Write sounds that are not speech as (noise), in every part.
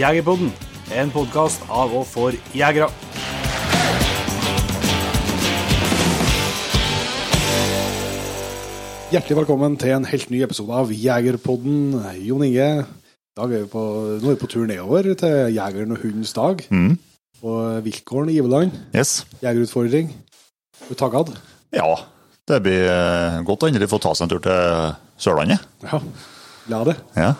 Jegerpodden, en podkast av og for jegere. Hjertelig velkommen til en helt ny episode av Jegerpodden. Jon Inge, i dag er vi på, nå er vi på tur nedover til Jegeren og hundens dag. Mm. På Viltgården i Iveland. Yes. Jegerutfordring. Er du taggad? Ja, det blir eh, godt å endelig få ta seg en tur til Sørlandet. Ja. La det. Ja.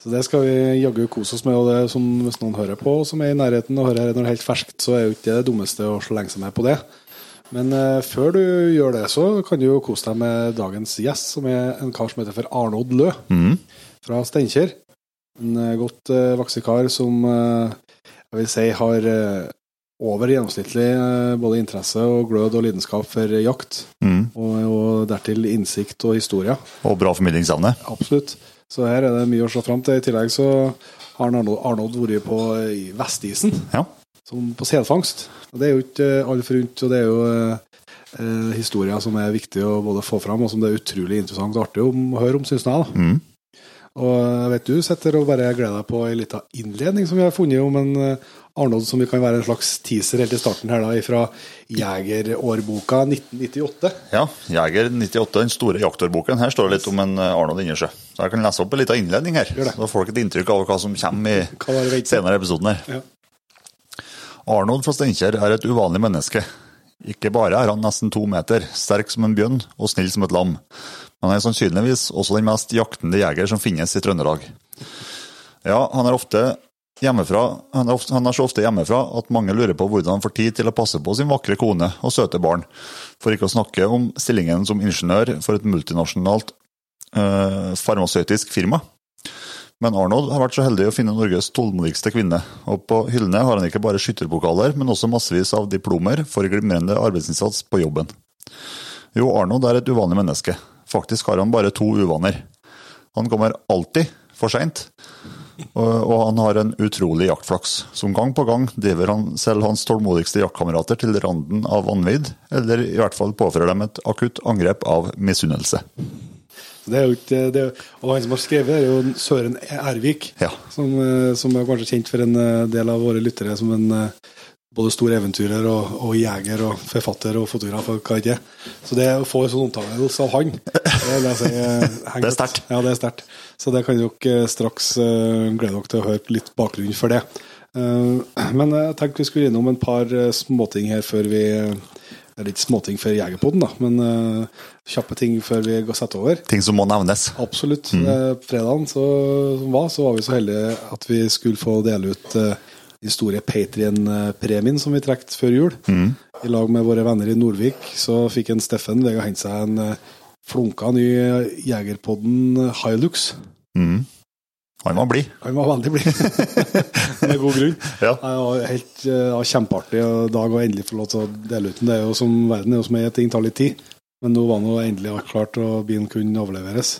Så det skal vi jaggu kose oss med. Og det som hvis noen hører på som er i nærheten og hører er helt ferskt, så er jo ikke det det dummeste å slenge seg med på det. Men eh, før du gjør det, så kan du jo kose deg med dagens gjest, som er en kar som heter for Arnold Lø Mm. fra Steinkjer. En eh, godt eh, voksen kar som eh, jeg vil si har eh, over gjennomsnittlig eh, både interesse og glød og lidenskap for jakt. Mm. Og, og dertil innsikt og historie. Og bra formidlingsevne. Absolutt. Så her er det mye å se fram til. I tillegg så har Arnold, vært på eh, i Vestisen, Ja. som på selfangst. Det er jo ikke eh, alle forunt, og det er jo eh, eh, historier som er viktig å både få fram, og som det er utrolig interessant og artig å høre om, syns jeg. da. Mm. Og jeg vet du sitter og bare gleder deg på ei lita innledning som vi har funnet om en Arnold som vi kan være en slags teaser helt i starten her da, fra Jegerårboka 1998. ja. Jeger 98, den store jaktårboken. Her står det litt om en eh, Arnold Ingersjø. Så jeg kan lese opp en liten innledning her. Så får folk et inntrykk av hva som kommer i senere episoden her. Ja. Arnold fra Steinkjer er et uvanlig menneske. Ikke bare er han nesten to meter, sterk som en bjørn og snill som et lam, men han er sannsynligvis også den mest jaktende jeger som finnes i Trøndelag. Ja, han er ofte hjemmefra, han er, ofte, han er så ofte hjemmefra at mange lurer på hvordan han får tid til å passe på sin vakre kone og søte barn, for ikke å snakke om stillingen som ingeniør for et multinasjonalt eh, farmasøytisk firma. Men Arnold har vært så heldig å finne Norges tålmodigste kvinne, og på hyllene har han ikke bare skytterpokaler, men også massevis av diplomer for glimrende arbeidsinnsats på jobben. Jo, Arnold er et uvanlig menneske. Faktisk har han bare to uvaner. Han kommer alltid for seint, og, han har en utrolig jaktflaks. Som gang på gang driver han selv hans tålmodigste jaktkamerater til randen av vanvidd, eller i hvert fall påfører dem et akutt angrep av misunnelse. Det er jo ikke, det, er- og han som har skrevet, er jo Søren Ervik, Ja. som, eh, som er kanskje kjent for en eh, del av våre lyttere som en eh, både stor eventyrer og, og jeger og forfatter og fotograf og hva ikke. Så det å få en sånn omtalelse av han, det vil jeg si eh, (laughs) Det er sterkt. Ja, det er sterkt. Så det kan dere eh, straks eh, glede dere til å høre litt bakgrunn for det. Men jeg tenkte vi skulle innom en par småting her før vi Det er litt småting før Jegerpoden, da, men kjappe ting før vi går setter over. Ting som må nevnes. Absolutt. Mm. fredagen så, som var, så var vi så heldige at vi skulle få dele ut den store Patrion-premien som vi trekte før jul. I lag med våre venner i Nordvik så fikk en Steffen Vega hente seg en eh, flunka ny Jegerpodden Hilux. Han var blid. Han var veldig blid. (laughs) Med god grunn. (laughs) Ja. Helt eh, kjempeartig dag å endelig få lov til å dele ut den. Det er jo som verden er jo som er, ting tar litt tid. Men nå var nå endelig alt klart, og bilen kunne overleveres.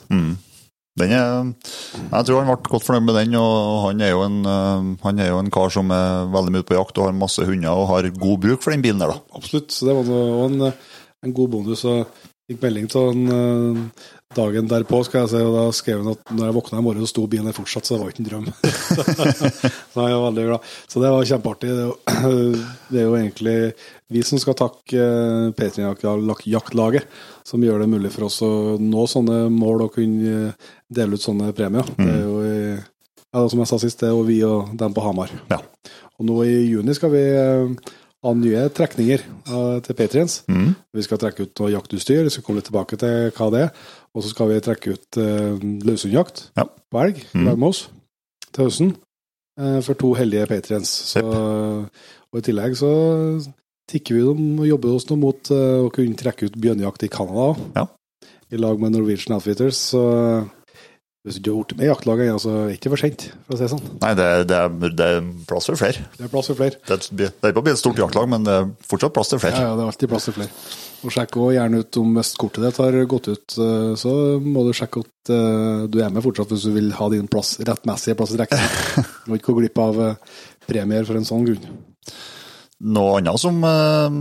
Den er, jeg tror han ble godt fornøyd med den, og han er, jo en, eh, han er jo en kar som er veldig mye på jakt og har masse hunder og har god bruk for den bilen der, da. Absolutt. Så det var en, en god bonus. Og fikk melding til han eh, dagen derpå, skal jeg si, og da skrev han at når jeg våkna i morgen, så sto bilen der fortsatt, så det var ikke en drøm. (laughs) så jeg var veldig glad. Så det var kjempeartig. Det er jo, (clears throat) det er jo egentlig vi som skal takke Patrion-jaktlaget, som gjør det mulig for oss å nå sånne mål og kunne eh, dele ut sånne premier. Det er jo ja, som jeg sa sist, det er jo vi og dem på Hamar. Ja. Og nå i juni skal vi eh, ha nye trekninger eh, til Patriens. Vi skal trekke ut noe jaktutstyr, vi skal komme litt tilbake til hva det er. Og så skal vi trekke ut uh, løshundjakt Ja. på elg mm. med oss til høsten for to heldige Patriens. Så, og i tillegg så tikker vi dem og jobber oss nå mot eh, å kunne trekke ut bjørnejakt i Canada Ja. i lag med Norwegian Outfitters. Så hvis du ikke har blitt med i jaktlaget ennå, så er det ikke for sent, for å si det sånn. Nei, det, er- det, er, det er plass for flere. Det er plass for flere. Det er, det er ikke bli et stort jaktlag, men det er fortsatt plass til flere. ja, det er alltid plass til flere. Og sjekk også gjerne ut om hvis kortet ditt har gått ut, eh, så må du sjekke at eh, du er med fortsatt hvis du vil ha din plass, rettmessige plass i rekken. (laughs) Du må ikke gå glipp av premier for en sånn grunn. Noe annet som eh,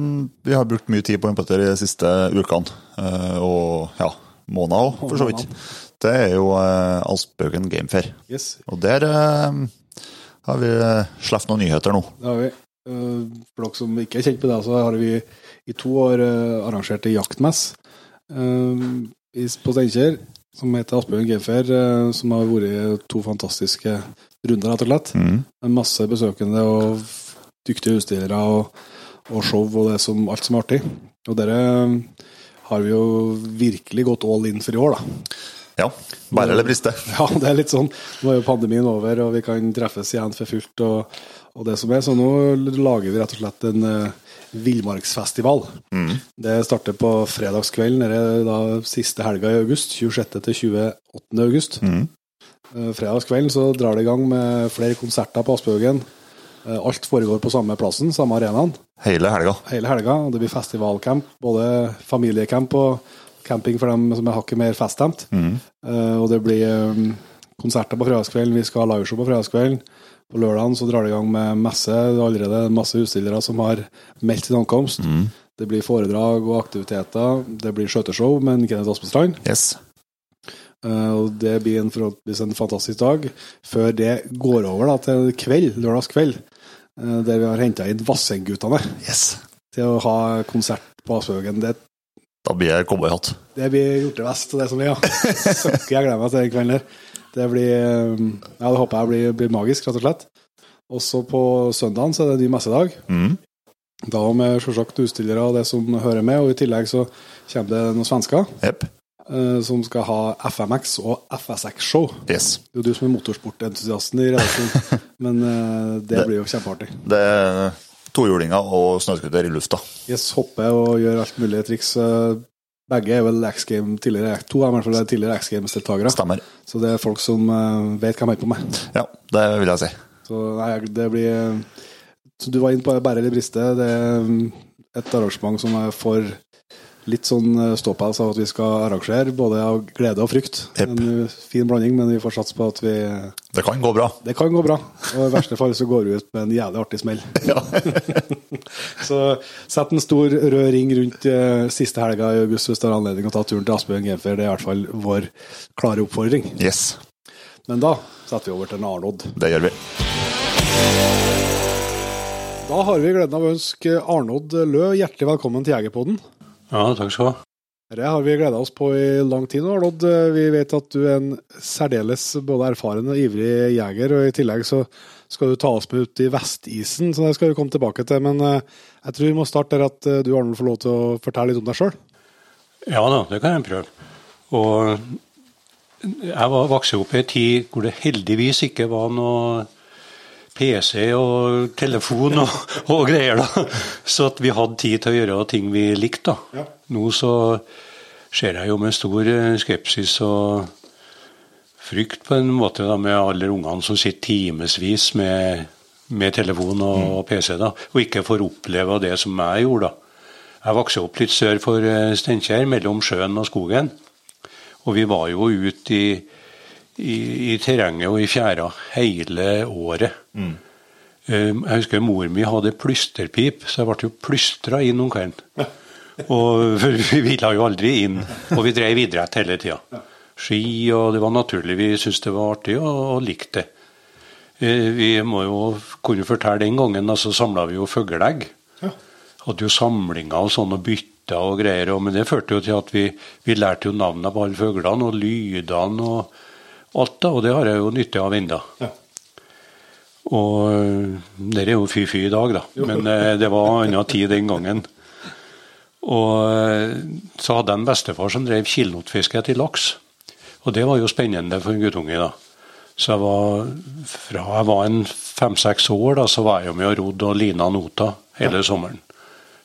vi har brukt mye tid på Petter de siste ukene, eh, og ja, måneder òg, for så vidt, det er jo eh, Alsbøken Gamefair. Yes. Og der har vi sluppet noen nyheter nå. Det har vi. For dere som ikke er kjent med det, så har vi i to år arrangert ei jaktmess på Steinkjer som heter Asbjørn Gamefair, som har vært to fantastiske runder, rett og slett. Mm. Masse besøkende og dyktige utstillere og, og show og det som, alt som er artig. Og dere har vi jo virkelig gått all in for i år, da. Ja. Bare eller briste. (laughs) Ja, det er litt sånn. Nå er jo pandemien over, og vi kan treffes igjen for fullt og, og det som er. Så nå lager vi rett og slett en uh, villmarksfestival. Det starter på fredagskvelden, det er da siste helga i august. 26. til 28. august. Mm. Uh, fredagskvelden så drar det i gang med flere konserter på Aspehaugen. Eh, alt foregår på samme plassen, samme arenaen Hele helga. hele helga. og Det blir festivalcamp, både familiecamp og camping for dem som er hakket mer feststemt. Eh, og det blir eh, konserter på fredagskvelden, vi skal ha liveshow på fredagskvelden. På lørdagen så drar det i gang med messe. Det er allerede masse utstillere som har meldt sin ankomst. Det blir foredrag og aktiviteter. Det blir skjøteshow med Kenneth Aspestrand. Yes. Og det blir en, en fantastisk dag, før det går over da, til kveld, lørdagskveld, der vi har henta inn Vassendgutane yes. til å ha konsert på Aspehaugen. Det, Da blir jeg cowboyhatt. det blir hjortevest og det som er, ja. Søkker jeg gleder meg til den kvelden der. Det blir eh, Ja, det håper jeg blir, blir magisk, rett og slett. Også på søndagen så er det ny messedag. Mm. Da med selvsagt utstillere og det som hører med, og i tillegg så kommer det noen svensker Jepp. eh, som skal ha FMX og FSX-show. Yes. Det er jo du som er motorsportentusiasten i redaksjonen, (laughs) men uh, det blir jo kjempeartig. Det er tohjulinger og snøscooter i lufta. Yes, hopper og gjør alt mulig triks. Eh, Begge er vel X Game tidligere, to er i hvert fall tidligere X Games-deltakere. Stemmer. Så det er folk som eh, vet hva de holder på med. Ja, det vil jeg si. Så nei, det blir Som du var inne på, Bære eller briste, det er mm, et arrangement som er for litt sånn eh, ståpels av at vi skal arrangere, både av glede og frykt. Yep. En eh, fin blanding, men vi får satse på at vi Det kan gå bra. Det kan gå bra. Og i verste fall så går vi ut med en jævlig artig smell. (laughs) Ja. (laughs) Så sett en stor rød ring rundt eh, siste helga i august hvis du har anledning å ta turen til Asbjørn Genfer. Det er i hvert fall vår klare oppfordring. Yes, Men da setter vi over til en Arnold. det gjør vi. Da har vi gleden av å ønske Arnod Lø hjertelig velkommen til Jegerpodden. Ja, takk skal du ha. Det har vi gleda oss på i lang tid nå, Lodd. Vi vet at du er en særdeles både erfaren og ivrig jeger, og i tillegg så skal du ta oss med ut i Vestisen, så det skal vi komme tilbake til. Men eh, jeg tror vi må starte der at eh, du, Arnold, får lov til å fortelle litt om deg sjøl. Ja da, det kan jeg prøve. Og jeg var vokst opp i en tid hvor det heldigvis ikke var noe PC og telefon og, og greier, da. Så at vi hadde tid til å gjøre ting vi likte, da. Nå så ser jeg jo med stor eh, skepsis og frykt på en måte da, med alle ungene som sitter timevis med, med telefon og, mm. PC, da, og ikke får oppleve det som jeg gjorde. da. Jeg vokste opp litt sør for eh, Steinkjer, mellom sjøen og skogen. Og vi var jo ute i, i, i terrenget og i fjæra hele året. Eh, Jeg husker mor mi hadde plysterpip, så jeg ble jo plystra inn om kvelden. Og (laughs) vi ville jo aldri inn, og vi drev idrett hele tida. Ski, og det var naturlig. Vi syntes det var artig og, og likte det. Eh, Vi må jo kunne fortelle den gangen, så så samla vi jo fugleegg. Hadde jo samlinger og sånn og bytta og greier, men det førte jo til at vi, vi lærte jo navnene på alle fuglene og lydene og alt, da, og det har jeg jo nytte av ennå. Ja. Og øh, det er jo fy-fy i dag, da. Men eh, det var annen tid den gangen. Og eh, så hadde jeg en bestefar som drev kilnotfiske etter laks. Og det var jo spennende for en guttunge, da. Så jeg var fra jeg var en fem-seks år, da, så var jeg jo med og rodde og lina nota hele sommeren.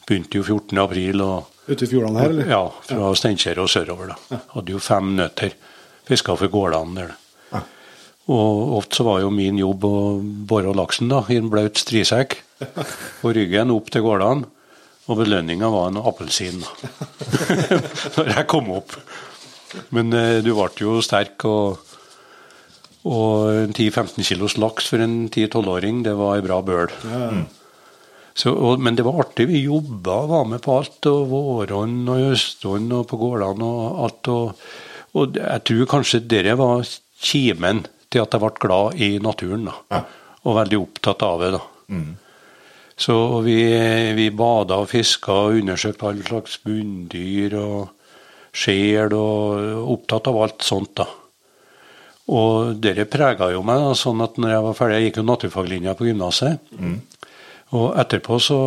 Begynte jo 14. april og Ute i fjordene her, eller? ja, fra Steinkjer og sørover. da. Hadde jo fem nøtter. Fiska for gårdene der. Og ofte så var jo min jobb å bore laksen da, i en blaut strisekk på ryggen opp til gårdene. Og belønninga var en appelsin (laughs) når jeg kom opp. Men eh, du ble jo sterk, og, og en 10-15 kilos laks for en 10-12-åring, det var ei bra bøl. Så, og, men det var artig. Vi jobba og var med på alt. og våren og høstånd og på gårdene og alt. Og, og jeg tror kanskje det var kimen til at jeg ble glad i naturen. da. og veldig opptatt av det. da. Så vi, vi bada og fiska og undersøkte all slags bunndyr og sjel og opptatt av alt sånt. da. Og det prega jo meg, da, sånn at når jeg var ferdig, jeg gikk jo naturfaglinja på gymnaset. Og etterpå så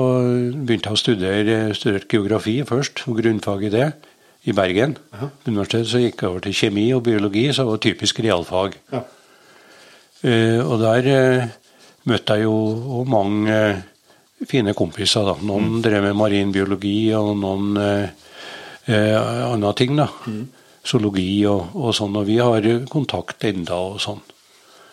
begynte jeg å studere studerte geografi først, og grunnfag i det, i Bergen. Ja. universitetet så gikk jeg over til kjemi og biologi, så det var typisk realfag. Ja. Uh, og der uh, møtte jeg jo mange uh, fine kompiser. da. Noen drev med marin biologi, og noen andre ting. da. Zoologi og, og sånn. Og vi har kontakt enda og sånn.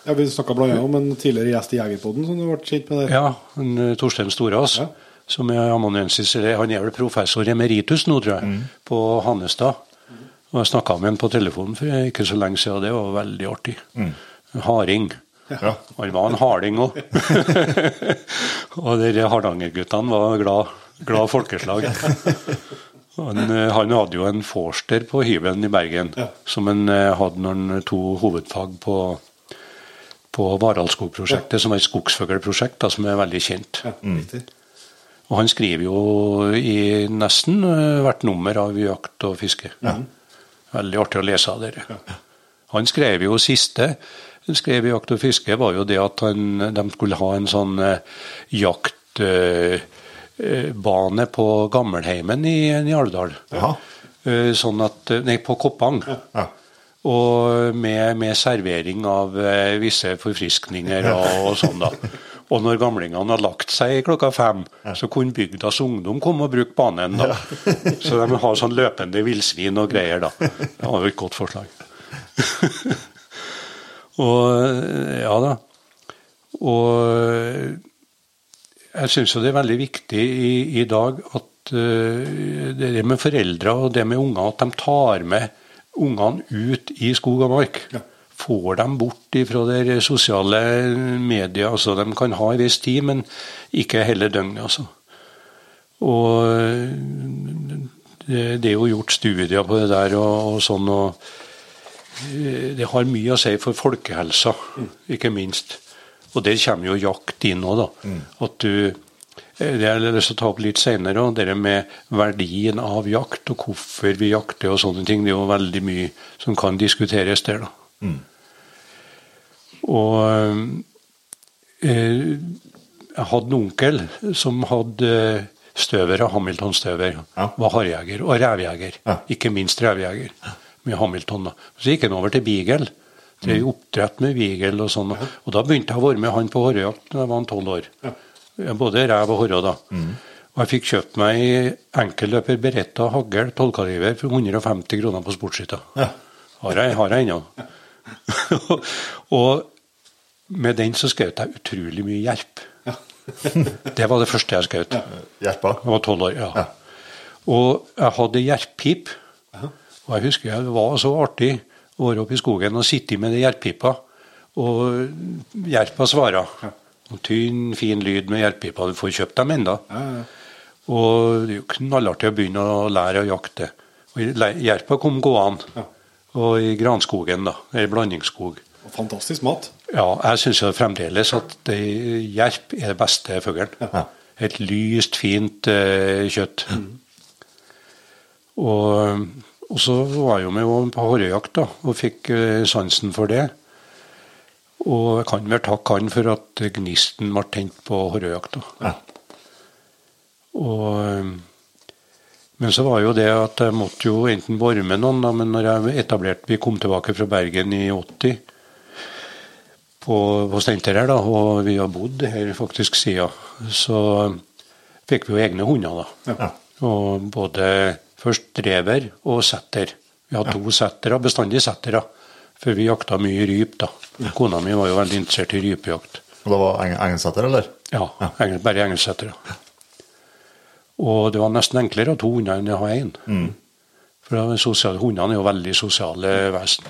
Ja, Vi snakka bl.a. om en tidligere gjest i Jegerpodden som du ble kjent med der. Ja, en, Torstein Storås, Ja. Som er amanuensis, han er vel professor emeritus nå, tror jeg, på Hannestad. Og jeg snakka med han på telefonen for ikke så lenge siden, og det var veldig artig. Harding. Ja. Han var en harding òg. (laughs) og de Hardanger-guttene var glad, glad folkeslag. Han, eh, han hadde jo en forster på hybelen i Bergen, som han eh, hadde når han to hovedfag på, på Varaldskogprosjektet, som er et skogsfuglprosjekt som er veldig kjent. Ja, riktig. Og han skriver jo i nesten eh, hvert nummer av jakt og fiske. Veldig artig å lese av dere. Han skrev jo siste han skrev i Jakt og fiske, var jo det at han, de skulle ha en sånn eh, jaktbane på Gammelheimen i, i Alvdal. Eh, sånn at, nei, på Koppang. Ja. Og med, med servering av eh, visse forfriskninger og, og sånn, da. (laughs) Og når gamlingene hadde lagt seg klokka fem, så kunne bygdas ungdom komme og bruke banen. da. (laughs) Så de har sånn løpende villsvin og greier, da. Det var jo et godt forslag. (laughs) og ja da. Og jeg syns jo det er veldig viktig i, i dag at uh, det med foreldre og det med unger, at de tar med ungene ut i skog og mark. Får dem bort fra de sosiale medier. altså De kan ha en viss tid, men ikke hele døgnet. altså. Og det, det er jo gjort studier på det der og, og sånn. og eh, Det har mye å si for folkehelsa, ikke minst. Og der kommer jo jakt inn òg, da. At du eh, det har jeg lyst til å ta opp litt senere, og det med verdien av jakt og hvorfor vi jakter og sånne ting. Det er jo veldig mye som kan diskuteres der, da. Og eh, jeg hadde en onkel som hadde støvere, Hamilton-støver. Ja. Var harjeger og revjeger. Ja. Ikke minst revjeger med Hamilton. da. Så gikk han over til beagle. Drev oppdrett med beagle og sånn. Og da begynte jeg å være med han på harrejakt da jeg var tolv år. Både rev og harre, da. Og jeg fikk kjøpt meg enkelløper Beretta hagl 12-kaliber for 150 kroner på Sportshytta. Ja. Har jeg, har jeg ennå. (laughs) og med den så skjøt jeg utrolig mye jerp. det var det første jeg skjøt. Hjelpa? Jeg var tolv år, ja. Og jeg hadde jerppip. Og jeg husker det var så artig å være oppe i skogen og sitte med den jerppipa, og jerpa svarer. Og tynn, fin lyd med jerppipa. Du får kjøpt dem ennå. Og det er jo knallartig å begynne å lære å jakte. Og Jerpa kom gående. Og i granskogen, da. Ei blandingsskog. Og Fantastisk mat. Ja, jeg syns fremdeles at det, jerp er det beste fuglen. Et lyst, fint eh, kjøtt. Og, og så var jeg jo med på harejakt, da, og fikk eh, sansen for det. Og jeg kan vel takke han for at gnisten ble tent på harrejakt. da. Og, eh, men så var jo det at jeg måtte jo enten være med noen, da, men når jeg etablerte Vi kom tilbake fra Bergen i 80 på, på Steinkjer her, da, og vi har bodd her faktisk siden, så fikk vi jo egne hunder, da. Ja. Og både først drever og setter. Vi hadde to settere, bestandig settere, for vi jakta mye ryp, da. Kona mi var jo veldig interessert i rypejakt. Og det var eng engelsetter, eller? Ja, engel, bare engelsettere. (laughs) Og det var nesten enklere å ha to hunder enn å ha én. For det sosiale, hundene er jo veldig sosiale vesen.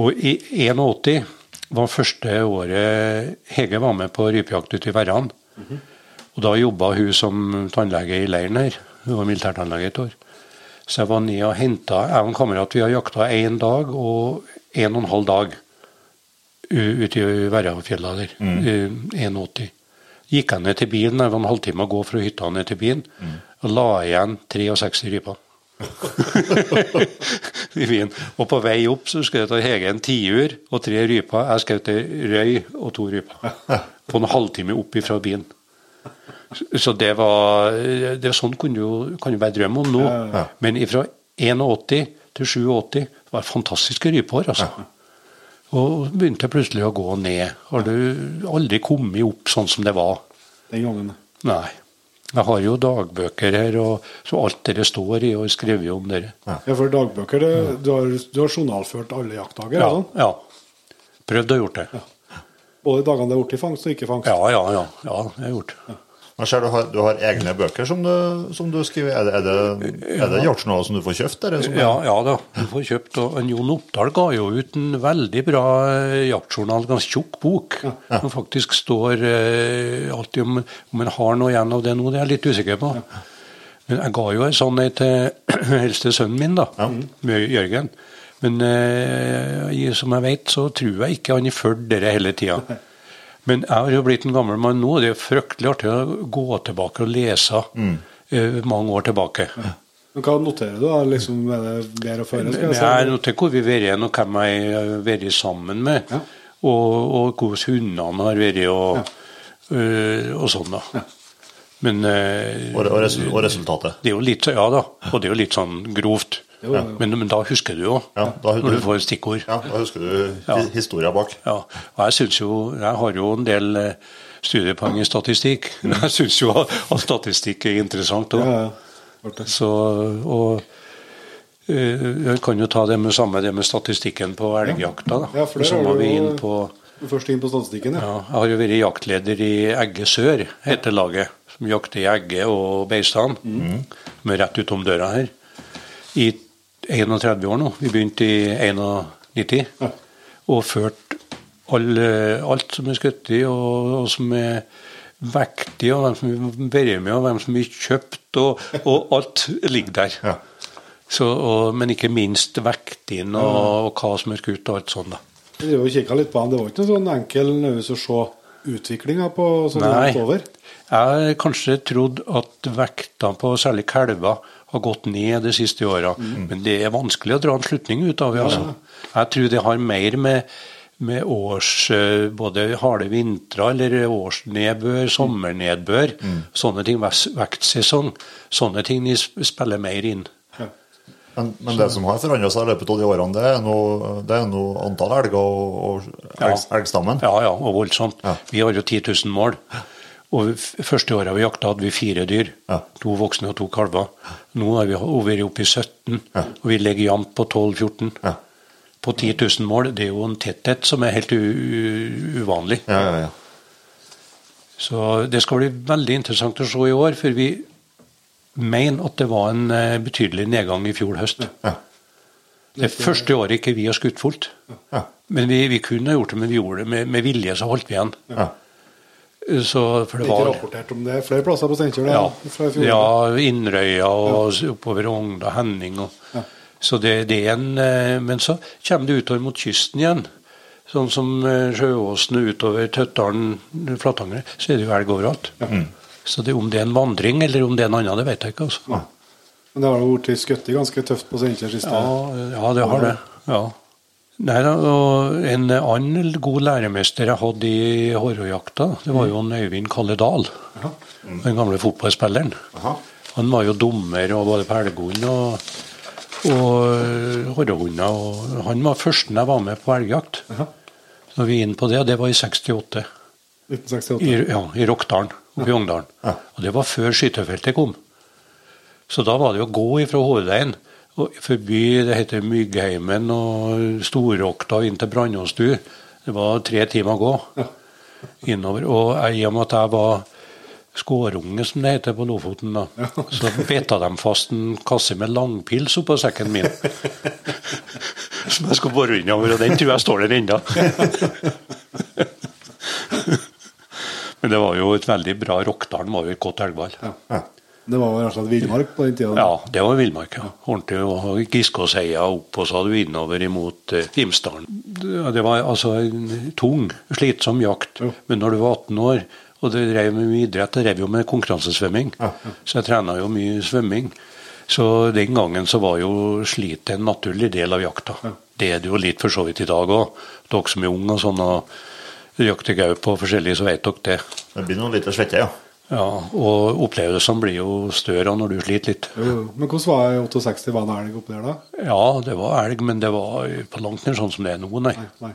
Og i 81 var første året Hege var med på rypejakt ute i Verran. Og da jobba hun som tannlege i leiren her. Hun var militærtannlege et år. Så jeg var nede og henta Jeg og en kamerat vi har jakta én dag og en og en halv dag ute i Værafjella der. Mm. 81. Gikk jeg ned til bilen, det var en halvtime å gå fra hytta ned til bilen, og la igjen 63 ryper. I. (laughs) Og på vei opp så skjøt Hege en tiur og tre ryper. Jeg skjøt ei røy og to ryper. På en halvtime opp ifra bilen. Så det var det var Sånn kan du kan du bare drømme om nå. Men fra 81 til 87 var det fantastiske rypeår, altså. Og begynte plutselig å gå ned. Har du aldri kommet opp sånn som det var? Den gangen. Nei. Jeg har jo dagbøker her, og så alt dere står i, og har skrevet om dere. Ja, for dagbøker, det, du, har, du har journalført alle jaktdager? Ja. Sånn. ja. Prøvd å gjort det. Både dagene det er i fangst og ikke fangst? Ja, ja, ja. ja det har gjort. gjort. Jeg ser du har, du har egne bøker som du, som du skriver. Er det, er det, er det jaktjournaler som du får kjøpt? Eller, Ja, ja da, du får kjøpt. Og en Jon Oppdal ga jo ut en veldig bra eh, jaktjournal, ganske tjukk bok. Som faktisk står eh, alltid om, om en har noe igjen av det nå, det er jeg litt usikker på. Men jeg ga jo en sånn en til (clears throat) eldste sønnen min, da, med Jørgen. Men eh, som jeg vet, så tror jeg ikke han har fulgt dere hele tida. Men jeg har jo blitt en gammel mann nå. Det er fryktelig artig å gå tilbake og lese eh, mange år tilbake. Men hva noterer du? da? Liksom, er det bedre å føre? Skal jeg noterer hvor vi har vært og hvem jeg har vært sammen med. Ja. Og, og hvordan hundene har vært og, øh, og sånn, da. Men uh, og, og, og resultatet? det er jo litt, ja da, og det er jo litt sånn grovt. Jo, jo, jo. Men, men da husker du jo, Ja, da- når du får stikkord. Ja, Da husker du Ja. historia bak. Ja, og jeg synes jo, jeg har jo en del eh, studiepoeng i statistikk. Men (laughs) Jeg syns jo at at statistikk er interessant òg. Ja. Så, og eh, jeg kan jo ta det med samme det med statistikken på elgjakta. da. Ja, for der har du på Først inn på statistikken, ja. Jeg har jo vært jaktleder i Egge sør, heter laget. Som jakter i Egge og Beistan. Som er rett utom døra her. I 31 år nå. Vi begynte i 91. Og ført all, alt som er skutt i, og, og som er vektig, og hvem som vi vært med, og hvem som har kjøpt, og, og alt ligger der. Ja. Så, og, men ikke minst vekting og, og hva som er skutt og alt sånt. da. Vi kikket litt på han. Det var ikke noe sånn enkel øvelse å se utviklinga på sånn Nei. over. Jeg kanskje trodd at vektene på særlig kalver har gått ned de siste åra, men det er vanskelig å dra en slutning ut av det. Altså. Jeg tror det har mer med, med års eh, både harde vintre eller årsnedbør, sommernedbør, sånne ting, vektsesong, sånne ting de spiller mer inn. Men, men det som har forandra seg i løpet av de årene, det er noe, det er noe antall elger og, og elg, Ja. elgstammen. Ja, ja, og voldsomt. Ja. Vi har jo 10 000 mål. Og første året vi jakta, hadde vi fire dyr. Ja. To voksne og to kalver. Nå har vi vært oppe i 17, og vi ligger jevnt på 12-14. Ja. På 10 000 mål. Det er jo en tetthet som er helt uvanlig. Ja, ja, ja. Så det skal bli veldig interessant å se i år, for vi mener at det var en eh, betydelig nedgang i fjor høst. Ja. Det er første året ikke vi har skutt fullt. Ja. Men vi, vi kunne ha gjort det, men vi gjorde det med, med vilje, så holdt vi igjen. Ja. Så, for Det er ikke var rapportert om det flere plasser på Steinkjer? Ja. ja, Innrøya og ja, oppover Ogda, Henning. Og, Så det, det er en eh, Men så kommer det utover mot kysten igjen. Sånn som eh, Sjøåsen utover Tøttdalen, Flatanger, så er det jo elg overalt. Så det, om det er en vandring eller om det er en annen, det vet jeg ikke. altså. Men det har jo blitt skutt ganske tøft på Steinkjer siste Ja, ja, det har det. Ja. Nei da, og En annen god læremester jeg hadde i Hårøyjakta, det var jo en Øyvind Kalle Dahl. Den gamle fotballspilleren. Aha. Han var jo dommer og både på og, og hårhunder. Og han var førsten jeg var med på elgjakt. Så vi inne på det, og det var i 68. 1968. I, ja, i Rokdalen oppe i Ungdalen. Ja. Og det var før skytefeltet kom. Så da var det å gå ifra hovedveien forbi det heter Myggheimen og Storokta inn til Brandåstu. Det var tre timer å gå innover. Og i og med at jeg var skårunge, som det heter på Lofoten, da, så beta de fast en kasse med langpils oppå sekken min. Som jeg skulle bore innover, og den tror jeg står der ennå. Men det var jo et veldig bra Rokkdalen var jo et godt elgvalg. Ja. Det var rett og slett villmark på den tida? Ja, det var villmark. ja. Ordentlig. og Giskåseia opp, og så hadde vi innover imot uh, Imsdalen. Det det var altså en tung, slitsom jakt. Jo. Men når du var 18 år og du drev med mye idrett, jeg drev jo med konkurransesvømming, Ja, så jeg trena jo mye svømming. Så den gangen så var jo slitet en naturlig del av jakta. Det er det jo litt for så vidt i dag òg. Dere som er unge og sånn og jakter gaup på forskjellig, så vet dere det. Det blir noe lite svette, ja. Ja, Og opplevelsene blir jo større når du sliter litt. Jo, jo. Men hvordan var 68? Var det elg oppi der da? Ja, det var elg, men det var på langt nær sånn som det er nå, nei. Nei. nei.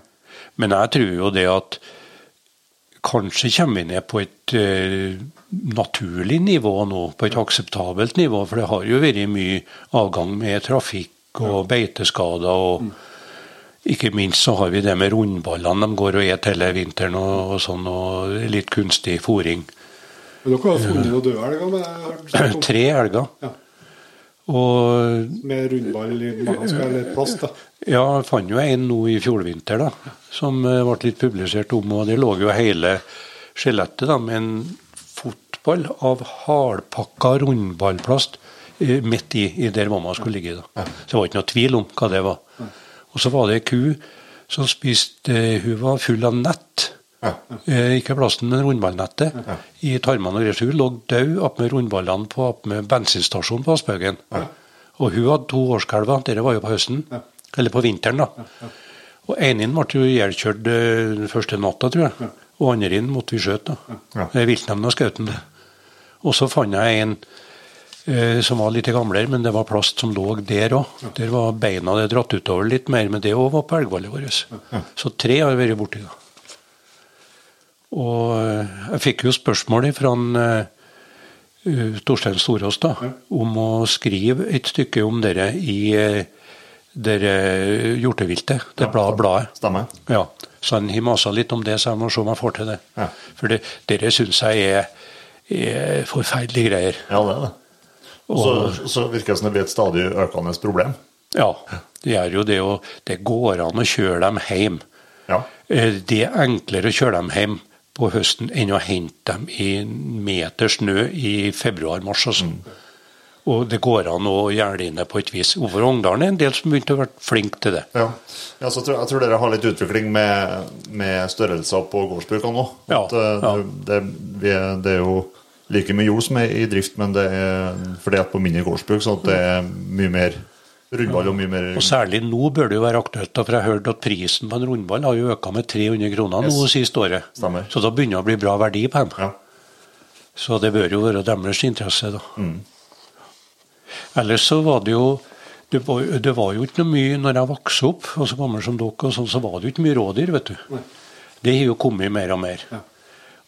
Men jeg tror jo det at kanskje kommer vi ned på et eh, naturlig nivå nå, på et akseptabelt nivå. For det har jo vært mye avgang med trafikk og beiteskader. og ikke minst så har vi det med rundballene de går og et hele vinteren, og, og sånn, og litt kunstig fôring. Men dere har funnet noen døde elger? med Tre elger. Ja. Og Med rundball i magen, eller plast, da. Ja, jeg fant jo en nå i fjor-vinter, da, som eh, ble litt publisert om. og Det lå jo hele skjelettet da, med en fotball av hardpakka rundballplast eh, midt i, i der mamma skulle ligge. da. Så det var ikke noe tvil om hva det var. Og så var det ei ku som spiste eh, Hun var full av nett. Ja. Eh, ikke plasten, men rundballnettet. I tarmene og. Hun lå død attmed rundballene på med bensinstasjonen på Aspøgen. Og hun hadde to årskalver. Dette var jo på høsten. Eller på vinteren, da. Og ene ble jo ihjelkjørt eh, første natta, tror jeg. Og andre inn måtte vi skjøte. da. Viltnemnda skjøt den. Og så fant jeg en eh, som var litt gamlere, men det var plast som lå der òg. Der var beina det dratt utover litt mer, men det òg var på elgvallet vårt. Så tre har vært borti da. Og eh, jeg fikk jo spørsmål fra eh, Torstein Storås da, om å skrive et stykke om dere i eh, dere hjorteviltet, det bladet. bladet. Stemmer. Ja, så han har masa litt om det, så jeg må se om jeg får til det. Ja. For det, dere syns jeg er, er forferdelige greier. Ja, det er det. Og så, så virker det som det blir et stadig økende problem. Ja, det gjør jo det, og det går an å kjøre dem hjem. Ja. Det er enklere å kjøre dem hjem på høsten enn å hente dem i en meter snø i februar-mars. Altså. Og det går an å gjøre det inne på et vis. Over Ongdalen er en del som begynte å være flink til det. Ja, ja så tror, jeg tror dere har litt utvikling med, med størrelser på gårdsbrukene nå. Ja, eh, ja. det, det, det er jo like mye jord som er i drift, men det er fordelt på mindre gårdsbruk, så at det er mye mer rundball og mye mer Og særlig nå bør det jo være aktuelt, da, for jeg hørte at prisen på en rundball har jo økt med 300 kroner nå Yes. siste året. Stemmer. Så da begynner det å bli bra verdi på dem. Ja. Så det bør jo være deres interesse, da. Ellers så var det jo det var, det var jo ikke noe mye når jeg vokste opp, og så gammel som dere, og sånn, så var det jo ikke mye rådyr, vet du. Det har jo kommet mer og mer. Ja.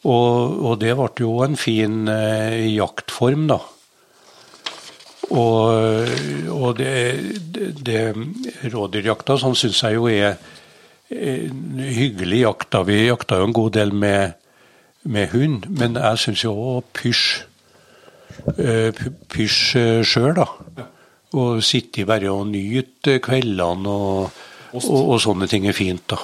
Og, og det ble jo en fin eh, jaktform, da. Og, og det, det, det rådyrjakta sånn syns jeg jo er en hyggelig jakt. Vi jakta jo en god del med, med hund, men jeg syns jo òg pysj eh, Pysj sjøl, da. Og sitte bare og nyte kveldene og, og, og sånne ting er fint, da.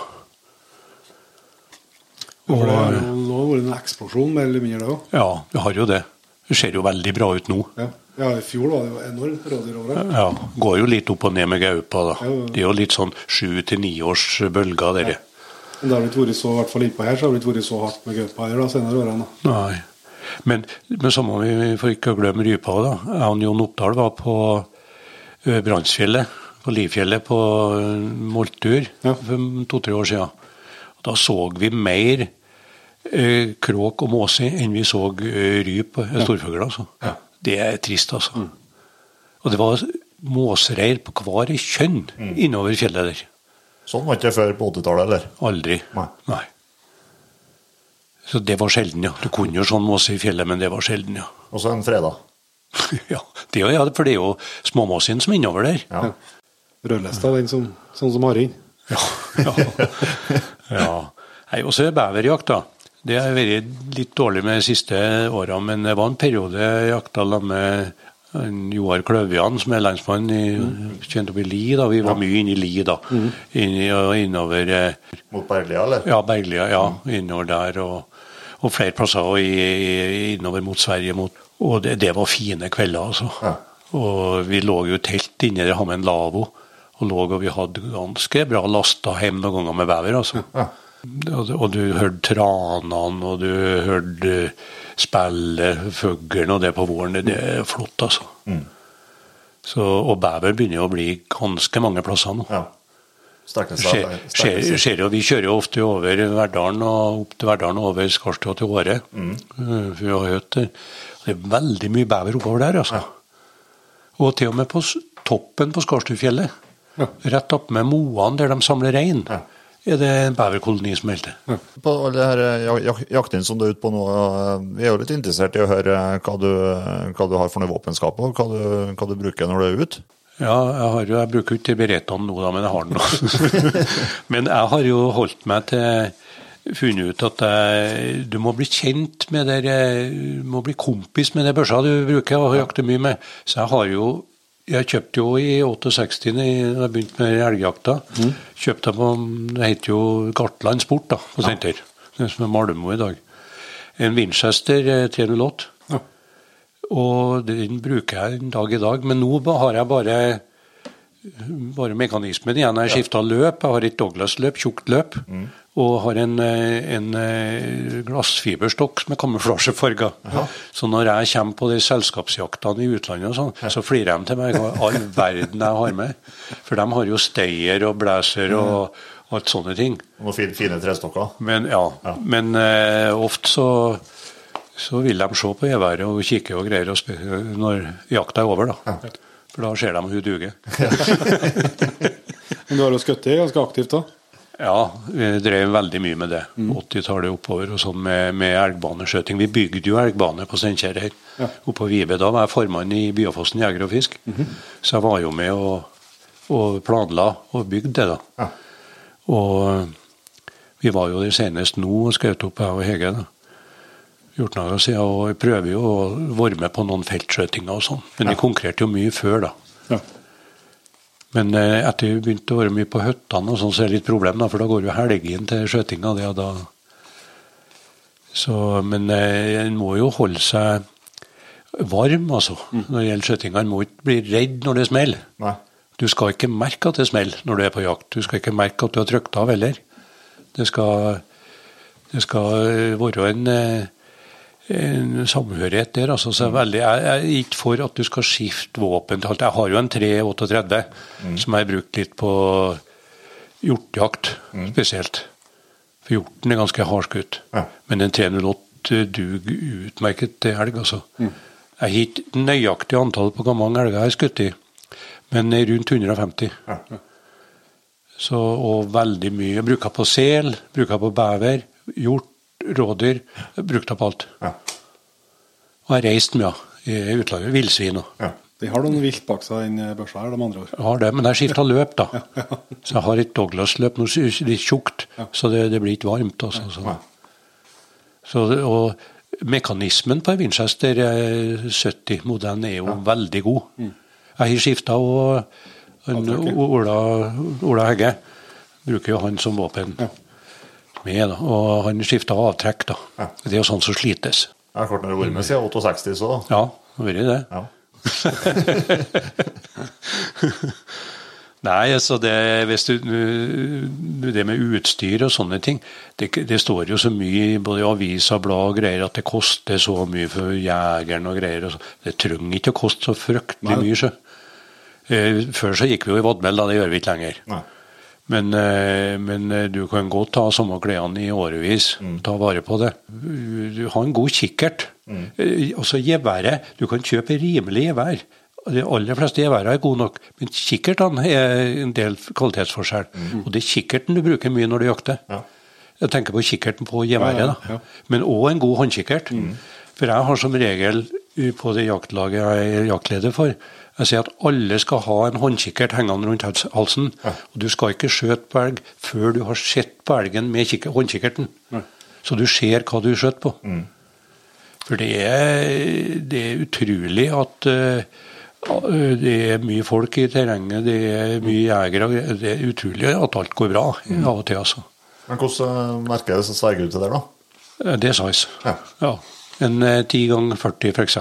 For det har vært en eksplosjon, mer eller mindre, det. Ja, vi har jo det. Det ser jo veldig bra ut nå. Ja. Ja, i fjor var det jo enormt rådyråret. Ja, Går jo litt opp og ned med gaupa, da. Ja, ja. Det er jo litt sånn sju til ni års bølger, der. Men det har ikke vært så, i hvert fall innpå her, så har det ikke vært så hardt med gaupa her da, senere årene. da. Nei. Men, men så må vi for ikke å glemme rypa da. Han Jon Oppdal var på Brandsfjellet, på Livfjellet, på ø, molttur Ja. for to-tre år siden. Da så vi mer eh, kråk og måse enn vi så ø, ryp og storfugler. Altså. Det er trist, altså. Og det var måsereir på hver kjønn innover fjellet der. Sånn var det ikke før på 80-tallet, eller? Aldri. Nei. Så det var sjelden, ja. Du kunne jo sånn måse i fjellet, men det var sjelden, ja. Og så en fredag. (laughs) ja, det, er jo- ja, for det er jo småmåsen som er innover der. Ja. (laughs) Rødlista, den som, sånn som Harin. Ja. ja. (laughs) ja. Nei, Og så er beverjakt, da. Det har vært litt dårlig med de siste åra, men det var en periode jeg jakta med Joar Kløvian, som er lensmann i, kjent opp i Li. da, Vi var mye inne i Li, da. Inni, og innover eh, Mot Berglia, eller? Ja, Berglia, ja. Innover der. Og, og flere plasser og i, i, innover mot Sverige. Mot, Og det, det var fine kvelder, altså. Ja. Og vi lå jo telt inni der, hadde med en lavvo. Og lå og vi hadde ganske bra lasta hjem noen ganger med bever, altså. Ja. Og, du- hørte tranene, og du hørte spillet, fuglen og det på våren. Det er flott, altså. Så, og bever begynner jo å bli ganske mange plasser nå. Ja. Skjer, jo, vi kjører jo ofte over Verdalen og opp til Verdalen og over Skarstua til Åre. Mm. Eh, For vi har hørt det. Det er veldig mye bever oppover der, altså. Og til og med på toppen på Skarstufjellet, Ja. rett opp med moene der de samler rein, Ja. Er det en beverkoloni som holder til. På alle de her eh, jak- jak- jaktene som du er ute på nå, eh, vi er jo litt interessert i å høre eh, hva du, hva du har for noe våpenskap, og hva du, hva du bruker når du er ute. Ja, jeg, har jo, jeg bruker jo ikke Beretaen nå, da, men jeg har den nå. (laughs) men jeg har jo holdt meg til funnet ut at jeg, du må bli kjent med det, du må bli kompis med det børsa du bruker og jakter mye med. Så jeg har jo jeg kjøpte jo i 68 da jeg begynte med elgjakta. Kjøpte på, Det heter jo Gartland Sport da, på senter. Det som er Malmö i dag. En Winchester eh, 308. Ja. Og den bruker jeg en dag i dag. Men nå har jeg bare, bare mekanismen igjen. Jeg har skifta løp. Jeg har et Douglas-løp, tjukt løp. Og har en, eh, en eh, glassfiberstokk som er kamuflasjefarga. Så når jeg kommer på de selskapsjaktene i utlandet, og sånn, så flirer de til meg hva all verden jeg har med. For de har jo stayer og blazer og alt sånne ting. Og fine, fine trestokker. Men ja, men uh, ofte så, så vil de se på geværet og kikke og greier og når jakta er over, da. For da ser de hun duger. (laughs) Men du har jo skutt ganske aktivt da? Ja, vi drev veldig mye med det. 80-tallet oppover og sånn med, med elgbaneskjøting. Vi bygde jo elgbane på Steinkjer her, Ja. oppe på Vive. Da var jeg formann i Byafossen jeger og fisk. Så jeg var jo med og, og planla og bygde det, da. Ja. Og vi var jo der senest nå og skjøt opp, jeg og Hege. da. 14 dager siden, og jeg prøver jo å være med på noen feltskjøtinger og sånn. Men vi konkurrerte jo mye før, da. Ja. Men eh, etter vi begynte å være mye på hyttene, sånn, så er det litt problem, da, for da går jo helgen til skjøtinga. Det, da. Så, men eh, en må jo holde seg varm, altså, når det gjelder skjøtinga. En må ikke bli redd når det smeller. Nei. Du skal ikke merke at det smeller når du er på jakt. Du skal ikke merke at du har trykt av heller. Det skal, det skal eh, være en, eh, en samhørighet der. Altså, så er veldig, jeg er ikke for at du skal skifte våpen til alt. Jeg har jo en 338 som jeg har brukt litt på hjortejakt spesielt. For hjorten er ganske hardskutt. Ja. Men en 308 duger utmerket til elg, altså. Jeg har ikke nøyaktig antall på hvor mange elger jeg har skutt i, men rundt 150. Ja. Så, og veldig mye. Jeg bruker på sel, bruker på bever, hjort, rådyr. Jeg opp alt. Ja. Og har reist mye i utlandet. Villsvin òg. Ja. De har noen vilt bak seg, den børsa her, de andre år. har det, men jeg skifta løp, da. (laughs) Så jeg har et Douglas-løp nå, er litt tjukt, så det, det blir ikke varmt. Altså, så. Så, og mekanismen på en Winchester eh, 70-modellen er jo veldig god. Jeg har skifta og Ola, Ola Hegge bruker jo han som våpen. Med, da. Og han skifta avtrekk, da. Ja. Det er jo sånn som slites. Jeg har klart når du har vært med siden 68, så Ja, det har vært det. ja. (laughs) Nei, altså det, du, det med utstyr og sånne ting det, det står jo så mye både i aviser, blad og greier at det koster så mye for jegeren og greier. Og så. Det trenger ikke å koste så fryktelig mye. Så. Eh, Før så gikk vi jo i vadmel, da. Det gjør vi ikke lenger. Nei. Men, eh, men eh, du kan godt ta samme klærne i årevis. Ta vare på det. Du har en god kikkert. Mm. Også geværet. Du kan kjøpe rimelig gevær. De aller fleste geværene er gode nok, men kikkertene er en del kvalitetsforskjell. Og det er kikkerten du bruker mye når du jakter. Ja. Jeg tenker på kikkerten på geværet, Ja, ja, men òg en god håndkikkert. For jeg har som regel på det jaktlaget jeg er jaktleder for, jeg sier at alle skal ha en håndkikkert hengende rundt halsen. halsen. Og du skal ikke skjøte på elg før du har sett på elgen med håndkikkerten. håndkikkerten. Så du ser hva du skjøt på. For det er, det er utrolig at uh, det er mye folk i terrenget, det er mye jegere. Det er utrolig at alt går bra av og til, altså. Men hvordan merker merker det som sverger ut til der, da? Eh, Det er size. Ja. Ja. En eh, 10 ganger 40 f.eks.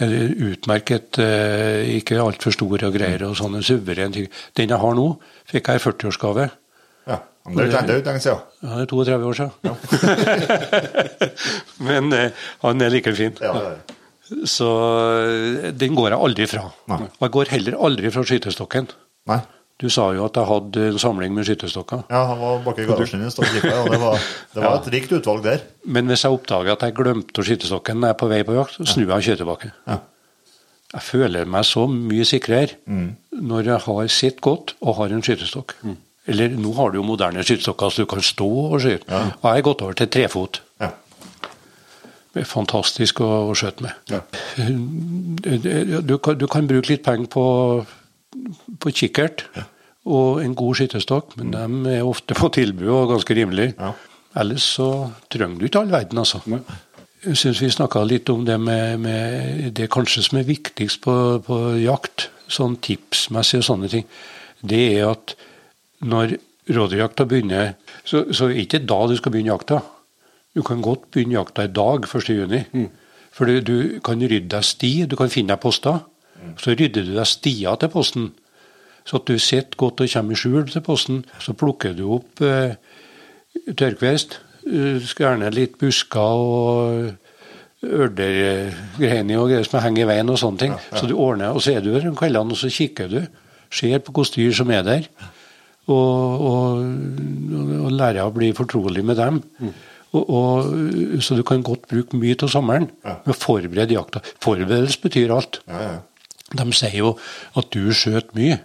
En Utmerket, eh, ikke altfor stor og greier. og sånne suverene ting. Den jeg har nå, fikk jeg i 40-årsgave. Ja. Men det er jo- lenge siden. Ja, det er 32 år siden. (laughs) Men eh, han er like fin. Ja, det er. Så eh, den går jeg aldri fra. Nei. Og jeg går heller aldri fra skytestokken. Nei. Du sa jo at jeg hadde en samling med skytterstokker. Ja, han var bak i garasjen stod og kikket, og det var, det var (laughs) et rikt utvalg der. Men hvis jeg oppdager at jeg glemte skytterstokken når jeg er på vei på jakt, så snur jeg og kjører tilbake. Ja. Jeg føler meg så mye sikrere Mm. når jeg har sett godt og har en skytestokk. Eller nå har du jo moderne skytterstokker så du kan stå og skyte. Og jeg har gått over til trefot. Ja. Det er fantastisk å, å skjøte med. Ja. Du, kan, du kan bruke litt penger på, på kikkert og en god skytterstokk, men de er ofte på tilbud og ganske rimelig. Ja. Ellers så trenger du ikke all verden, altså. Jeg syns vi snakka litt om det med, med det kanskje som er viktigst på, på jakt, sånn tipsmessig og sånne ting. Det er at når rådyrjakta begynner, så, så er det ikke da du skal begynne jakta. Du kan godt begynne jakta i dag, 1.6. For du, du kan rydde deg sti, du kan finne deg poster. Så rydder du deg stier til posten. Så at du sitter godt og kommer i skjul til posten. Så plukker du opp eh, tørrkvist. eh, Gjerne litt busker og ørdergreiner og greier som henger i veien og sånne ting. Så du ordner, og så er du der om kveldene og så kikker du. Ser på hvilke dyr som er der. Og, og, og lærer å bli fortrolig med dem. Og, og, så du kan godt bruke mye av sommeren med å forberede jakta. Forberedelse betyr alt. Ja, ja. De sier jo at du skjøt mye.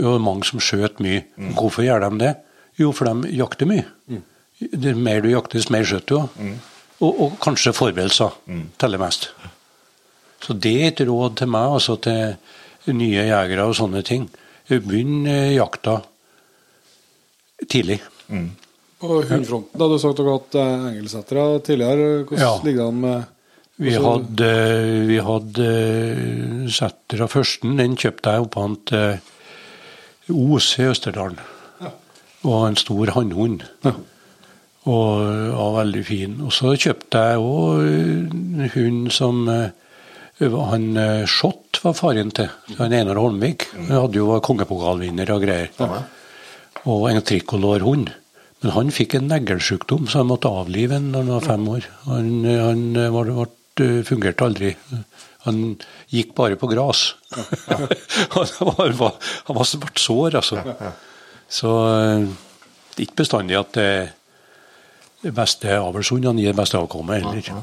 Og mange som skjøt mye. Hvorfor gjør de det? Jo, for de jakter mye. Det mer du jakter, dess mer skjøter du òg. Og, og kanskje forberedelser teller mest. Så det er et råd til meg, altså til nye jegere og sånne ting. Begynn eh, jakta tidlig. På hundefronten, da du sagt at har hatt eh, tidligere. Hvordan Ja. ligger det an med Vi hadde, vi hadde eh, setter av førsten, den kjøpte jeg oppe til Os i Østerdalen. Og en stor hannhund. Og var veldig fin. Og så kjøpte jeg òg hund som eh, han eh, Schott var faren til. Han Einar Holmvik. Han hadde jo kongepokalvinner og greier. Og en trikolorhund. Men han fikk en neglesykdom, så han måtte avlive den da han var fem år. Han, han var, ble, fungerte aldri. Han gikk bare på gras. (laughs) han var, han var ble sår, altså. Så eh, det er ikke bestandig at det, beste avlshundene gir det beste avkommet heller.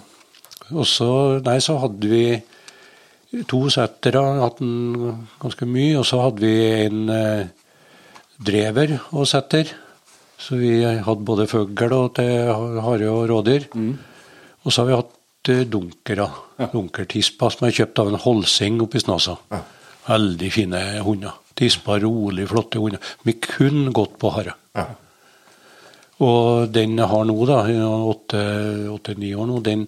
Og så, nei, så hadde vi to settere, hatt den ganske mye, og så hadde vi en eh, drever og setter. Så vi hadde både fugl og hare og rådyr. Og så har vi hatt eh, dunkere. Dunkertispa som er kjøpt av en Holsing oppe i Ja. Veldig fine hunder. Tispa, rolig, flotte hunder. Vi kun gått på hare. Ja. Og den jeg har nå, da, åtte-ni år nå, den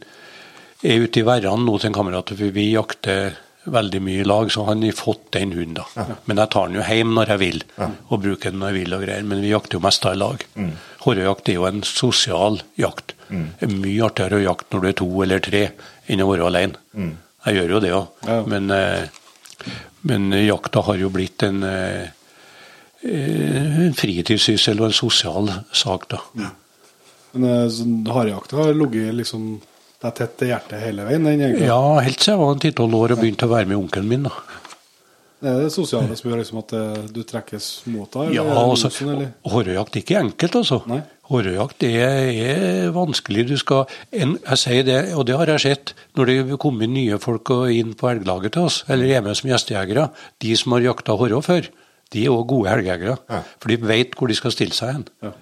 er ute i værene nå til en kamerat. For vi jakter veldig mye i lag, så han har fått den hunden. da. Men jeg tar den jo hjem når jeg vil, og bruker den når jeg vil. og greier, Men vi jakter jo mest da i lag. Horrejakt er jo en sosial jakt. Det er mye artigere å jakte når du er to eller tre, enn å være alene. Jeg gjør jo det òg, Ja. men, eh, men jakta har jo blitt en eh, eh, en fritidssyssel og en sosial sak, da. Men eh, sånn, Harejakta har ligget liksom deg tett til hjertet hele veien? den egentlig. Ja, helt siden jeg var en 10-12 år og begynte å være med onkelen min. da. Det er det sosiale som gjør liksom at eh, du trekkes mot det? Ja, altså. Hårjakt er ikke enkelt, altså. Nei. Hårjakt er, er vanskelig. Du skal, en, jeg sier det, og det har jeg sett når det kommer nye folk inn på elglaget til oss, eller er med som gjestejegere. De som har jakta hårå før, de er òg gode elgjegere. Ja. For de vet hvor de skal stille seg hen. Ja.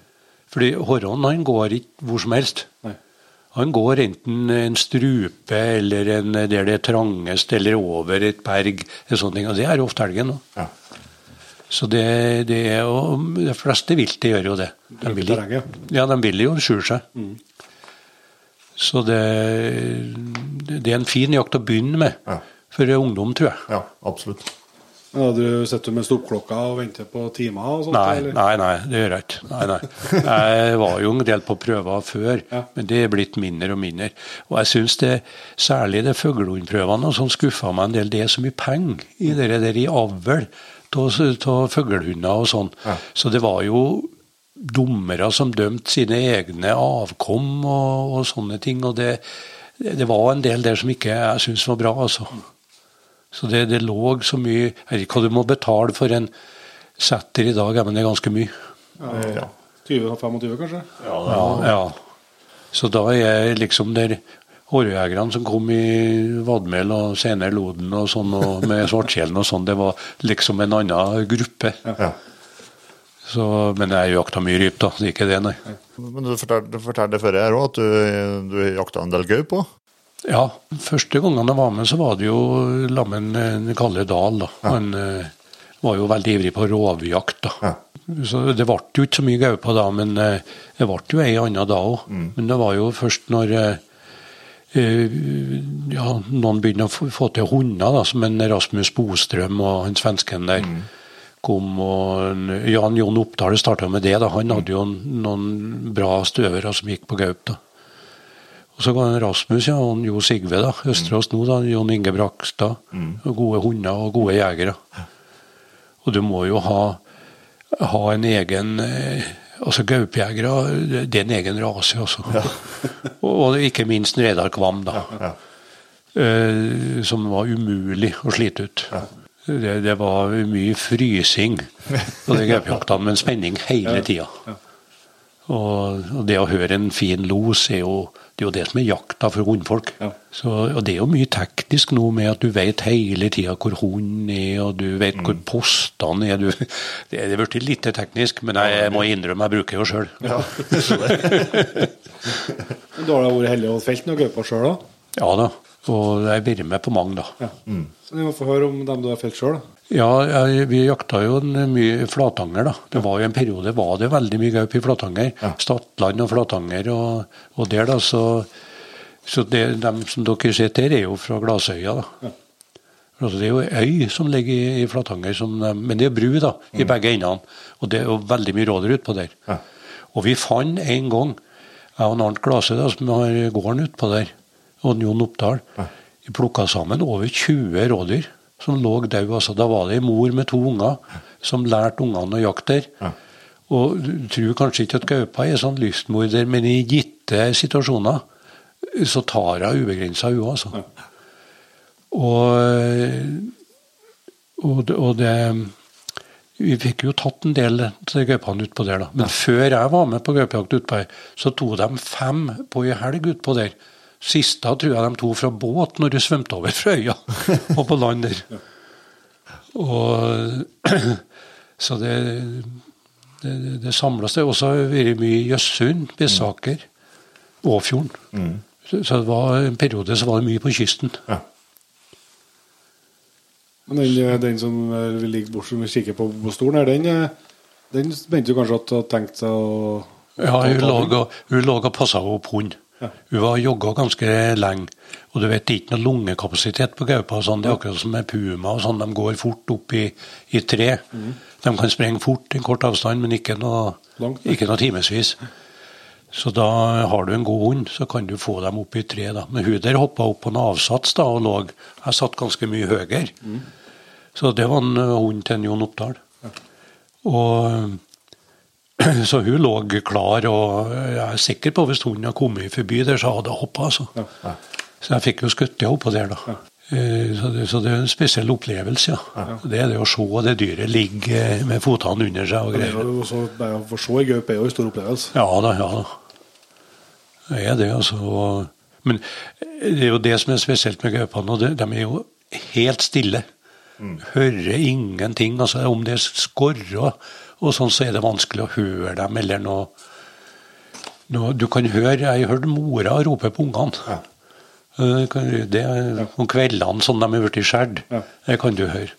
Fordi hårån han går ikke hvor som helst. Nei. Han går enten en strupe eller en der det er trangest, eller over et berg. eller sånne ting, Og det er ofte elgen. Ja. Så det, det er jo De fleste viltet gjør jo det. De vil, ja, de vil jo skjule seg. Så det, det er en fin jakt å begynne med Ja. for ungdom, tror jeg. ja, absolutt. Men du sitter med stoppklokka og venter på timer og sånt? Nei, eller? nei, nei, det gjør jeg ikke. Nei, nei. Jeg var jo en del på prøver før, Ja. men det er blitt mindre og mindre. Og jeg syns det, særlig det fuglehundprøvene som sånn skuffa meg en del. Det er så mye penger i det der i avl av fuglehunder og sånn. Så det var jo dommere som dømte sine egne avkom og, og sånne ting. Og det, det var en del der som ikke jeg syns var bra, altså. Så det, det lå så mye Jeg vet ikke hva du må betale for en setter i dag, men det er ganske mye. Ja. 20-25, kanskje? Ja, ja. Så da er jeg liksom der Hårjegerne som kom i Vadmel og senere Loden og sånn, og med Svartkjelen og sånn, det var liksom en annen gruppe. Ja. Så, men jeg jakta mye rype, da. Det er ikke det, nei. Men du fortalte, du fortalte før her òg at du, du jakta en del gaupe òg? Ja, første gangen jeg var med, så var det jo lammen en Kalle Dahl. da. Han uh, var jo veldig ivrig på rovjakt. da. Ja. Så Det ble jo ikke så mye gaupe da, men uh, det ble jo ei anna da òg. Men det var jo først når uh, eh, ja, noen begynte å få, til hunder, da, som en Rasmus Bostrøm og han svensken der. kom og Jan Jon Oppdal starta med det. da, Han hadde jo noen bra støvere som gikk på gaup. da. Og så var det Rasmus ja, og Jo Sigve, da, Østerås nå, da, Jon Inge Brakstad. Mm. Gode hunder og gode jegere. Og du må jo ha, ha en egen eh, Altså Gaupejegere, det er en egen rase, altså. (laughs) og, og ikke minst Reidar Kvam, da. Eh, som var umulig å slite ut. Det, det var mye frysing på de gaupejaktene, men spenning hele tida. Og, og det å høre en fin los er jo det, er jo det som er jakta for hundfolk. Ja. Så, og det er jo mye teknisk nå med at du vet hele tida hvor hunden er, og du vet hvor postene er. Du, det er blitt litt teknisk, men jeg, jeg må innrømme jeg bruker jo sjøl. (laughs) Men Du har da vært heldig og felt noen gauper sjøl, da? Ja da. Og jeg blir med på mange, da. Ja. Så vi må få høre om dem du har felt sjøl, da. Ja, jeg, vi jakta jo en, mye flatanger, da. Det var jo En periode var det veldig mye gaup i flatanger. Stadland og flatanger og, og der, da. Så, så det, dem som dere ser der, er jo fra Glasøya, da. Altså, det er jo ei øy som ligger i, i flatanger, som, men det er bru da, i begge endene. Og det er jo veldig mye rådyr utpå der. Og vi fant en gang, jeg og Arnt Glase, da, som har gården utpå der, og Jon Oppdal, vi plukka sammen over 20 rådyr som lå død. Altså, da var det ei mor med to unger som lærte ungene å jakte der. Og du tror kanskje ikke at gaupa er sånn lystmorder, men i gitte situasjoner så tar hun ubegrensa, hun altså. Og, og, det, og det Vi fikk jo tatt en del til gaupene utpå der, da. Men før jeg var med på gaupejakt utpå her, så tok de fem på ei helg utpå der. Siste tror jeg de tok fra båt når de svømte over fra øya (laughs) og på land der. Og (clears throat) Så det det, det, det samles. Det har også vært mye i Jøssund, Bessaker, Åfjorden. Så, så det var en periode så var det mye på kysten. Men den, den som eh, ligger bort som vi kikker på på stolen her, den, eh, den mente du kanskje at hadde tenkt seg å Ja, hun lå og passa opp hund. Hun var jogga ganske lenge. Og du vet, det er ikke noe lungekapasitet på gaupa. Sånn. Det er akkurat som med puma. og sånn, De går fort opp i, i tre. De kan sprenge fort en kort avstand, men ikke noe, Langt. ikke noe timevis. Så da har du en god hund, så kan du få dem opp i tre. da. Men hun der hoppa opp på en avsats da, og lå Jeg satt ganske mye høyere. Så det var en ø, hund til en Jon Oppdal. Og (clears throat) så hun lå klar, og jeg er sikker på hvis hunden hadde kommet forbi der, så hadde hun hoppa. Altså. Så jeg fikk jo skutt henne oppå der, da. Eh, Så det, så det er en spesiell opplevelse, ja. Det er det å se det dyret ligge med fotene under seg og Det er greier. jo også, bare å få se ei gaupe er jo en stor opplevelse. Ja da, ja da. Det er det, altså. Men det er jo det som er spesielt med gaupene, og de er jo helt stille. Hører ingenting. altså Om det skorrer og sånn, så er det vanskelig å høre dem, eller noe, noe Du kan høre Jeg hørte mora rope på ungene. Ja. Det er om kveldene som de er blitt skåret. Ja. Det kan du høre.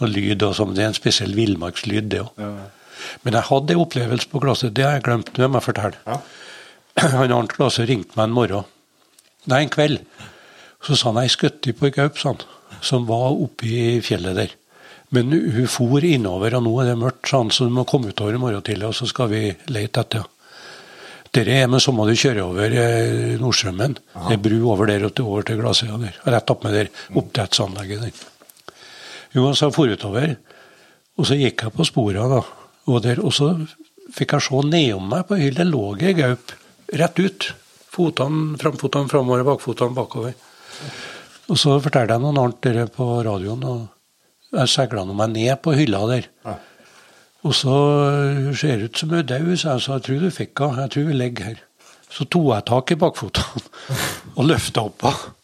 Og lyd og sånn. Det er en spesiell villmarkslyd, det òg. Ja. Men jeg hadde en opplevelse på glasset, det har jeg glemt. Det må jeg fortelle. (clears throat) Han Arnt Klasse ringte meg en morgen. Nei, en kveld. Så sa han ei skjøt på ei gaup, som var oppe i fjellet der. Men hun for innover, og nå er det mørkt, sånn, så du må komme utover i morgen tidlig, og så skal vi lete etter henne. Dette er med samme du kjører over Nordstrømmen. Nordstrømmen. Det er bru over der og til, over til Glasøya der. Rett opp med der oppdrettsanlegget der. Jo, så jeg for utover, og så gikk jeg på sporene, da. Og, der, og så fikk jeg se nedom meg på hylla lå ei gaup rett ut. Fotene, framfotene framover, bakfotene bakover. Og så fortalte jeg noen annet på radioen, og jeg segla nå meg ned på hylla der. Ja. Og så eh, ser det ut som hun er død, sa jeg, så jeg tror du fikk henne. Jeg tror vi ligger her. Så tok jeg tak i bakfotene (laughs) og løfta opp henne.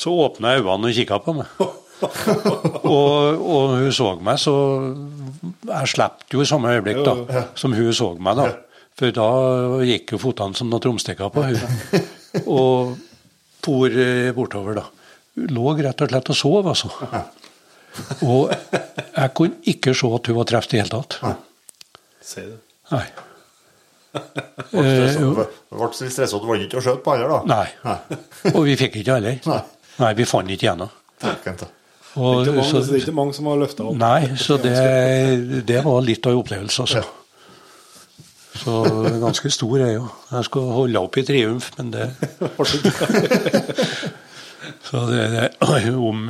Så åpna jeg øynene og kikka på meg. (laughs) og, og hun så meg, så jeg slapp jo i samme øyeblikk da, som hun så meg. da. For da gikk jo fotene som noen tromstikker på hun. (laughs) Og for eh, bortover, da. Hun lå rett og slett og sov, altså. Og jeg kunne ikke se at hun var truffet i det hele tatt. Sier du. Nei. (laughs) Ble så stressa at du var ikke å skjøte på heller, da? Nei. (laughs) Og vi fikk ikke heller. Nei. Nei, vi fant ikke da. Og, Det er ikke mange, så, det er ikke mange som har løfta opp. nei, så det, det var litt av en opplevelse, altså. Så ganske stor er jeg jo. Jeg skal holde opp i triumf, men det (laughs) Så det, det om,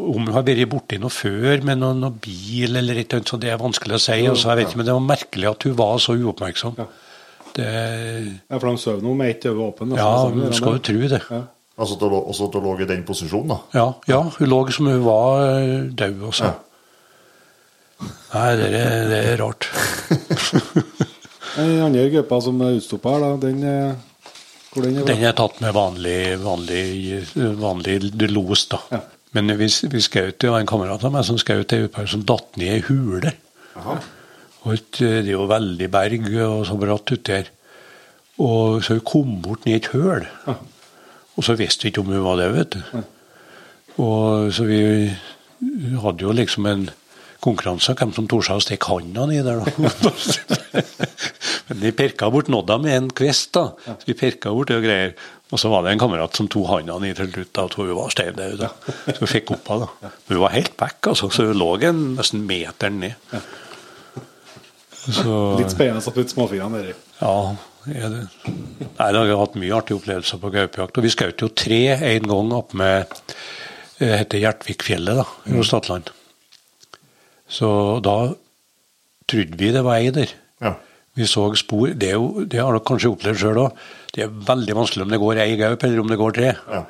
om hun har vært borti noe før med noen, noen bil eller et eller annet, så det er vanskelig å si. Altså, jeg vet ikke, Men det var merkelig at hun var så uoppmerksom. Det, Ja, for de sover nå med ett øye åpent. ja, hun skal jo tro det. Ja. Altså at du lå- også at du lå i den posisjonen, da? Ja, ja, hun lå som hun var eh, død også. Nei, det er, det er rart. (laughs) Den andre gruppa som er utstoppa her, da, den er Hvor den er? Den er tatt med vanlig, vanlig, vanlig los, da. Ja. Men vi, vi skjøt, var en kamerat av meg som skjøt ei upe som datt ned i ei hule. Og et, det er jo veldig berg og så bratt uti her. Og så hun kom bort ned i et høl. Og så visste vi ikke om hun var det, vet du. Og så vi hadde jo liksom en konkurranse om hvem som torde å stikke handa nedi der, da. Men (laughs) vi pirka bort nådda med en kvist, da. Så vi perka bort det og greier. Og så var det en kamerat som tok handa ned til slutt, da, og hun var stein død. da. Så vi fikk opp henne. Men hun var helt back, altså. Så hun lå en nesten meter ned. Så Litt spennende å putte småfingrene nedi. ja, er det. Nei, da har jeg hatt mye artige opplevelser på gaupejakt. Og vi skjøt jo tre en gang opp med Det heter Hjertvikfjellet, da, i Statland. Så da trodde vi det var ei der. Ja. Vi så spor. Det, er jo, det har dere kanskje opplevd sjøl òg. Det er veldig vanskelig om det går ei gaup, eller om det går tre. Ja.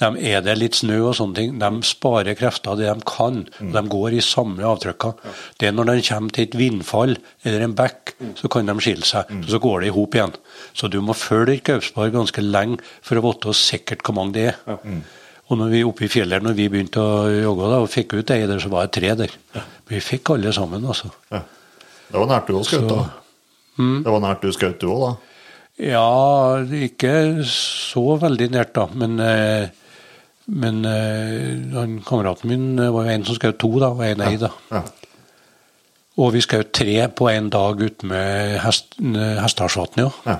De er det litt snø og sånne ting. De sparer krefter det de kan. Mm. De går i samme avtrykka. Det er når de kommer til et vindfall eller en bekk, så kan de skille seg. Så går det i hop igjen. Så du må følge et gaupspar ganske lenge for å vite sikkert hvor mange det er. Og når vi oppe i fjellet når vi begynte å jogge da, og fikk ut ei der, så var det tre der. Ja. vi fikk alle sammen, altså. ja. Det var nært du òg skjøt, da. Det var nært du skjøt, du òg, da. Ja, ikke så veldig nært, da. Men, eh, men eh, kameraten min var jo en som skjøt to, da, og en ei, da. Ja. Og vi skjøt tre på en dag ute med hest, Hestdalsvatnet, ja. Ja.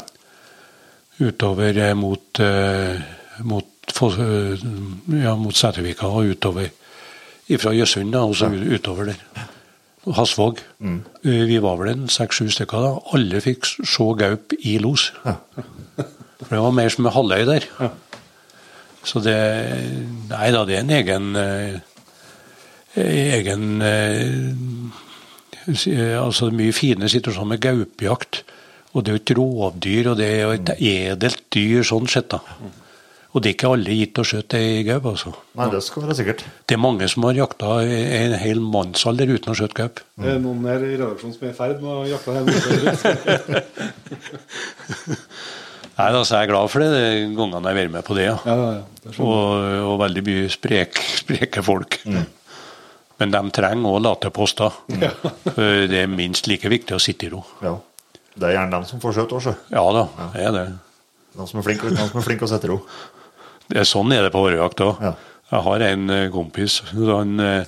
Utover eh, mot, mot, Eh, ja, mot Sætervika og utover fra Jøssund, og så utover der. Hasvåg. Mm. Eh, Vi var vel en seks-sju stykker da. Alle fikk se gaup i los. (laughs) For det var mer som en halvøy der. Så det Nei da, det er en egen eh, egen Altså mye fine situasjoner med gaupejakt. Og det er jo et rovdyr, og det er jo et edelt dyr sånn sett, da. Og det er ikke alle gitt å skjøte ei gaup, altså. Nei, det skal være sikkert. Det er mange som har jakta en hel mannsalder uten å skjøte gaup. Det er noen her i redaksjonen som er i ferd med å jakte her. (laughs) Nei, altså, jeg er glad for det, de gangene jeg har vært med på det. ja. Ja, ja, ja. Det og, og veldig mye sprek, spreke folk. Men de trenger òg late poster. For Det er minst like viktig å sitte i ro. Ja. Det er gjerne dem som får skjøt òg, sjø. Ja da, det er det. De som er flinke, de som er flinke å sette ro. Det er sånn er det på årejakt òg. Ja. Jeg har en eh, kompis han, eh,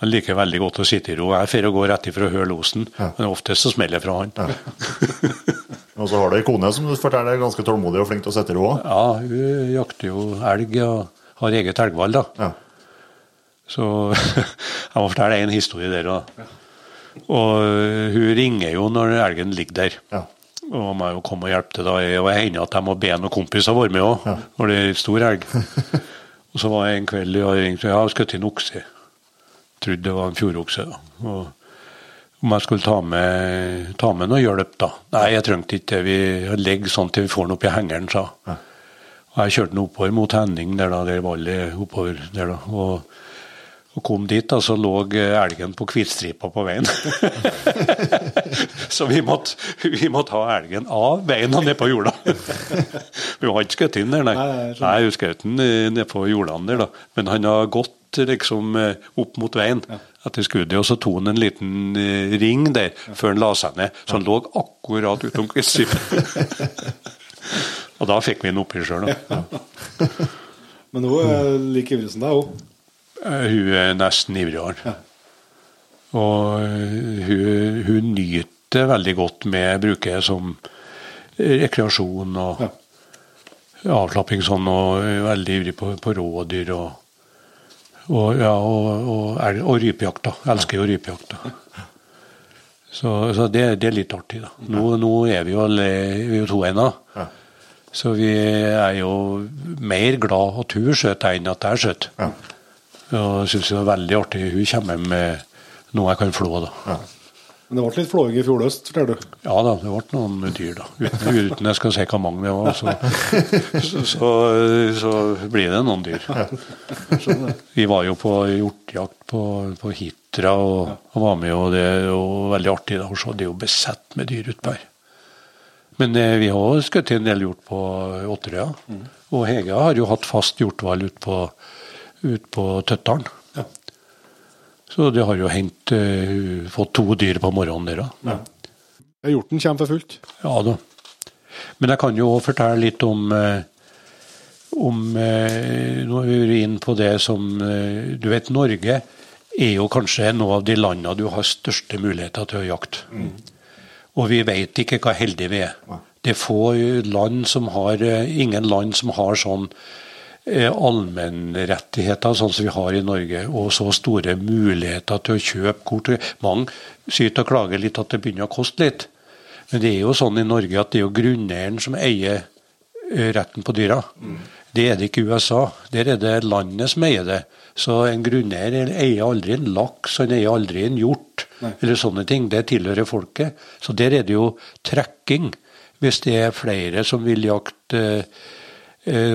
han liker veldig godt å sitte i ro. Jeg får gå rett ifra å høre losen, Ja. men oftest så smeller det fra han. (laughs) Og så har du ei kone som du forteller er ganske tålmodig og flink til å sette ro òg. Ja, hun jakter jo elg og har eget elgvall, da. Ja. Så (laughs) jeg må fortelle en historie der òg. Og hun ringer jo når elgen ligger der. Ja. Og må jo komme og hjelpe til. da. Og det hender at jeg må be noen kompiser være med òg, når det er stor elg. (laughs) og så var jeg en kveld og ringte ja, jeg skulle til en okse. Trodde det var en fjordokse. Og om jeg skulle ta med, ta med noe hjelp, da. Nei, jeg trengte ikke det. Vi legger sånn til vi får den opp i hengeren, sa ja. Og jeg kjørte den oppover mot Henning, der da, der vallet oppover der da. Og, og kom dit, da, så lå elgen på hvitstripa på veien. (laughs) så vi måtte, vi måtte ha elgen av veien og ned på jorda. vi hadde ikke skutt inn der, nei. Nei, vi skjøt den eh, ned på jordene der, da. Men han har gått liksom eh, opp mot veien etter skuddet, og så tok han en liten eh, ring der før han la seg ned. Så han lå akkurat utom hvitstripa. (laughs) og da fikk vi den oppi sjøl, da. Men hun er like ivrig som deg, hun. Eh, Hun er nesten ivrigere. Og eh, hun, hun nyter veldig godt med bruket som rekreasjon og Ja. avslapping sånn, og er veldig ivrig på, på rådyr og, og, ja, og, og, rypejakt. Elsker jo rypejakt. (laughs) Så, så det, det er litt artig, da. Nå, nå er vi jo, vi er jo to ennå. Så vi er jo mer glad at hun skjøt enn at jeg skjøt. Og syns det var veldig artig. Hun kommer med noe jeg kan flå, da. Men det ble litt flåing i fjor høst, forteller du. Ja da, det ble noen dyr, da. Uten, uten jeg skal si hvor mange det var, så, så, så, så blir det noen dyr. Vi var jo på hjortejakt på, på Hitra og, og var med, og det er jo veldig artig da, å se. Det er jo besett med dyr utpå her. Men eh, vi har skutt en del hjort på Åtterøya. Og Hege har jo hatt fast hjortvalg ute på, ut på Tøttalen. Så det har jo hendt uh, fått to dyr på morgenen der òg. Ja, Hjorten kommer for fullt. Ja da. Men jeg kan jo òg fortelle litt om uh, om eh, Nå er vi inne på det som eh, Du vet, Norge er jo kanskje noe av de landene du har største muligheter til å jakte. Og vi vet ikke hva heldige vi er. Det er få land som har eh, Ingen land som har sånn eh, allmennrettigheter sånn som vi har i Norge, og så store muligheter til å kjøpe kort. Mange syter og klager litt at det begynner å koste litt. Men det er jo sånn i Norge at det er jo grunneieren som eier eh, retten på dyra. Det er det ikke i USA. Der er det landet som eier det. Så en grunneier eier aldri en laks, han eier aldri en hjort, eller sånne ting. Det tilhører folket. Så der er det jo trekking. Hvis det er flere som vil jakte eh,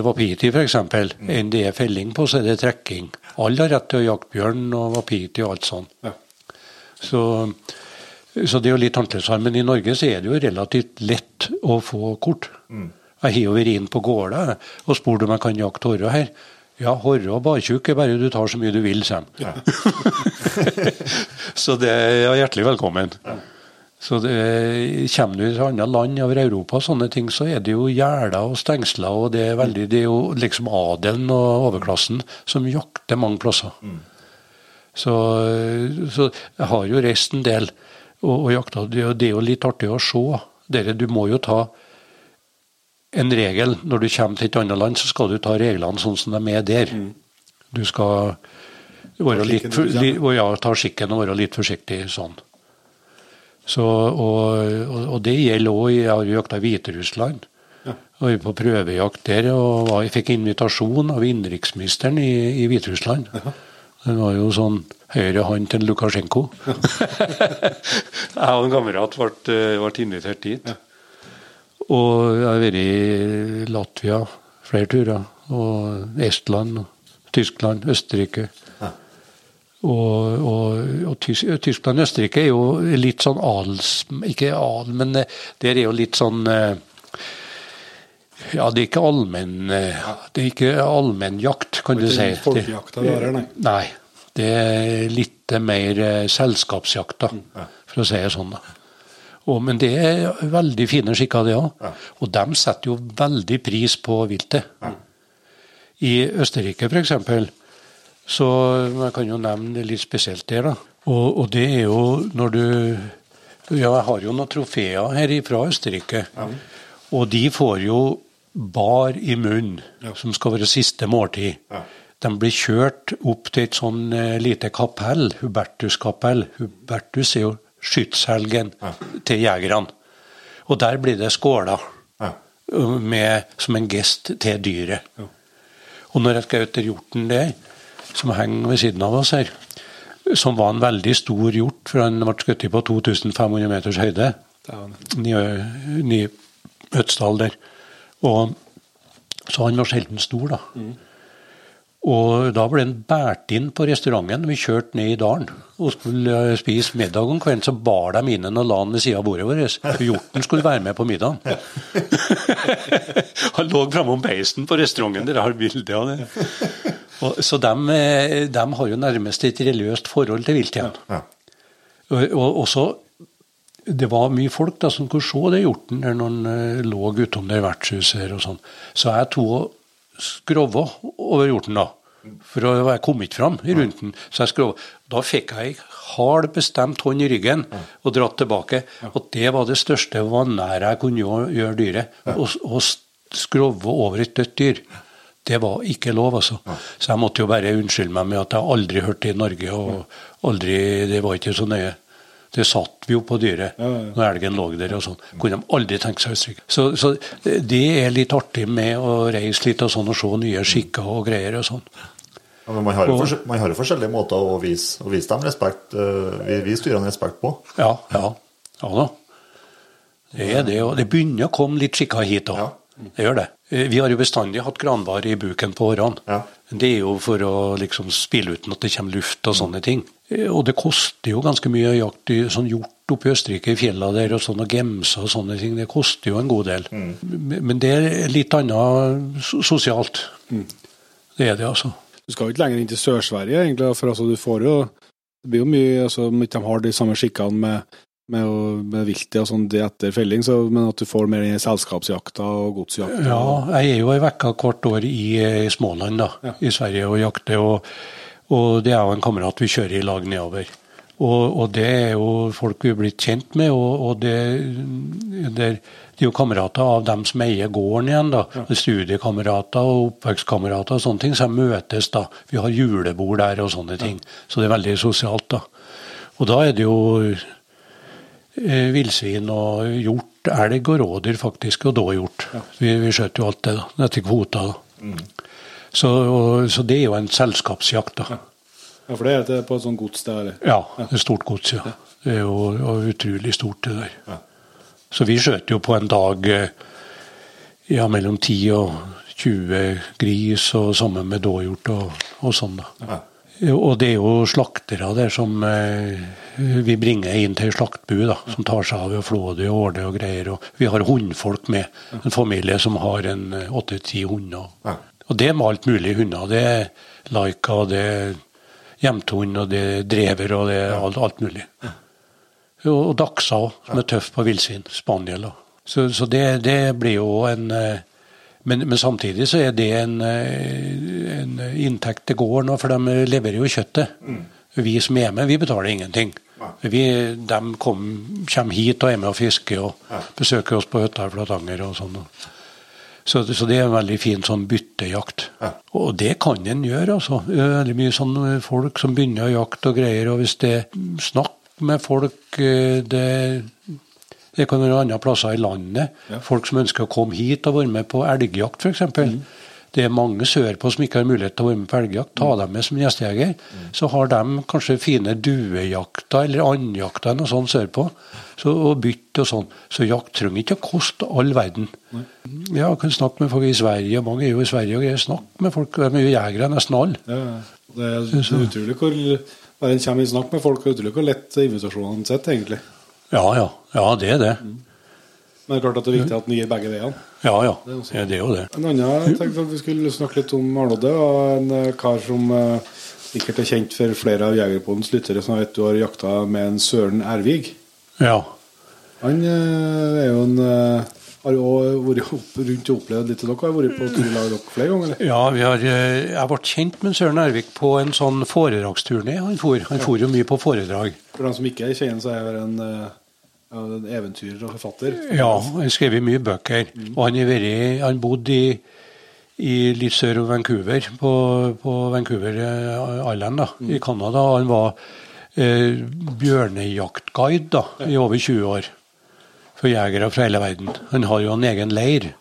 wapiti f.eks., enn det er felling på, så er det trekking. Alle har rett til å jakte bjørn og wapiti og alt sånt. Ja. Så, så det er jo litt annerledes her. Men i Norge så er det jo relativt lett å få kort. Jeg har jo vært inn på gårda og spurt om jeg kan jakte horre her. Ja, horre og bartjukk er bare du tar så mye du vil, Sam. (laughs) så det er hjertelig velkommen. Så det, Kommer du til andre land over Europa, sånne ting, så er det jo gjerder og stengsler. og Det er veldig, det er jo liksom adelen og overklassen som jakter mange plasser. Så, så jeg har jo reist en del og, og jakta. Det, det er jo litt artig å se. Dere, du må jo ta en regel. Når du kommer til et annet land, så skal du ta reglene sånn som de er der. Du skal være litt, ja, ta skikken og være litt forsiktig sånn. Så, og, og, det gjelder òg Jeg har jo jakta i Hviterussland. Og vi på prøvejakt der, og jeg fikk invitasjon av innenriksministeren i, i Hviterussland. Det var jo sånn høyre hånd til Lukasjenko. (laughs) jeg og en kamerat ble, eh, ble invitert dit. Og jeg har vært i Latvia flere turer. Og Estland, Tyskland, Østerrike. Og, og, og Tyskland og Østerrike er jo litt sånn adels... Ikke adel, men eh, der er jo litt sånn eh, Ja, det er ikke allmenn eh, Det er ikke allmennjakt, kan du Det si. er ikke folkejakta her, nei. Nei. Det er litt mer selskapsjakta, selskapsjakt, da, for å si det sånn. Og, men det er veldig fine skikker, det òg. Og de setter jo veldig pris på viltet. I Østerrike, f.eks., så jeg kan jo nevne litt spesielt der, da. Og, og det er jo når du Ja, jeg har jo noen trofeer her fra Østerrike. Og de får jo bar i munnen, som skal være siste måltid. De blir kjørt opp til et sånn eh, lite kapell, Hubertus-kapell. Hubertus er jo skytshelgen til jegerne. Og der blir det skåla Ja. med, som en gest til dyret. Og når jeg skal ut til hjorten der, som henger ved siden av oss her, som var en veldig stor hjort, for han ble skutt på 2500 meters høyde, Ny Øtsdal der. Og, så han var sjelden stor, da. Og da ble han båret inn på restauranten. Vi kjørte ned i dalen og skulle eh, spise middag om kvelden. Så bar de inn en og la han ved siden av bordet vårt. For hjorten skulle være med på middagen. (laughs) han lå framom beisen på restauranten, dere har bilde av det. Og, så de, eh, de har jo nærmest et religiøst forhold til viltjern. Ja. Og, og, og så det var mye folk da som kunne se det hjorten der når den eh, lå utom det vertshuset her og sånn. Så jeg tok og skrova over hjorten da, for jeg kom ikke fram i runden. Så jeg skrova. Da fikk jeg hard, bestemt hånd i ryggen og dratt tilbake. Og det var det største vanæret jeg kunne gjøre, dyret. Å skrove over et dødt dyr. Det var ikke lov, altså. Så jeg måtte jo bare unnskylde meg med at jeg aldri hørte i Norge, og aldri Det var ikke så nøye. Det satt vi jo på dyret når elgen lå der og sånn. Kunne de aldri tenke seg å stryke. Så, så det er litt artig med å reise litt og sånn og se nye skikker og greier og sånn. Ja, man har, jo Og- man har jo forskjellige måter å vise, å vise dem respekt, vi, vise dyrene respekt på. Ja, ja. Ja da. Det er det, og det begynner å komme litt skikker hit òg. Ja. Det gjør det. Eh, Vi har jo bestandig hatt granbar i buken på årene. Ja. Det er jo for å liksom spille uten at det kommer luft og sånne ting. Eh, Og det koster jo ganske mye å jakte sånn hjort oppe i Østerrike, i fjella der, og sånn, og gemser og sånne ting. Det koster jo en god del. Men men det er litt annet sosialt. sosialt. Det er det, altså. Du skal jo ikke lenger inn til Sør-Sverige, egentlig, for altså, du får jo Det blir jo mye altså, de har de samme skikkene med, med, med viltet og sånn etter felling, så, men at du får mer den selskapsjakta og godsjakta. Ja, jeg er jo ei uke hvert år i, i Småland, da, Ja. i Sverige, og jakter. Og, og det er jo en kamerat vi kjører i lag nedover. Og, og det er jo folk vi er blitt kjent med, og, og det, det, er jo kamerater av dem som eier gården igjen. da, Studiekamerater og oppvekstkamerater og sånne ting, som møtes da. Vi har julebord der og sånne ting. Så det er veldig sosialt, da. Og da er det jo eh, villsvin og hjort, elg og rådyr faktisk, og dåhjort. Vi, vi skjøt jo alt det da, etter kvota. da. Så, og, så det er jo en selskapsjakt, da. Ja, for det er på et sånt gods der. Ja, det er stort gods, ja. Det er jo og utrolig stort, det der. Så vi skjøt jo på en dag eh, ja, mellom 10 og 20 gris, og sammen med dåhjort og, og sånn, da. Og det er jo slaktere der som eh, vi bringer inn til slaktbu, da, som tar seg av å flå det og åle og greier. Og vi har hundfolk med, en familie som har en eh, åtte-ti hunder. Og det er med alt mulig hunder. Det er laika, det er hjemtehund, og det er drever, og det er alt, alt mulig. Og, og dachsa òg, som er tøff på villsvin. Spaniel. da. Så, så det, det blir jo en eh, men, men samtidig så er det en, eh, en inntekt til gården, òg, for de leverer jo kjøttet. Vi som er med, vi betaler ingenting. Vi, de kom, kommer hit og er med og fisker og besøker oss på hytta i Flatanger og sånn. Så, så det er en veldig fin sånn byttejakt. Og det kan en gjøre, altså. Det er Veldig mye sånn folk som begynner å jakte og greier, og hvis det er snakk med folk eh, det, det kan være andre plasser i landet. Folk som ønsker å komme hit og være med på elgjakt, f.eks. Det er mange sørpå som ikke har mulighet til å være med på elgjakt. Ta dem med som gjestejeger. Så har de kanskje fine duejakter eller andjakter noe sånt sørpå. Så, og bytte og sånn. Så jakt trenger ikke å koste all verden. Ja, jeg kan snakke med folk i Sverige, mange er jo i Sverige og greier. Snakk med folk, de er jo jegere, nesten alle. Ja, ja. det er utrolig hvor bare en kommer i snakk med folk, og utrolig hvor lett invitasjonene sitter, egentlig. Ja, ja. Ja, det er det. Men det er klart at det er viktig at den gir begge veiene. Ja, ja. ja det er jo det. En annen jeg tenkte at vi skulle snakke litt om Arnodde, og en eh, kar som eh, sikkert er kjent for flere av Jegerpodens lyttere, som vet du har jakta med en Søren Ervig. Ja. Han eh, er jo en har jo vært opp, rundt og opplevd litt av dere. Har vært på tur i dere flere ganger, eller? Ja, vi har, eh, jeg ble kjent med Søren Ervik på en sånn foredragsturné. Han for, han for jo mye på foredrag. For dem som ikke kjenner, så er han en, eh, en eventyrer og forfatter. Ja, han har skrevet mye bøker. Og han vært Han bodde i, i litt sør om Vancouver, på, på Vancouver eh, Island da, i Canada. Han var eh, bjørnejaktguide da, i over 20 år for jegere fra hele verden. Han har jo en egen leir.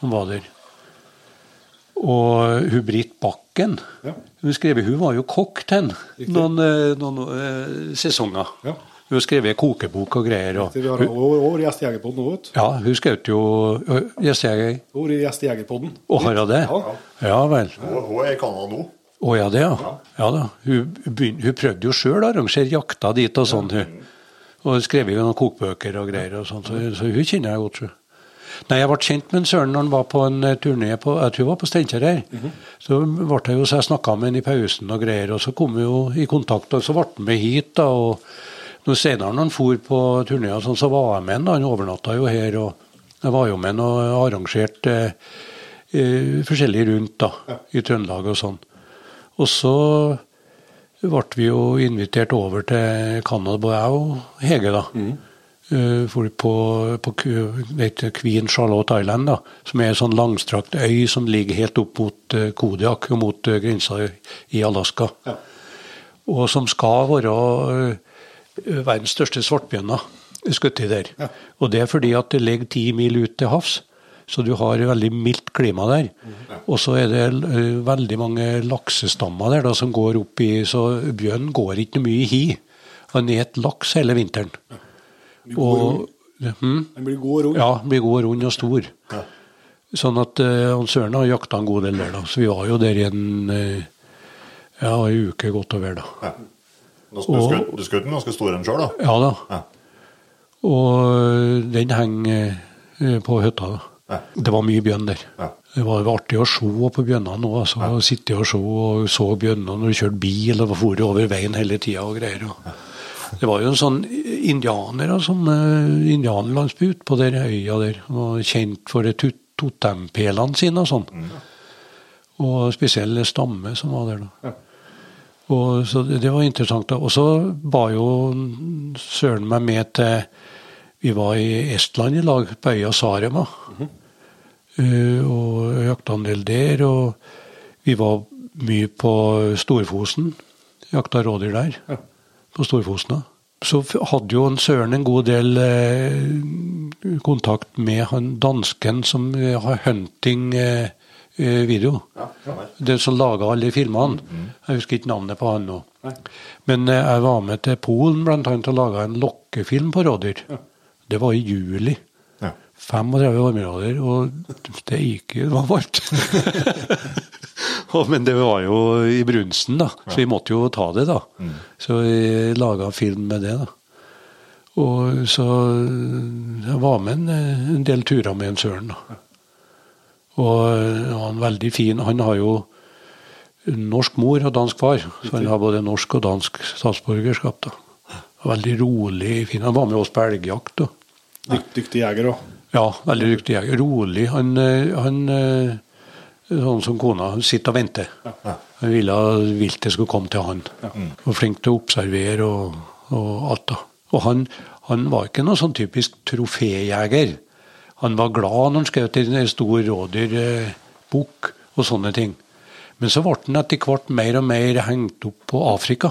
Han var der. Og hun Britt Bakken Ja. hun, skrev, hun var jo kokk til noen, eh, noen uh, sesonger. Ja. Hun har skrevet kokebok og greier. Og, Vi har også gjest i Jegerpodden nå, vet du. ja, hun skrev jo Gjestejeger. Hun er gjest i Jegerpodden. Og har hun det? Ja. Ja vel. Hun, er i Canada nå. Å ja, det, ja. ja da. Hun, hun prøvde jo sjøl å arrangere jakta dit og sånn. hun. Og skrev jo noen kokbøker og greier, og sånt, så, så hun kjenner jeg godt. Nei, Jeg ble kjent med en Søren når han var på en eh, turné på jeg tror var på Steinkjer her. Så ble jeg jo, så jeg snakka med han i pausen og greier, og så kom vi jo i kontakt, og så ble han med hit. da, og når Senere når han for på turné, og sånn, så var jeg med han. da, Han overnatta jo her, og jeg var jo med han og arrangerte eh, eh, forskjellig rundt da, i Trøndelag og sånn. Og så ble vi jo invitert over til Canada, jeg og Hege, da. Mm. For på, på heter Queen Charlotte Island, da, som er en sånn langstrakt øy som ligger helt opp mot eh, Kodiak og mot eh, grensa i- Alaska. Ja. Og som skal være eh, verdens største svartbjørner skutt i der. Ja. Og det er fordi at det ligger ti mil ut til havs, så du har veldig mildt klima der. Og så er det eh, veldig mange laksestammer der da, som går opp i Så bjørnen går ikke mye i hi. Han spiser laks hele vinteren. Og, hm? Den blir god og rund. Ja, blir god, og rund og stor. Sånn at uh, Søren har jakta en god del der, da. Så vi var jo der i en eh, ja, en uke godt og vel, da. Skjøt du skjøt den ganske stor en sjøl, da? Ja da. Ja. Og den henger eh, på hytta. da. Ja. Det var mye bjørn der. Ja. Det var artig å se på bjørnene òg. Altså, Sitte og se og så bjørnene når du kjørte bil og for over veien hele tida og greier. Og. Det var jo en sånn indianere, sånn indianerlandsby ute på der øya der. Var kjent for det totempælene sine og sånn. Og spesiell stamme som var der, da. Og så det, det var interessant. da. Og så var jo søren meg med til Vi var i Estland i lag, på øya Sarema. Eh, og jakta en del der. Og vi var mye på Storfosen. Jakta rådyr der. På Storfosen. Så hadde jo en Søren en god del eh, kontakt med han dansken som eh, har hunting eh, eh, video. Det som laga alle filmene. Jeg husker ikke navnet på han nå. Men eh, jeg var med til Polen blant annet og laga en lokkefilm på rådyr. Det var i juli. Ja. 35 varmegrader, og det gikk jo Det var varmt. (laughs) Men det var jo i brunsten, da, så vi måtte jo ta det, da. Så vi laga film med det, da. Og så jeg var med en, en del turer med en Søren, da. Og han var veldig fin. Han har jo norsk mor og dansk far, så han har både norsk og dansk statsborgerskap. da. Veldig rolig, fin. Han var med oss på elgjakt. da. Dyk, dyktig jeger òg. Ja, veldig dyktig jeger. Rolig. Han, eh, han eh, Sånn som kona. Han sitter og venter. Han ville vilt viltet skulle komme til han. Og flink til å observere og, og alt. da. Og han, han var ikke noe sånn typisk troféjeger. Han var glad når han skjøt en stor rådyrbukk og sånne ting. Men så ble han etter hvert mer og mer hengt opp på Afrika.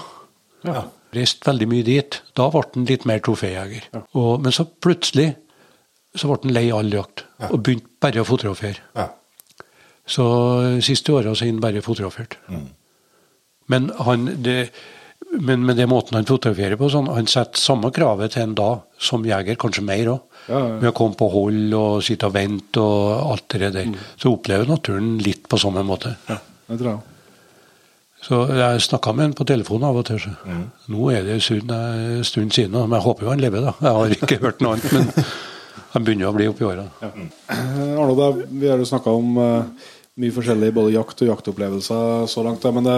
Ja. Reiste veldig mye dit. Da ble han litt mer troféjeger. Ja. Men så plutselig så ble han lei all jakt, og begynte bare å fotografere. Ja. Så siste åra har han bare fotografert. Men, han, det, men med den måten han fotograferer på, sånn, han setter samme kravet til en da som jeger, kanskje mer òg. Ja, ja. Med å komme på hold og sitte og vente og alt det der. Så opplever naturen litt på samme måte. Det tror jeg. Så jeg snakka med han på telefonen av og til. Så. Nå er det en stund siden, men jeg håper jo han lever, da. Jeg har ikke hørt noe annet, men han begynner å bli oppi åra. Ja. Arne, vi har jo snakka om eh, mye forskjellig, både jakt og jaktopplevelser så langt. Men det,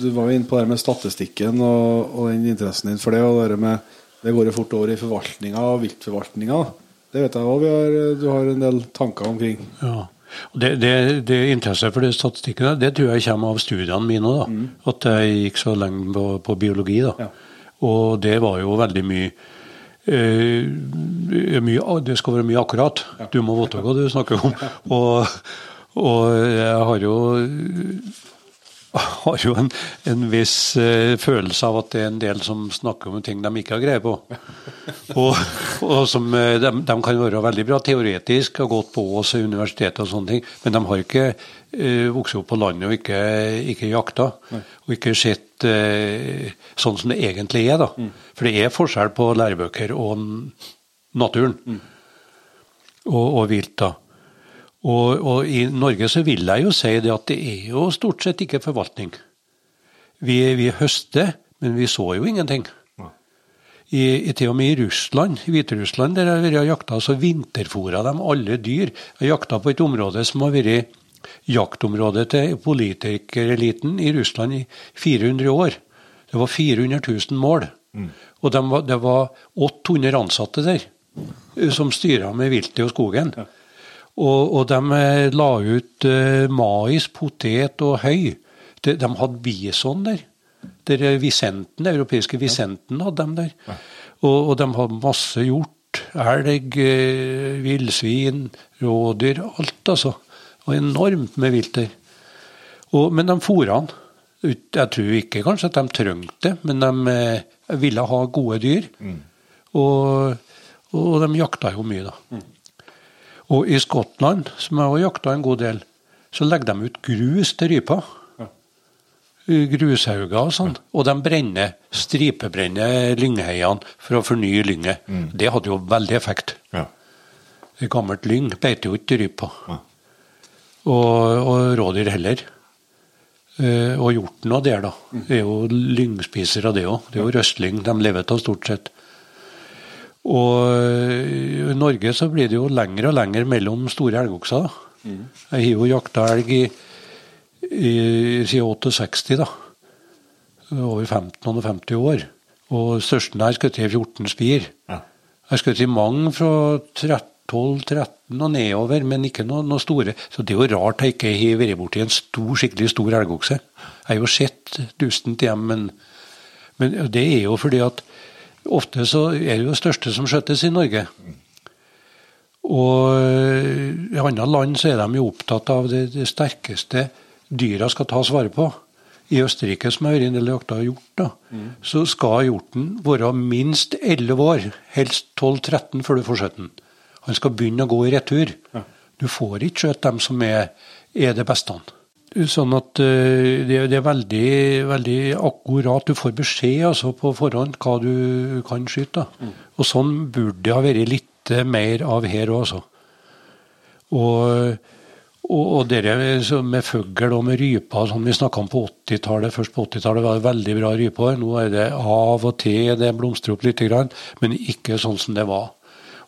du var jo inne på det med statistikken og, og den interessen din for det. og Det, med, det går jo fort over i forvaltninga og viltforvaltninga. Det vet jeg òg du har en del tanker omkring. Ja. Det, det, det interesse for de statistikkene det tror jeg kommer av studiene mine. da, At jeg gikk så lenge på, på biologi. da. Ja. Og det var jo veldig mye eh, mye, Det skal være mye akkurat. Du må vite hva du snakker om. Og, Og jeg har jo har jo en, en viss eh, følelse av at det er en del som snakker om ting de ikke har greie på. Og, og som eh, de, de, kan være veldig bra teoretisk, har gått på oss i universitetet og sånne ting, men de har ikke eh, vokst opp på landet og ikke, ikke jakta. Og ikke sett eh, sånn som det egentlig er. da. For det er forskjell på lærebøker og naturen. Og, og vilt, da. Og, og, i Norge så vil jeg jo si det at det er jo stort sett ikke forvaltning. Vi, vi høster, men vi så jo ingenting. I, i, til og med i Russland, i Hviterussland, der jeg har vært og jakta, så vinterfôra de alle dyr. Jeg jakta på et område som har vært jaktområdet til politikereliten i Russland i 400 år. Det var 400 000 mål. Mm. Og de var, det var 800 ansatte der som styra med viltet og skogen. Ja. Og, og de eh, la ut uh, mais, potet og høy. De, de hadde bison der. der visenten, Den europeiske visenten hadde dem der. Og, og, de hadde masse hjort. Elg, villsvin, rådyr. Alt, altså. Og enormt med vilter. Og, men de fôra han. Jeg tror ikke kanskje at de trengte det, men de eh, ville ha gode dyr. Mm. Og, og, de jakta jo mye, da. Mm. Og i Skottland, som jeg har jakta en god del, så legger de ut grus til rypa. Ja. Grushauger og sånn. Ja. Og de brenner, stripebrenner lyngheiene for å fornye lynget. Mm. Det hadde jo veldig effekt. Ja. Gammelt lyng beiter jo ikke rypa. Ja. Og, og rådyr heller. Eh, og hjorten og der, da. Mm. Det er jo lyngspisere, det òg. Det er jo røstlyng de lever av, stort sett. Og i Norge så blir det jo lenger og lenger mellom store elgokser. Mm. Jeg har jo jakta elg i, i, siden 68, da. Over 15-50 år. Og størsten har skutt i 14 spir. Ja. Jeg i mange fra 12-13 og nedover, men ikke noe, noe, store. Så det er jo rart jeg ikke har vært borti en stor, skikkelig stor elgokse. Jeg har jo sett dustent dem, men, men det er jo fordi at Ofte så er det jo det største som skjøttes i Norge. Og i andre land så er de jo opptatt av det, det sterkeste dyra skal tas vare på. I Østerrike, som har vært en del jakta hjort, da, mm. så skal hjorten være minst 11 år, helst 12-13 før du får skjøtt den. Han skal begynne å gå i retur. Ja. Du får ikke skjøtt dem som er, er det beste. Sånn at uh, det, det, er veldig, veldig akkurat. Du får beskjed altså, på forhånd hva du kan skyte. Mm. Og sånn burde det ha vært litt mer av her òg, altså. Og, og, og det med fugl og med ryper som vi snakka om på 80-tallet, først på 80-tallet var det veldig bra ryper. Nå er det av og til det blomstrer opp litt, men ikke sånn som det var.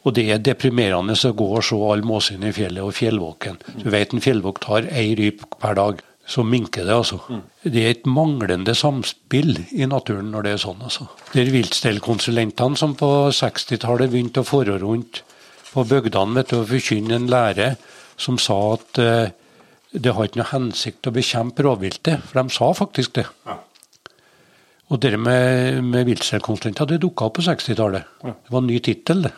Og det er deprimerende å gå og se all måsene i fjellet og fjellvåken. Du vet en fjellvåk tar ei ryp per dag. Så minker det, altså. Mm. Det er et manglende samspill i naturen når det er sånn, altså. Det er viltstellkonsulentene som på 60-tallet begynte å fore rundt på bygdene vet du, og forkynne en lære som sa at eh, det har ikke noe hensikt å bekjempe rovviltet, for de sa faktisk det. Ja. Og det med, med viltstellkonsulenter det dukka opp på 60-tallet. Ja. Det var en ny tittel, det.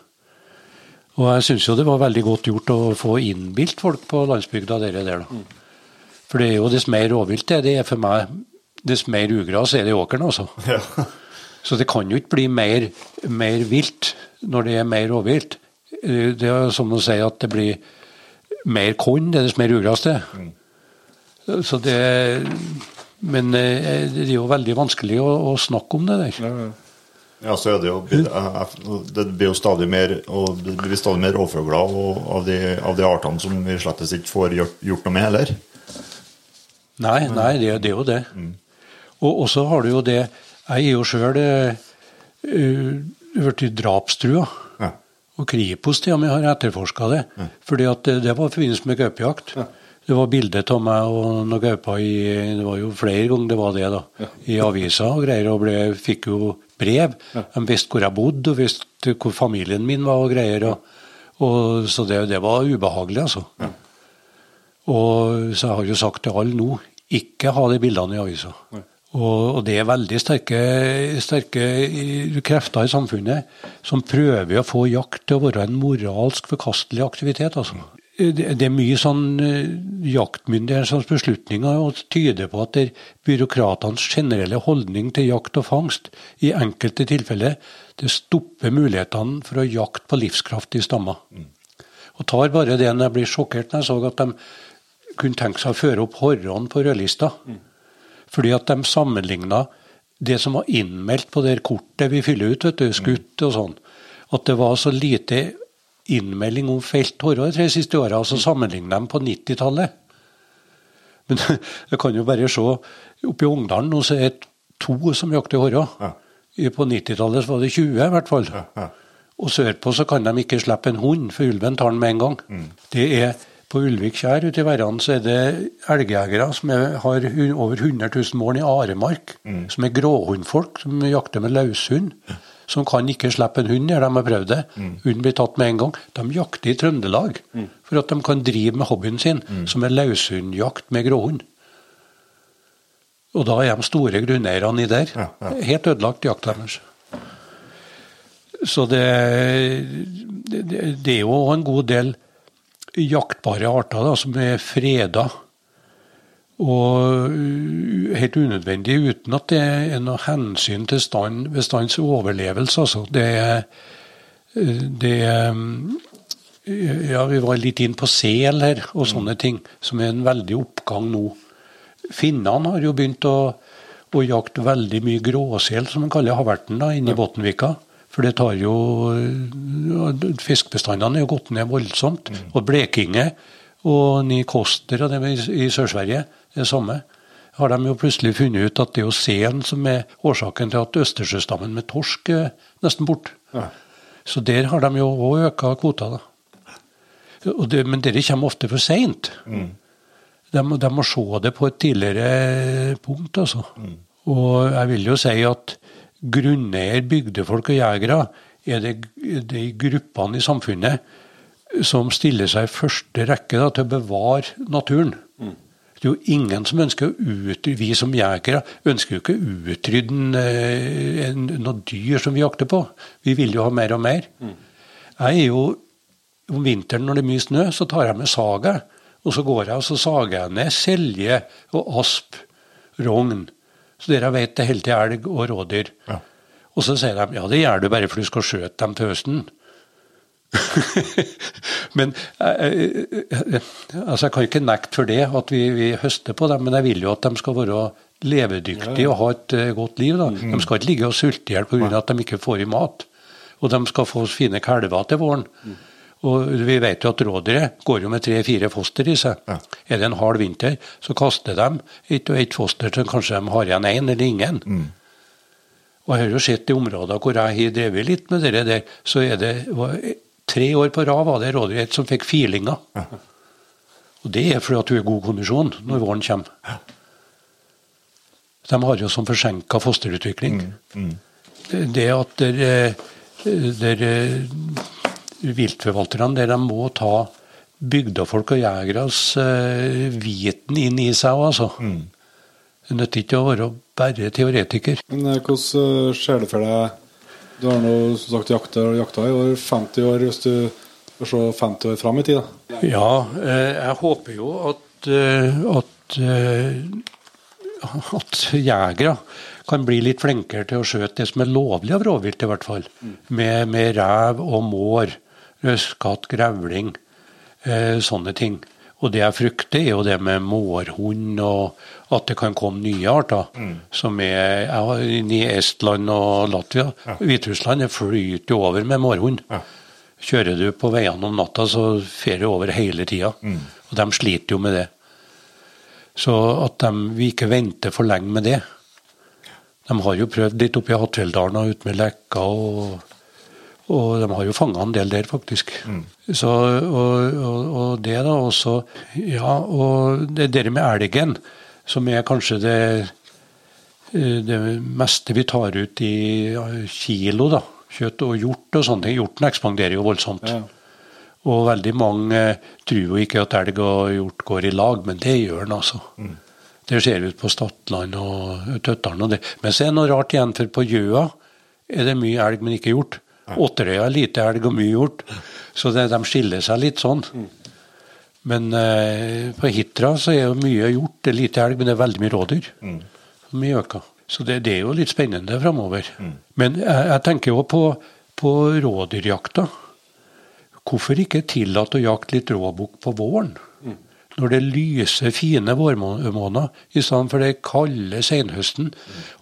Og jeg syns jo det var veldig godt gjort å få innbilt folk på landsbygda dere der, da. For det er jo dess mer rovvilt det, det er for meg, dess mer ugras er det i åkeren, altså. (laughs) Ja. Så det kan jo ikke bli mer, mer, vilt når det er mer rovvilt. Det er som å si at det blir mer korn, det er dess mer ugras det. Mm. Så det Men eh, det er jo veldig vanskelig å, å snakke om det der. Ja, ja. Ja, så er det jo Det blir jo stadig mer og det blir stadig mer rovfugler av, de, av de artene som vi slett ikke får gjort, gjort noe med heller. Nei, nei, det, det er jo det. Mm. Og så har du jo det Jeg er jo sjøl uh, blitt drapstrua. Ja. Og Kripos til og med har etterforska det. Ja. fordi at det, det var i forbindelse med gaupejakt. Ja. Det var bilde av meg og noen gauper i Det var jo flere ganger det var det, da. Ja. I avisa og greier. Og ble, fikk jo brev. Ja. De visste hvor jeg bodde, og visste hvor familien min var og greier. Og, og, så det, det, var ubehagelig, altså. Ja. Og så jeg har jo sagt til alle nå ikke ha de bildene i avisa. Og, og, det er veldig sterke, sterke, krefter i samfunnet som prøver å få jakt til å være en moralsk forkastelig aktivitet. altså. Det er mye sånn eh, jaktmyndighetenes beslutninger og tyder på at det byråkratenes generelle holdning til jakt og fangst i enkelte tilfeller det stopper mulighetene for å jakte på livskraftige stammer. Og tar bare det når jeg blir sjokkert når jeg så at de kunne tenke seg å føre opp horrene på rødlista. Fordi at de sammenligna det som var innmeldt på det kortet vi fyller ut, vet du, skutt og sånn, at det var så lite innmelding om felt horre de tre siste åra, altså så sammenligner de på 90-tallet. Men (laughs) jeg kan jo bare se oppe i Ungdalen nå så er det to som jakter horre. Ja. På 90-tallet var det 20 i hvert fall. ja. Og sørpå så kan de ikke slippe en hund, for ulven tar den med en gang. Det er På Ulvik skjær ute i verden så er det elgjegere som er, har over 100 000 mål i Aremark, som er gråhundfolk, som jakter med løshund. Som kan ikke slippe en hund når de har prøvd det. Hunden blir tatt med en gang. De jakter i Trøndelag for at de kan drive med hobbyen sin, som er løshundjakt med gråhund. Og da er de store grunneierne i der. Ja, ja. Helt ødelagt jakt deres. Så det, det, det er jo en god del jaktbare arter da, som er freda. Og uh, helt unødvendig uten at det er noe hensyn til stand, bestands overlevelse. Altså. Det uh, det um, Ja, vi var litt inn på sel her og sånne ting, som er en veldig oppgang nå. Finnene har jo begynt å, å jakte veldig mye gråsel, som man kaller haverten, da, inne i Bottenvika. For det tar jo øh, Fiskebestandene er jo gått ned voldsomt. Og blekinge og Nikoster og det i, i Sør-Sverige, det samme. Har de jo plutselig funnet ut at det er jo selen som er årsaken til at Østersjøstammen med torsk er nesten borte. Ja. Så der har de jo òg øka kvota, det, men dette kommer ofte for seint. De, må- de må se det på et tidligere punkt, altså. Og jeg vil jo si at grunneier, bygdefolk og jegere er det de gruppene i samfunnet som stiller seg i første rekke da, til å bevare naturen. Det er jo ingen som ønsker å utrydde Vi som jegere ønsker jo ikke å utrydde eh, noe dyr som vi jakter på. Vi vil jo ha mer og mer. Jeg er jo om vinteren når det er mye snø, så tar jeg med saga. Og så går jeg og så sager jeg ned selje og asp, rogn. Så dere vet det holder til elg og rådyr. Ja. Og så sier de ja, det gjør du bare for du skal skjøte dem til høsten. (laughs) men eh, eh, altså Jeg kan ikke nekte for det, at vi, vi høster på dem, men jeg vil jo at de skal være levedyktige og ha et eh, godt liv. Da. De skal ikke ligge og sulte i hjel pga. at de ikke får i mat. Og de skal få fine kalver til våren. Og vi vet jo at rådyret går jo med tre-fire foster i seg. Ja. Er det en hard vinter, så kaster de ett og ett foster til kanskje de har igjen én eller ingen. Og jeg har jo sett i områder hvor jeg har drevet litt med det der, så er det tre år på rad var det rådyrgeit som fikk firlinger. Og det er fordi at hun er i god kondisjon når våren kommer. De har jo som forsinka fosterutvikling. Det at der, eh, der eh, viltforvalterne der de må ta bygdefolk og jegeres uh, viten inn i seg òg, altså. Det nytter ikke å være bare teoretiker. Men hvordan ser du for deg Du har nå som sagt jakta, jakta i år 50 år, hvis du får se 50 år fram i tid? da. Ja, eh, jeg håper jo at, eh, at, eh, (laughs) at jegere kan bli litt flinkere til å skjøte det som er lovlig av rovvilt, i hvert fall. Med, med rev og mår, røskatt, grevling, sånne ting. Og det jeg frykter, er jo det med mårhund, og at det kan komme nye arter. Som er i Estland og Latvia. Hviterussland flyter jo over med mårhund. Kjører du på veiene om natta, så fer det over hele tida. Og de sliter jo med det. Så at de, vi ikke venter for lenge med det. De har jo prøvd litt oppe i Hattfjelldalen og ute med Leka, og, og de har jo fanga en del der, faktisk. Så, og, og, og det da også Ja, og det der med elgen, som er kanskje det eh, det meste vi tar ut i kilo, da. Kjøtt og hjort og sånne ting. Hjorten ekspanderer jo voldsomt. Ja. Og veldig mange eh, tror jo ikke at elg og hjort går i lag, men det gjør den altså. Det ser ut på Stadland og Tøttern og det. Men så er det noe rart igjen, for på Gjøa er det mye elg, men ikke hjort. Åtterøya er lite elg og mye hjort. Så det, de skiller seg litt sånn. Men eh, på Hitra så er jo mye gjort. Det er lite elg, men det er veldig mye rådyr. Mye øker. Så det, det er jo litt spennende framover. Men jeg, jeg tenker jo på, på rådyrjakta. Hvorfor ikke tillate å jakte litt råbukk på våren? Når det lyser fine vårmåneder i stedet for det kalde senhøsten.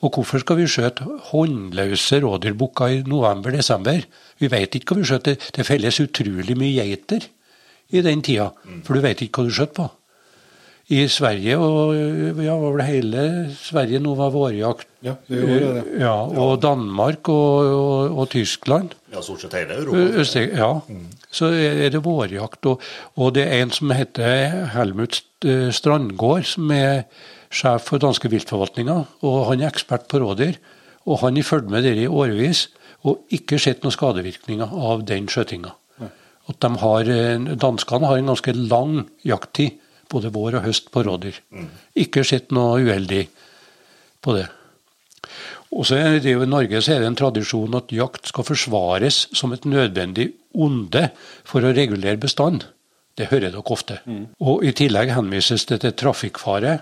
Og hvorfor skal vi skjøte håndløse rådyrbukker i november-desember? Vi vet ikke hva vi skjøter. Det felles utrolig mye geiter i den tida, for du vet ikke hva du skjøt på. I Sverige, og ja, var vel hele Sverige nå var vårjakt. Ja, det gjorde det. Ja, og Danmark og, og, og Tyskland. Ja, stort sett hele Øst, ja, så er det vårjakt. Og, og det er en som heter Helmut Strandgård, som er sjef for danske viltforvaltninga. Og han er ekspert på rådyr. Og han har fulgt med dere i årevis og ikke sett noen skadevirkninger av den skjøtinga. At de har, eh, Danskene har en ganske lang jakttid, både vår og høst, på rådyr. Ikke sett noe uheldig på det. Og så er det jo I Norge så er det en tradisjon at jakt skal forsvares som et nødvendig onde for å regulere bestand. Det hører dere ofte. Og I tillegg henvises det til trafikkfare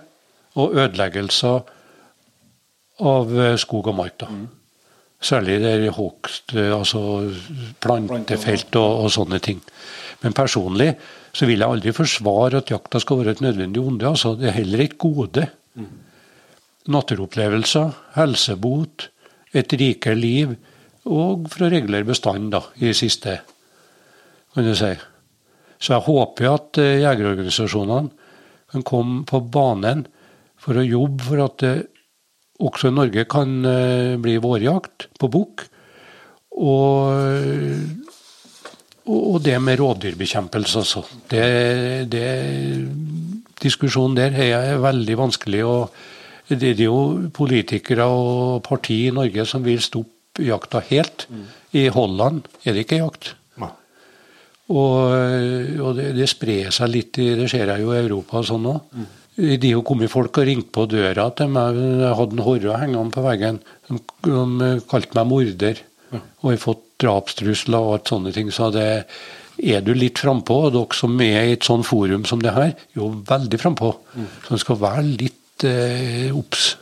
og ødeleggelser av eh, skog og mark. da. Særlig det er hogst, eh, altså plantefelt og, og sånne ting. Men personlig så vil jeg aldri forsvare at jakta skal være et nødvendig onde. altså Det er heller et gode. Naturopplevelser, helsebot, et rikere liv, og for å regulere bestanden, da, i siste, kan du si. Så jeg håper at eh, jegerorganisasjonene kan komme på banen for å jobbe for at det også i Norge kan eh, bli vårjakt på bukk. Og, og det med rovdyrbekjempelse, altså. Det, det, diskusjonen der er veldig vanskelig. og Det er jo politikere og parti i Norge som vil stoppe jakta helt. I Holland er det ikke jakt. Og, og det, det sprer seg litt, det ser jeg jo i Europa og sånn òg. Det har kommet folk og ringt på døra til meg. Jeg hadde en horre hengende på veggen. De, de kalte meg morder. Og jeg har fått drapstrusler og alt sånne ting. Så det er du litt frampå, og dere som er i et sånt forum som det her, er jo veldig frampå. Så en skal være litt eh, obs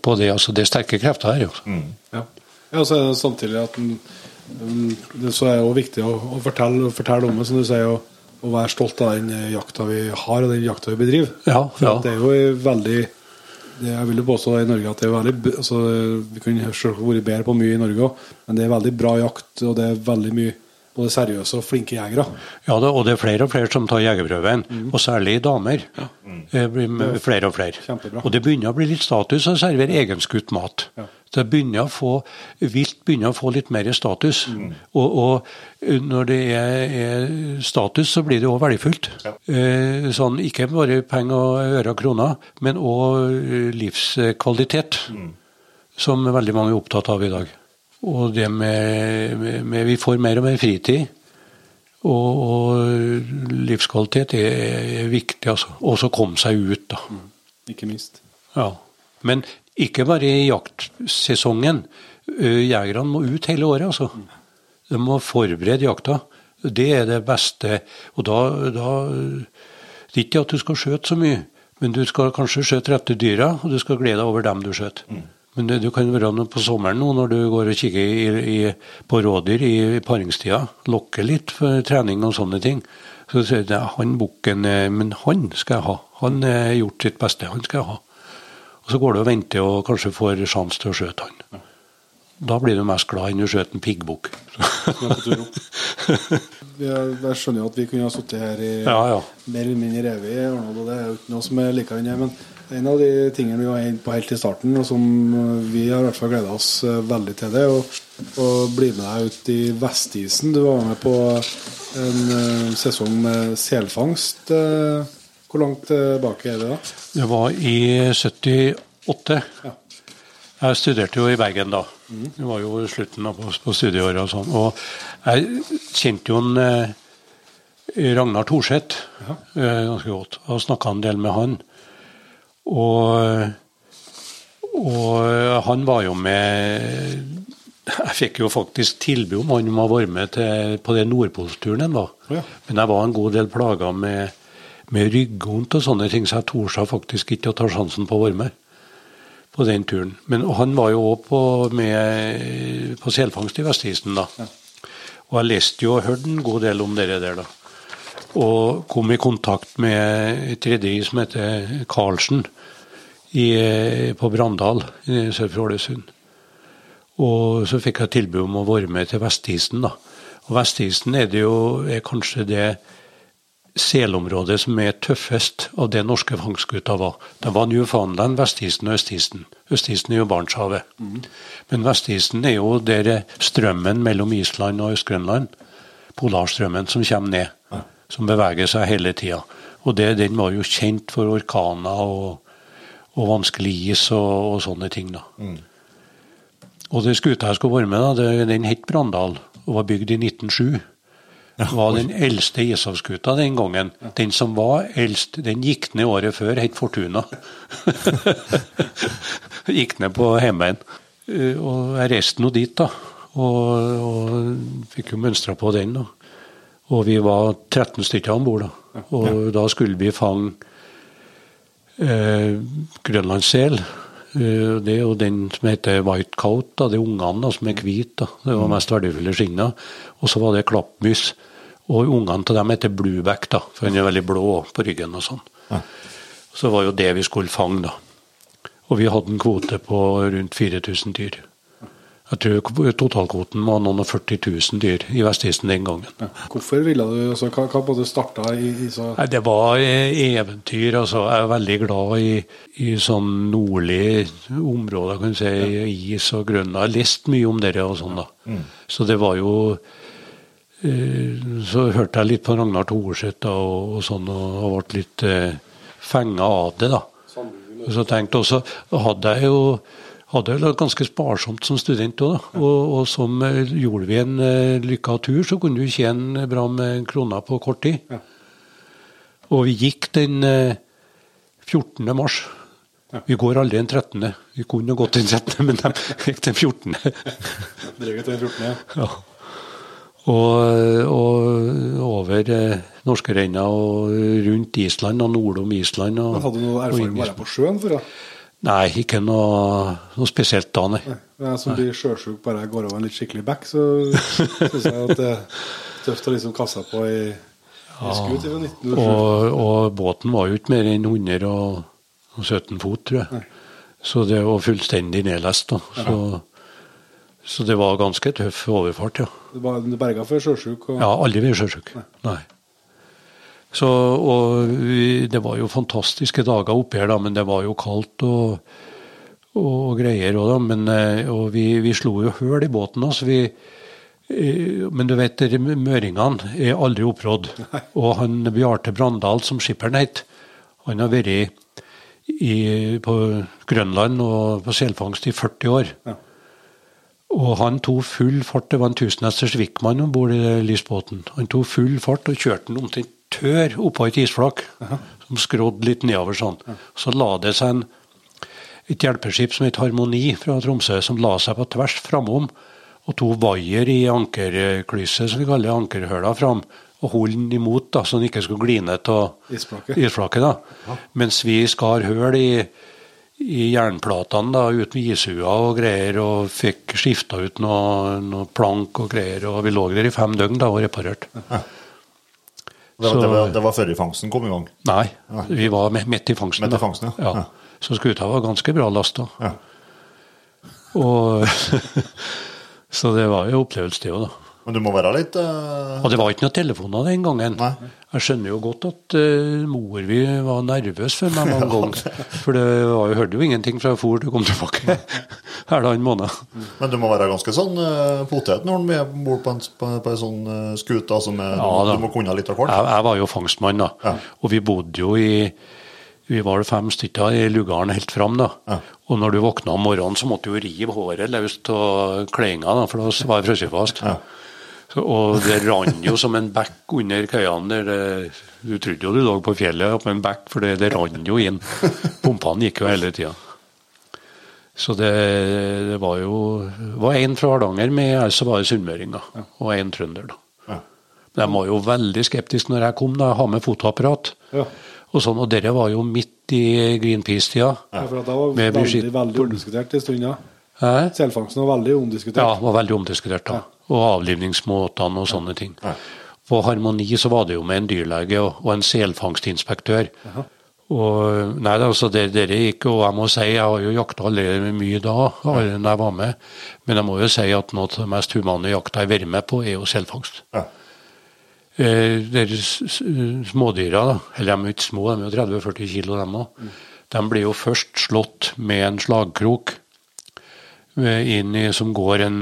på det. altså Det er sterke krefter her. Altså. Ja. ja, så er det samtidig at den, den, det så er jo viktig å, å fortelle, fortelle om det, som du sier, og, og være stolt av den eh, jakta vi har og den jakta vi bedriver. Ja, ja. det er jo veldig det, Jeg vil jo påstå i Norge at det er veldig altså, Vi kunne selvsagt vært bedre på mye i Norge òg, men det er veldig bra jakt, og det er veldig mye både seriøse og flinke jegere. Ja, det, og det er flere og flere som tar jegerprøven, og særlig damer. Det blir flere og flere. Kjempebra. Og det begynner å bli litt status å servere egenskutt mat. Ja. Det begynner å få, Vilt begynner å få litt mer status. Og, og når det er, er status, så blir det òg verdifullt. Eh, sånn, ikke bare penger og øre og kroner, men òg livskvalitet. Som veldig mange er opptatt av i dag. Og det med, med, med Vi får mer og mer fritid. Og, og livskvalitet er, er viktig, altså. Og så komme seg ut, da. Ikke minst. Ja. Men ikke bare i jaktsesongen. Jegerne må ut hele året, altså. De må forberede jakta. Det er det beste. Og da, da Det er ikke at du skal skjøte så mye, men du skal kanskje skjøte rette dyra, og du skal glede deg over dem du skjøter. Men det, du kan være noe på sommeren nå når du går og kikker i, i, på rådyr i paringstida. Lokke litt for trening og sånne ting. Så sier du han bukken, eh, men han skal jeg ha. Han har gjort sitt beste, han skal jeg ha. Og så går du og venter og kanskje får sjanse til å skjøte han. Da blir du mest glad enn du skjøt en piggbukk. (laughs) Jeg skjønner jo at vi kunne ha sittet her i Ja, ja. mer eller mindre evig, Arnold, og det er jo ikke noe som er like enn det. Men en av de tingene vi var inne på helt i starten, og som vi har i hvert fall gleda oss eh, veldig til, det er å å bli med deg ut i Vestisen. Du var med på en eh, sesong med selfangst. eh, Hvor langt tilbake er det da? Det var i 78. Ja. Jeg studerte jo i Bergen da. Det var jo slutten av på, studieåret og sånn. Og jeg kjente jo en eh, Ragnar Thorseth eh, ganske godt. Og snakka en del med han. Og, og han var jo med Jeg fikk jo faktisk tilbud om han om å være med til, på den Nordpolsturen en var. Ja. Men jeg var en god del plaga med med ryggvondt og sånne ting, så jeg torde faktisk ikke å ta sjansen på å være med på den turen. Men han var jo òg på, med på selfangst i Vestisen, da. Og jeg leste jo og hørte en god del om dere der, da. Og kom i kontakt med et rederi som heter Karlsen i, på Brandal sør for Ålesund. Og så fikk jeg tilbud om å være med til Vestisen. da. Og Vestisen er, det jo, er kanskje det selområdet som er tøffest av det norske fangstskuta var. Det var Newfoundland, Vestisen og Østisen. Østisen er jo Barentshavet. Mm. Men Vestisen er jo der strømmen mellom Island og Øst-Grønland, polarstrømmen, som kommer ned. Ja. Som beveger seg hele tida. Og det, den var jo kjent for orkaner og, og vanskelig is og, og, sånne ting. da. Mm. Og det skuta jeg skulle være med, da, det, den het Brandal og var bygd i 1907 var den eldste ishavsskuta den gangen. Den som var eldst, den gikk ned året før, het Fortuna. (laughs) gikk ned på hjemmeveien. Eh, og jeg reiste nå dit, da. Og, og fikk jo mønstra på den. da. Og vi var 13 stykker om bord. Da. Og da skulle vi fange eh, grønlandssel. Eh, det er jo den som heter white coat, da, det er ungene da, som er hvite. Det var mest verdifulle skinna. Og så var det klappmys. Og ungene til dem heter blueback, da, for den er veldig blå på ryggen og sånn. Ja. Så var jo det vi skulle fange, da. Og vi hadde en kvote på rundt 4000 dyr. Jeg tror totalkvoten var noen og 40 000 dyr i Vestisen den gangen. Ja. Hvorfor ville du altså, Hva, hva både starta i, i så Nei, Det var eh, eventyr. altså. Jeg er veldig glad i, i sånn nordlig områder, kan du si. Ja. Is og Grønland. Jeg har lest mye om dere og sånn, da. Mm. Så det var jo så hørte jeg litt på Ragnar Thorseth og, og, sånn, og ble litt eh, fenga av det. da. Så tenkte også, hadde jeg jo hadde jeg ganske sparsomt som student òg, og, og, som eh, gjorde vi en uh, lykka tur, så kunne du tjene bra med kroner på kort tid. Ja. Og vi gikk den uh, 14. mars. Ja. Vi går aldri den 13. Vi kunne gått den 13., men de gikk den 14. Drev den 14. Ja. ja. Og, og over eh, norskerenna og rundt Island og nordom Island. Og, Men hadde du noe erfaring bare på sjøen før? Da? Nei, ikke noe, noe spesielt da, nei. nei. Jeg som blir sjøsjuk bare jeg går over en litt skikkelig bekk, så syns jeg at det er tøft å liksom kaste seg på i, i skut fra 1907. Og, og, båten var jo ikke mer enn 117 fot, tror jeg. Nei. Så det var fullstendig nedlest. da. Så, så det var ganske tøff overfart, ja. Du berga for sjøsjuk? Og... Ja, aldri vært sjøsjuk. Nei. Nei. Så, og vi, det var jo fantastiske dager oppe her, da, men det var jo kaldt og, og greier òg, da. Men, eh, og vi, vi, slo jo høl i båten. Altså vi, eh, men du vet, møringene er aldri opprådd. Og han Bjarte Brandal, som skipperen het, han har vært i, på Grønland og på selfangst i 40 år. Ja. Og han tok full fart. Det var en tusenhesters Wickman om bord i lysbåten. Han tok full fart og kjørte den omtrent tør oppå et isflak, Aha. som skrådde litt nedover sånn. Så la det seg en, et hjelpeskip som het Harmoni fra Tromsø, som la seg på tvers framom og tok vaier i ankerklyset, som vi kaller ankerhøla, fram. Og holdt den imot, da, så den ikke skulle gli ned av isflaket. da. Ja. Mens vi skar høl i i jernplatene da, uten isua og greier, og fikk skifta ut noe, noe, plank og greier. Og vi lå der i fem døgn da og reparerte. Ja. (laughs) Det, det, det var før fangsten kom i gang? Nei, vi var midt i fangsten. Midt i fangsten ja. ja. Så skuta var ganske bra lasta. Ja. Og (laughs) Så det var jo opplevelse, det òg, da. Men du må være litt uh... Og det var ikke noen telefoner den gangen. Nei. Jeg skjønner jo godt at uh, mor vi var nervøs for meg mange (laughs) ganger. For det var, jeg hørte jo ingenting fra for til kom tilbake halvannen (laughs) måned. Men du må være ganske sånn uh, potet når du er om bord på en, på, på en sånn uh, skute? Altså med, ja, du, du, må kunne litt av hvert? Jeg, jeg, var jo fangstmann, da. Ja. Og vi bodde jo i vi var fem stykker i lugaren helt fram. da. Ja. Og når du våkna om morgenen, så måtte du rive håret løs av kleinga, for da var det frosset fast. Ja. Og det rant jo som en bekk under køyene. der Du trodde jo du lå på fjellet oppe en bekk, for det, det rant jo inn. Pumpene gikk jo hele tida. Så det, det, var jo var én fra Hardanger med, altså var det sunnmøringer, og én trønder. da. De var jo veldig skeptiske når jeg kom, da jeg har med fotoapparat. Ja. Og sånn, og dere var jo midt i Greenpeace-tida. Ja, for da var Med veldig, veldig omdiskutert en stund, ja. Selfangsten var veldig Ja, omdiskutert. Ja, var veldig omdiskutert da. Og avlivningsmåtene og sånne ting. På Harmoni så var det jo med en dyrlege og, og en selfangstinspektør. Og nei, altså det, dere gikk, og jeg må si, jeg har jo jakta allerede mye da, allerede da jeg var med. Men jeg må jo si at noe av det mest humane jakta jeg har vært med på, er jo selfangst. Ja. Eh, s- smådyra, da, eller de er jo ikke små, de er jo 30-40 kilo dem òg, de blir jo først slått med en slagkrok i, som går en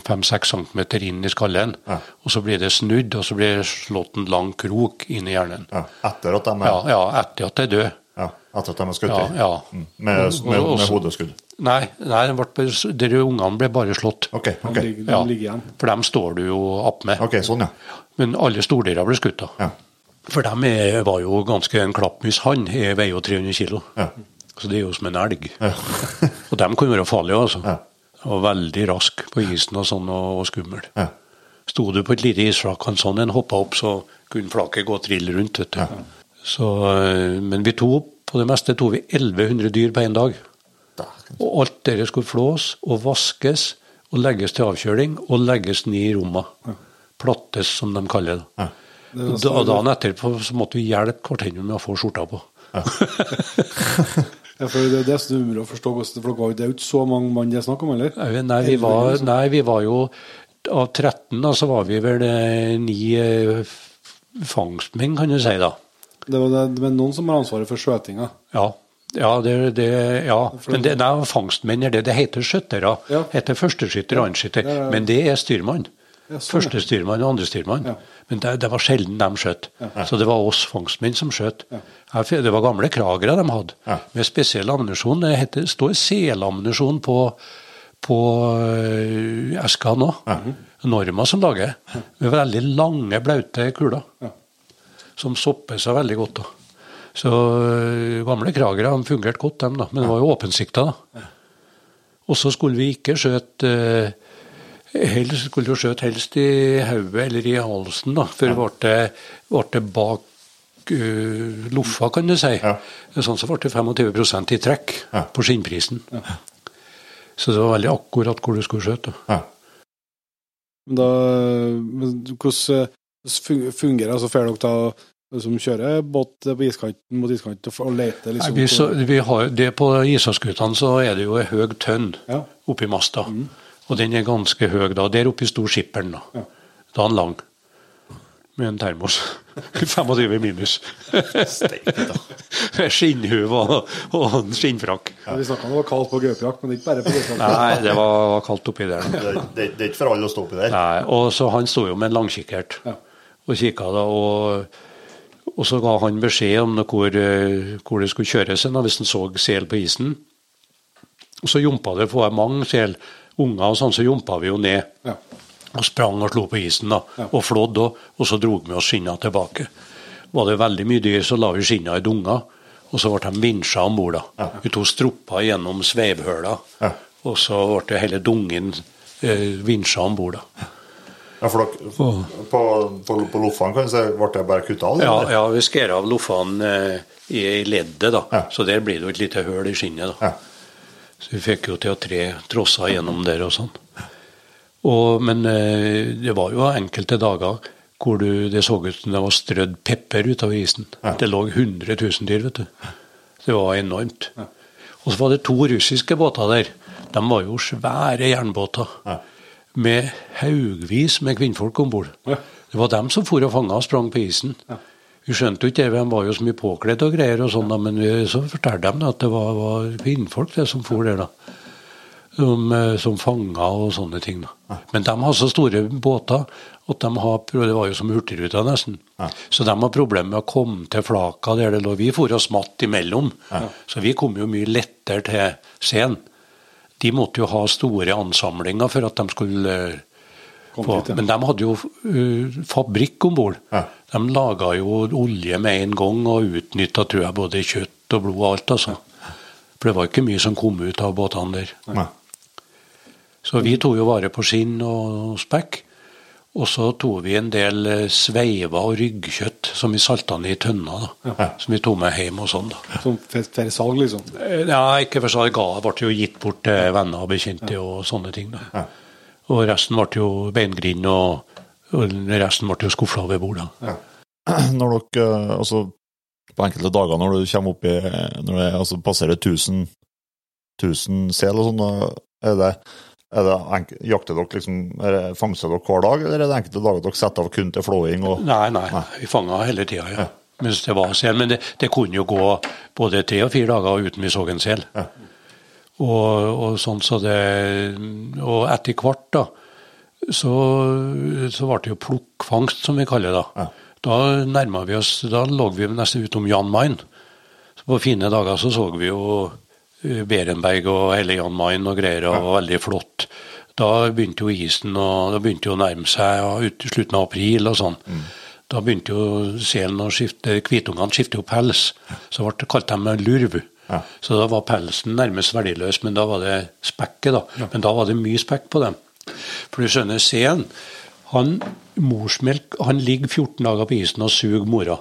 5-6 cm inn i skallen. Ja. Og så blir det snudd, og så blir det slått en lang krok inn i hjernen. Ja. Etter at de er, Ja, ja, etter at de er døde. ja. etter at de er skutt Ja, ja. Mm. Med, med, med hodeskudd. Nei, nei de ungene ble bare slått. Ok, De, ok. ligger, de ligger igjen. for dem står du jo opp med. Ok, sånn, ja. Men alle stordyra ble skutt. da. Ja. For dem er, var jo ganske En klappmus hann er- veier jo 300 kilo. Ja. Så det er jo som en elg. Ja. (laughs) Og dem kan være farlige, altså. Ja. Og veldig rask på isen og sånn, og, og skummel. Ja. Sto du på et lite isflak, og sånn en hoppa opp, så kunne flaket gå trill rundt. vet du. Så, eh, men vi tok på det meste tok vi 1100 dyr på én dag. Og alt dette skulle flås og vaskes og legges til avkjøling og legges ned i romma. Plattes, som de kaller det. Ja. Og da, og dagen etterpå så måtte vi hjelpe hverandre med å få skjorta på. Ja, (laughs) for det det er er umulig å forstå. hvordan- For det er jo ikke så mange mann det er snakk om, eller? Nei, vi var, nei, vi var jo Av 13 da, så var vi vel eh, ni eh, fangstmenn, kan du si, da. Det var det, men noen som har ansvaret for skjøtinga. Ja. Ja, det, det, ja. Men det, nei, fangstmenn er det. Det heter skjøttere. Ja. heter førsteskytter og. Ja, ja, ja. Men det er styrmann. Ja, sånn, ja. Første styrmann og andre styrmann. Ja. Men det, det var sjelden de skjøt. Så det var oss fangstmenn som skjøt. Ja. Det var gamle kragere de hadde, Ja. med spesiell ammunisjon. Det heter, står selammunisjon på, på øh, eska nå. Norma som lager. Med veldig lange, blaute kuler. Som sopper seg veldig godt. da. Så øh, gamle kragere fungerte godt, dem da. Men det var jo åpensikta. da. Og så skulle vi ikke skjøte øh, Helst skulle jo skjøtt helst i hodet eller i halsen, da, for det, ble bak uh, loffa, kan du si. Ja. Sånn så ble det 25 i trekk Ja. på skinnprisen. Så det var veldig akkurat hvor du skulle skjøte. Ja. Men da, men hvordan fungerer altså Får dere da som kjører båt på iskanten mot iskanten og leter liksom Nei, vi, så, vi har, det På Ishavsskutene så er det jo ei høg tønn Ja. oppi masta. Og den er ganske høy da. Der oppe sto skipperen. Da Ja. Da er han lang. Med en termos. (laughs) 25 minus. Med (laughs) Skinnhuv og, en skinnfrakk. Vi snakka om det var kaldt på gaupejakt, men ikke bare på gaupejakt. Nei, det var, kaldt oppi der. (laughs) Det, det, det er ikke for alle å stå oppi der. Nei, og så Han sto jo med en langkikkert Ja. og kikka, da. Og, og så ga han beskjed om det hvor, eh, hvor det skulle kjøres hen, hvis han så sel på isen. Og så jompa det, for mange sel, unger og sånn, så jumpa vi jo ned. Ja. Og sprang og slo på isen, da. Ja. Og flådde òg. Og så drog vi oss skinna tilbake. Var det veldig mye dyr, så la vi skinna i dunger. Og så ble de vinsja om bord. da. Vi tok stroppa gjennom sveivhøla. Ja. Og så ble det hele dungen eh, vinsja om bord. Ja, for dere, på, på, på loffene kan du si, ble det bare kutta av? Ja, ja, vi skar av loffene eh, i leddet, da. Ja. Så der blir det jo et lite høl i skinnet. da. Ja. Så vi fikk jo til å tre trosser gjennom der og sånn. Og, men eh, det var jo enkelte dager hvor du, det så ut som det var strødd pepper utover isen. Ja. Det lå 100 000 dyr, vet du. Det var enormt. Og så var det to russiske båter der. De var jo svære jernbåter. Ja. Med haugvis med kvinnfolk om bord. Ja. Det var dem som for og fanga og sprang på isen. Vi skjønte jo ikke det, de var jo så mye påkledd og greier, og sånn, da, men vi, så fortalte de at det var, var kvinnfolk det som for der. da. Som, eh, som fanga og sånne ting. da. Men de har så store båter at de har, det var jo som Hurtigruta nesten. Så de har problemer med å komme til flaka der det lå. Vi for og smatt imellom, så vi kom jo mye lettere til scenen. De måtte jo ha store ansamlinger for at de skulle eh, få. Men de hadde jo uh, fabrikk om bord. Ja. De laga jo olje med en gang og utnytta tror jeg, både kjøtt og blod og alt. altså. For det var ikke mye som kom ut av båtene der. Nei. Så vi tok jo vare på skinn og spekk. Og så tok vi en del eh, sveiver og ryggkjøtt som vi salta ned i tønner. da, Som vi tok med hjem og sånn. da. Som for, salg, liksom. Ja, ikke for salg. Det ble jo gitt bort til venner og bekjente og sånne ting. da. Og resten ble jo beingrind, og, og resten ble jo skufla over bord. da. (clears throat) Når dere, eh, altså, på enkelte dager når du kommer opp i Når det altså, passerer 1000, 1000 sel og sånn, er det, er det enke, jakter dere liksom, er det, fangster dere hver dag, eller er det enkelte dager dere setter av kun til flåing? Og, Nei, nei, vi fanga hele tida, ja. Mens det var sel. Men det, det kunne jo gå både tre og fire dager uten vi så en sel. Og, og sånn så det Og etter hvert, da, så, så ble det jo plukkfangst, som vi kaller det. da. Da nærma vi oss Da lå vi nesten utom Jan Mayen. Så på fine dager så så vi jo eh, Berenberg og hele Jan Mayen og greier, og var veldig flott. Da begynte jo isen og da begynte jo å nærme seg ja, ut slutten av april og sånn. Da begynte jo selen å skifte, hvitungene skifte jo pels. Så ble det kalt dem lurv. Så da var pelsen nærmest verdiløs, men da var det spekket, da. Men da var det mye spekk på dem. For du skjønner, Sen, han morsmelk, han ligger 14 dager på isen og suger mora.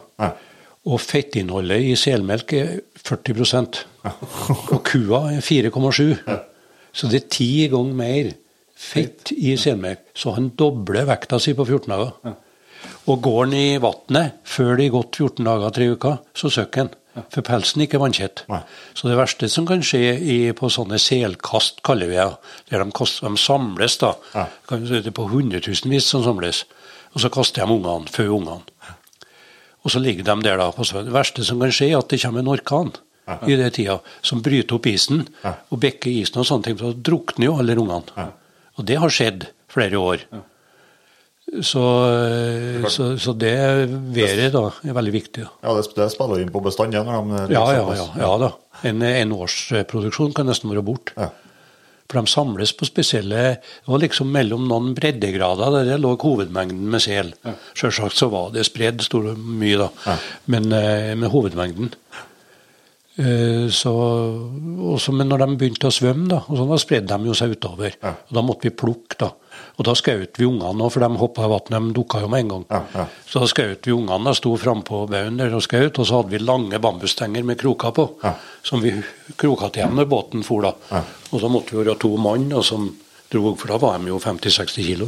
Og fettinnholdet i selmelk er 40 ja. Og kua er 4,7. Så det er ti ganger mer fett i selmelk. Så han dobler vekta si på 14 dager. Og går han i vannet før det er gått 14 dager, tre uker, så søkker han. For pelsen er ikke vanntett. Så det verste som kan skje i, på sånne selkast, kaller vi det, der de, kast, de samles da, kan du si det på hundretusenvis som samles, og så kaster de ungene, før ungene. Og så ligger de der da på. Det verste som kan skje, er at det kommer en orkan i den tida, som bryter opp isen og bekker isen og sånne ting. Så drukner jo alle ungene. Og det har skjedd flere år. Så, så, så det været da er veldig viktig. Ja, det, spiller inn på bestand, når de Ja, ja, ja, ja da. En, en årsproduksjon kan nesten være borte. Ja. For de samles på spesielle Det var liksom mellom noen breddegrader der det lå hovedmengden med sel. Selvsagt så var det spredd sto mye, da. Men eh, med hovedmengden. Eh, Så, også, men når de begynte å svømme, da, og sånn, da spredde de jo seg utover. Og da måtte vi plukke. da. Og da skjøt vi ungene òg, for de hoppa i vannet. De dukka jo med en gang. Så da skjøt vi ungene. da, Sto frampå baugen der og skjøt. Og så hadde vi lange bambusstenger med kroker på, som vi kroka til igjen når båten for. da. Og så måtte vi være to mann og som dro, for da var de jo 50-60 kilo.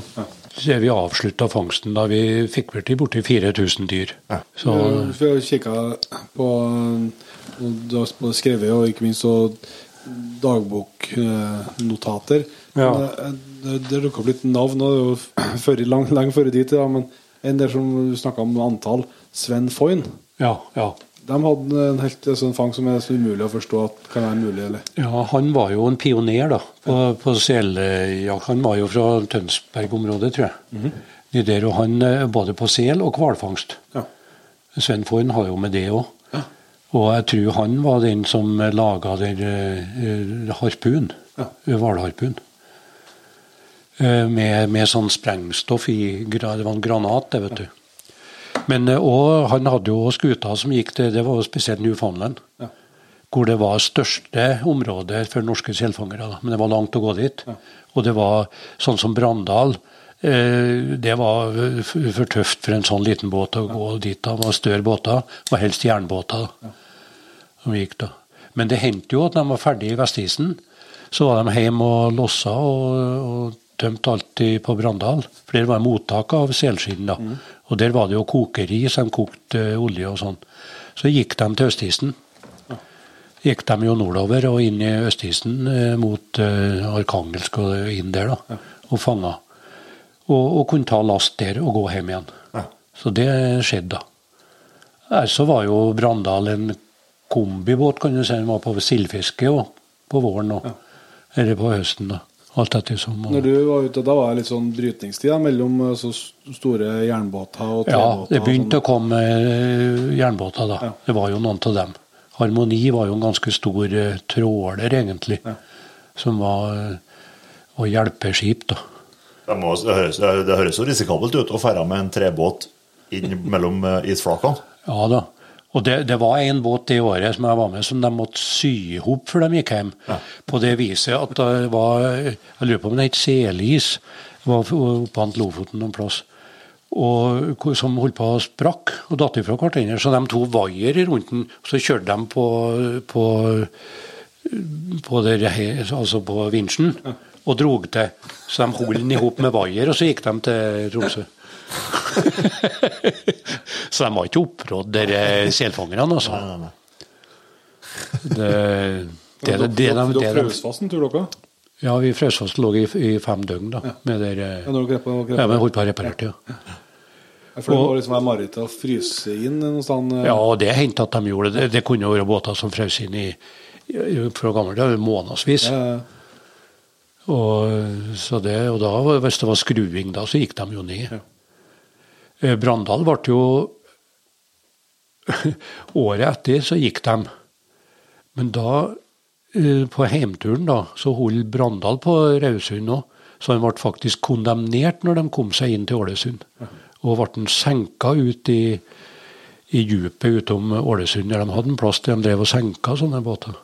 Så vi avslutta fangsten da vi fikk vel til borti 4000 dyr. Så Vi har kikka på Du har skrevet og ikke minst så dagboknotater. Ja. Men, eh, Det, dukka opp litt navn (clears throat) før, lang, lenge før dit, ja, men en del som snakka om antall, Sven Foyn, ja, ja. de hadde en helt sånn fang som er så umulig å forstå at kan være mulig. eller Ja, han var jo en pioner da, på, på seljakt. Han var jo fra Tønsberg-området, tror jeg. De der, og han eh, Både på sel og hvalfangst. Ja. Sven Foyn har jo med det òg. Og jeg tror han var den som laga den uh, harpun. Ja. Hvalharpun. Eh, med, med sånn sprengstoff i Det var en granat, det, vet du. Men eh, og han hadde jo skuta som gikk til Det var jo spesielt Newfoundland. Ja. Hvor det var største området for norske selfangere. da. Men det var langt å gå dit. Og det var sånn som Brandal. Eh, det var for tøft for en sånn liten båt å gå dit. da. Det var større båter. Og helst jernbåter. da, Som gikk da. Men det hendte jo at de var ferdige i Vestisen. Så var de hjemme og lossa og, og tømte alt på Brandal. For der var mottak av selskinn. Mm. Og der var det jo kokeri, som kokte eh, olje og sånn. Så gikk de til Østisen. Gikk de jo nordover og inn i Østisen eh, mot eh, Arkangelsk og inn der, da. Og fanga. Og, og kunne ta last der og gå hjem igjen. Så det skjedde, da. Der så var jo Brandal en kombibåt, kan du si. Den var på sildfiske på våren og eller på høsten. da. Alt etter som. Når du var ute, da var det litt sånn brytningstid da, mellom eh, så store jernbåter og trebåter? Ja, det begynte sånn. å komme eh, jernbåter da. Ja. Det var jo noen av dem. Harmoni var jo en ganske stor eh, tråler, egentlig. Som var, å hjelpe hjelpeskip, da. Det, må, det, høres, det høres jo risikabelt ut å ferde med en trebåt inn mellom isflakene. Ja da. Og det, det var en båt det året som jeg var med, som de måtte sy i hop før de gikk hjem. På det viset at det var Jeg lurer på om det het selis. Det var oppe ved Lofoten noen plass. og, som holdt på å sprakk og datt ifra hverandre. Så de to vaier rundt den, så kjørte de på, på, på, der, altså på vinsjen og drog til. Så de holdt den i hop med vaier, og så gikk de til Tromsø. (laughs) så de har ikke opprådd selfangerne, altså. Det, (laughs) det, det, det, det, Dere det, frøs fast en tur, dere? ja, vi frøs fast lå i, i fem døgn, da. Med der, Ja, når dere grep på- grep ja, men holdt på å reparere, ja. For det var liksom mareritt å fryse inn noe sted. eh, Ja, og det hendte at de gjorde det. Det kunne være båter som frøs inn i, i fra gammelt av månedsvis. Ja, ja. Og, så det, og da, hvis det var skruing da, så gikk de jo ned. Ja. Eh, Brandal ble jo (laughs) Året etter så gikk de. Men da, eh, på heimturen, da, så holdt Brandal på Raudsund òg. Så han ble faktisk kondemnert når de kom seg inn til Ålesund. Og ble han senka ut i, i djupet utom Ålesund, der de hadde en plass der de drev og senka sånne båter.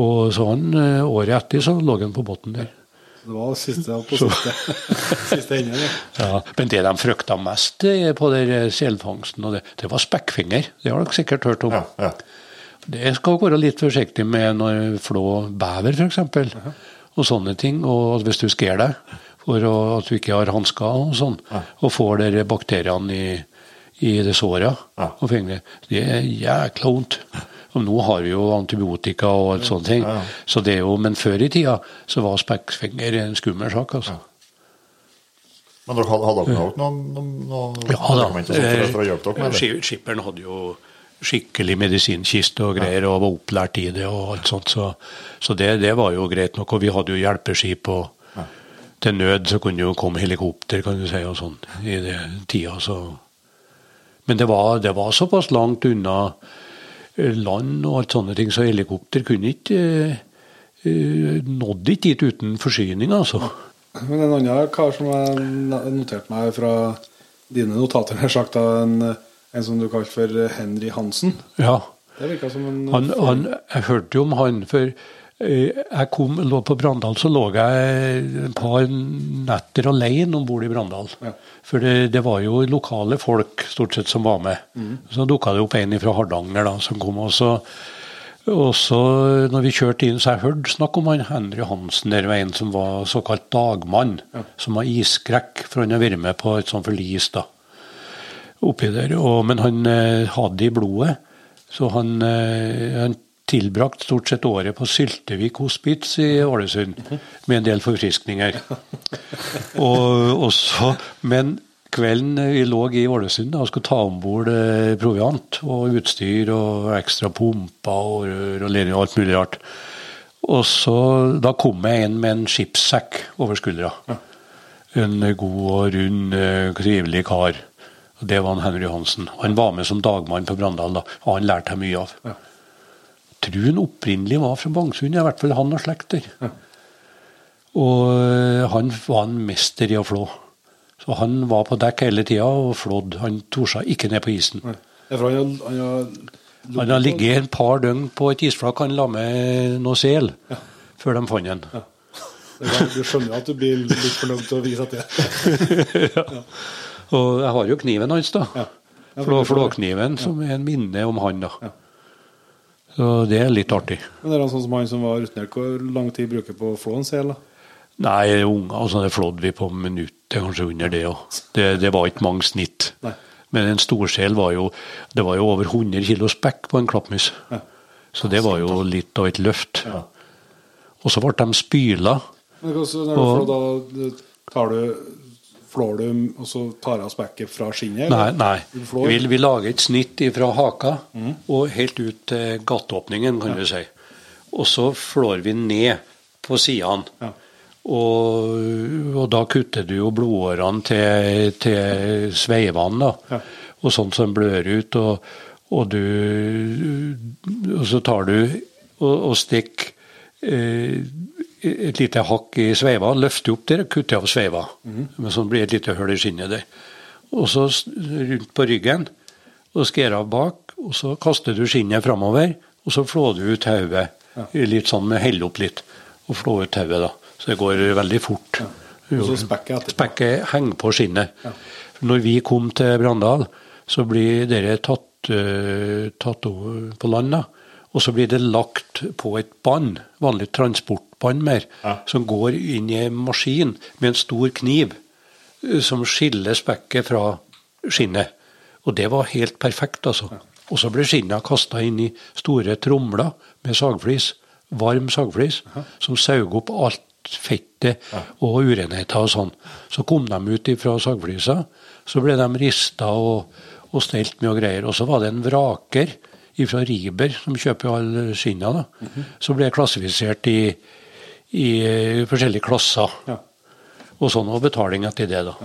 Og så han, eh, året etter så lå han på bunnen der. Det var siste på siste, (laughs) siste ende, Ja. Ja, men det de frykta mest på der eh, selfangsten, og det, det var spekkfinger. Det har dere sikkert hørt om. Ja, ja. Det skal dere være litt forsiktig med når flå bever, f.eks. Og sånne ting. Og hvis du sker deg for å, at du ikke har hansker og sånn, og får der bakteriene i, i det såret og fingre, det er jækla vondt. Og nå har vi jo antibiotika og alt sånne ting. Så det er jo, men før i tida så var spekkfinger en skummel sak, altså. Men dere hadde, hadde dere noen, noen, noen Ja og sånt for, å hjelpe dere med det? Skipperen hadde jo skikkelig medisinkiste og greier, og var opplært i det og alt sånt, så, så det, det var jo greit nok. Og vi hadde jo hjelpeskip, og til nød så kunne jo komme helikopter, kan du si, og sånn, i det tida, så Men det var, det var såpass langt unna eh, land og alt sånne ting, så helikopter kunne ikke eh, eh, Nådde ikke dit uten forsyning, altså. Men en annen kar som jeg noterte meg fra dine notater, har sagt, en, en som du kalte for Henry Hansen. Ja. Det virka som en Han, han, jeg hørte jo om han, for jeg kom, lå på Brandal, så lå jeg et par netter alene om bord i Brandal. Ja. For det, det var jo lokale folk stort sett som var med. Så dukka det opp en fra Hardanger da, som kom. Og så, og så når vi kjørte inn, så jeg hørte snakk om han Henry Hansen der var en som var såkalt dagmann. Som var isskrekk, for han har vært med på et sånt forlis da oppi der. Og, men han eh, hadde det i blodet, så han, eh, han tilbrakt stort sett året på Syltevik hospits i Ålesund med en del forfriskninger. (laughs) og, så, men kvelden vi lå i Ålesund og skulle ta om bord eh, proviant og utstyr og ekstra pumper og rør og ledninger og alt mulig rart. Og så, Da kom jeg inn med en skipssekk over skuldra. En god og rund, eh, trivelig kar. Det var han Henry Hansen. Han var med som dagmann på Brandal, da, og han lærte jeg mye av. Tror han opprinnelig var fra Bangsund, i hvert fall han og slekter. Og eh, han var en mester i å flå. Så han var på dekk hele tida og flådde. Han torde ikke ned på isen. Han, har- han, Han har ligget et par døgn på et isflak, han la med noe sel før de fant han. Du skjønner at du blir litt fornøyd til å vise at det (laughs) Og jeg har jo kniven hans, da. Flåkniven, som er en minne om han, da. Så det er litt artig. Men det er sånn som han som var rutinert, hvor lang tid bruker på å flå en sel? da? Nei, unger og sånn, det flådde vi på minuttet, kanskje under det òg. Det, det var ikke mange snitt. Nei. Men en storsel var jo Det var jo over 100 kilo spekk på en klappmus. Ja. Så det var jo litt av et løft. Og så ble de spyla. Men også, når du Og- flår, da tar du Flår du, og så tar av spekket fra skinnet? Nei, eller? nei. Vi, vi lager et snitt fra haka og helt ut til gattåpningen, kan du si. Og så flår vi ned på sidene. Ja. Og, og da kutter du jo blodårene til, til sveivene, da. Ja. Og sånn som blør ut. Og, og du Og så tar du og, og stikker eh, et lite hakk i sveiva, løfte opp der og kutte av sveiva. Men sånn blir et lite hull i skinnet der. Og så rundt på ryggen, og skjære av bak, og så kaster du skinnet framover, og så flår du ut hodet. Litt sånn med helle opp litt, og flå ut hodet, da. Så det går veldig fort. Og så spekket etterpå. Spekket henger på skinnet. Ja. Når vi kom til Brandal, så blir dere tatt, eh, tatt på land, da. Og så blir det lagt på et bånd, vanlig transportbånd mer, som går inn i en maskin med en stor kniv eh, som skiller spekket fra skinnet. Og det var helt perfekt, altså. Og så ble skinnet kasta inn i store tromler med sagflis, varm sagflis, som saug opp alt fettet og urenheter og sånn. Så kom de ut fra sagflisa, så ble de rista og, og stelt med og greier. Og så var det en vraker fra Riber som kjøper alle skinna, da. Så ble jeg klassifisert i, i forskjellige klasser. Ja. Og sånn, og betaling etter det, da.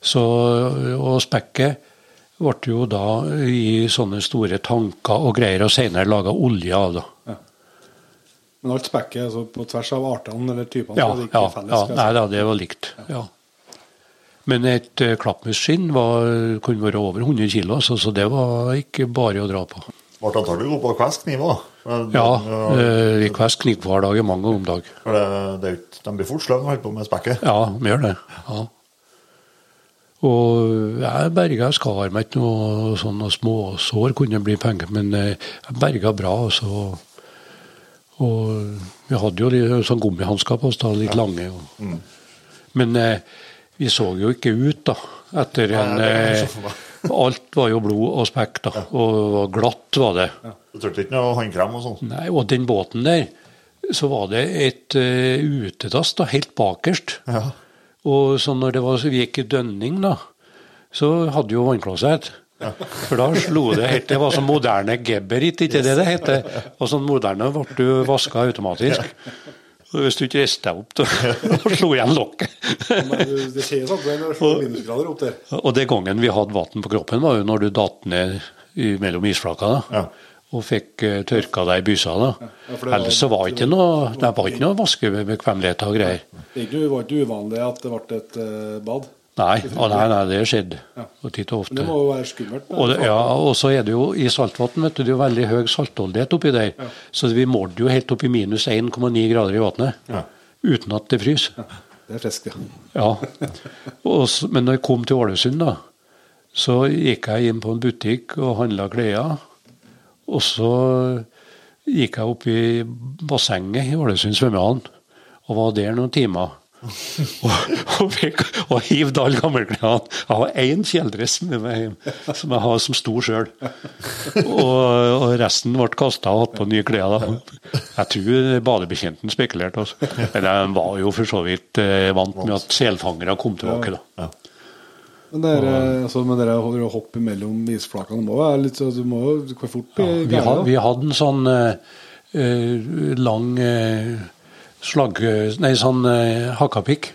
Så, og spekket ble jo da i sånne store tanker og greier, og senere laga olje av. da. Men alt spekket altså på tvers av artene eller typene Ja, er det ja, felles? ja nei da, det var likt. ja. Men et uh, klappmusskinn kunne være over 100 kg, så, så det var ikke bare å dra på. Ble antagelig god på å kveste kniver, Ja, det- uh, vi kvest kniv hver dag, mange ganger om dag. Det, det de blir fort sløve når de holder på med spekket. Ja, de gjør det. ja. Og jeg berga, skar meg ikke noe sånne småsår, kunne bli penger, men eh, jeg berga bra. Også. Og vi hadde jo litt sånn gummihansker på oss, da, litt lange. Og. Men eh, vi så jo ikke ut, da. Etter en ja, eh. Alt var jo blod og spekk, da. Og glatt var det. Du trengte ikke noe håndkrem og sånn? Nei, og den båten der, så var det et uh, utedass da, helt bakerst. Ja. Og så når det var, så vi gikk i dønning, da, så hadde jo vannklosett. For da slo det helt Det var sånn moderne gebberit, ikke det det heter? Og sånn moderne ble du vaska automatisk. Og hvis du ikke reiste deg opp, da (laughs) slo igjen lokket. Men det- det skjer sånn når det er minusgrader opp der. Og det gangen vi hadde vann på kroppen, var jo når du datt ned mellom isflaka da, Ja. og fikk uh, tørka deg i bysa. da. Ja, det Ellers så var ikke noe, det var ikke noe vaskebekvemmelighet og greier. Det er det var ikke uvanlig at det ble et eh, bad. Nei, å, nei, nei, det skjedde. Og titt og Men det må jo være skummelt. Og, det, ja, og så er det jo i saltvann vet du, det er jo veldig høy saltholdighet oppi der. Så vi målte jo helt opp i minus 1,9 grader i vannet. Ja. Uten at det fryser. Det er friskt, ja. Ja. Og men når jeg kom til Ålesund, da, så gikk jeg inn på en butikk og handla klær. Og så gikk jeg opp i bassenget i Ålesund svømmehall og var der noen timer. Og, og, fikk, og hivde alle gammelklærne. Jeg har én kjeledress med meg hjem, som jeg har som stor sjøl. Og, og resten ble kasta og hatt på nye klær. da. Jeg tror badebetjenten spekulerte. Altså. Men jeg var jo for så vidt eh, vant med at selfangere kom tilbake. da. Men det er, eh, altså, men det er å hoppe mellom isflakene må være litt så Du må jo fort bli Vi, had, vi hadde en sånn eh, eh, lang eh, slag... Nei, sånn eh, hakkapikk.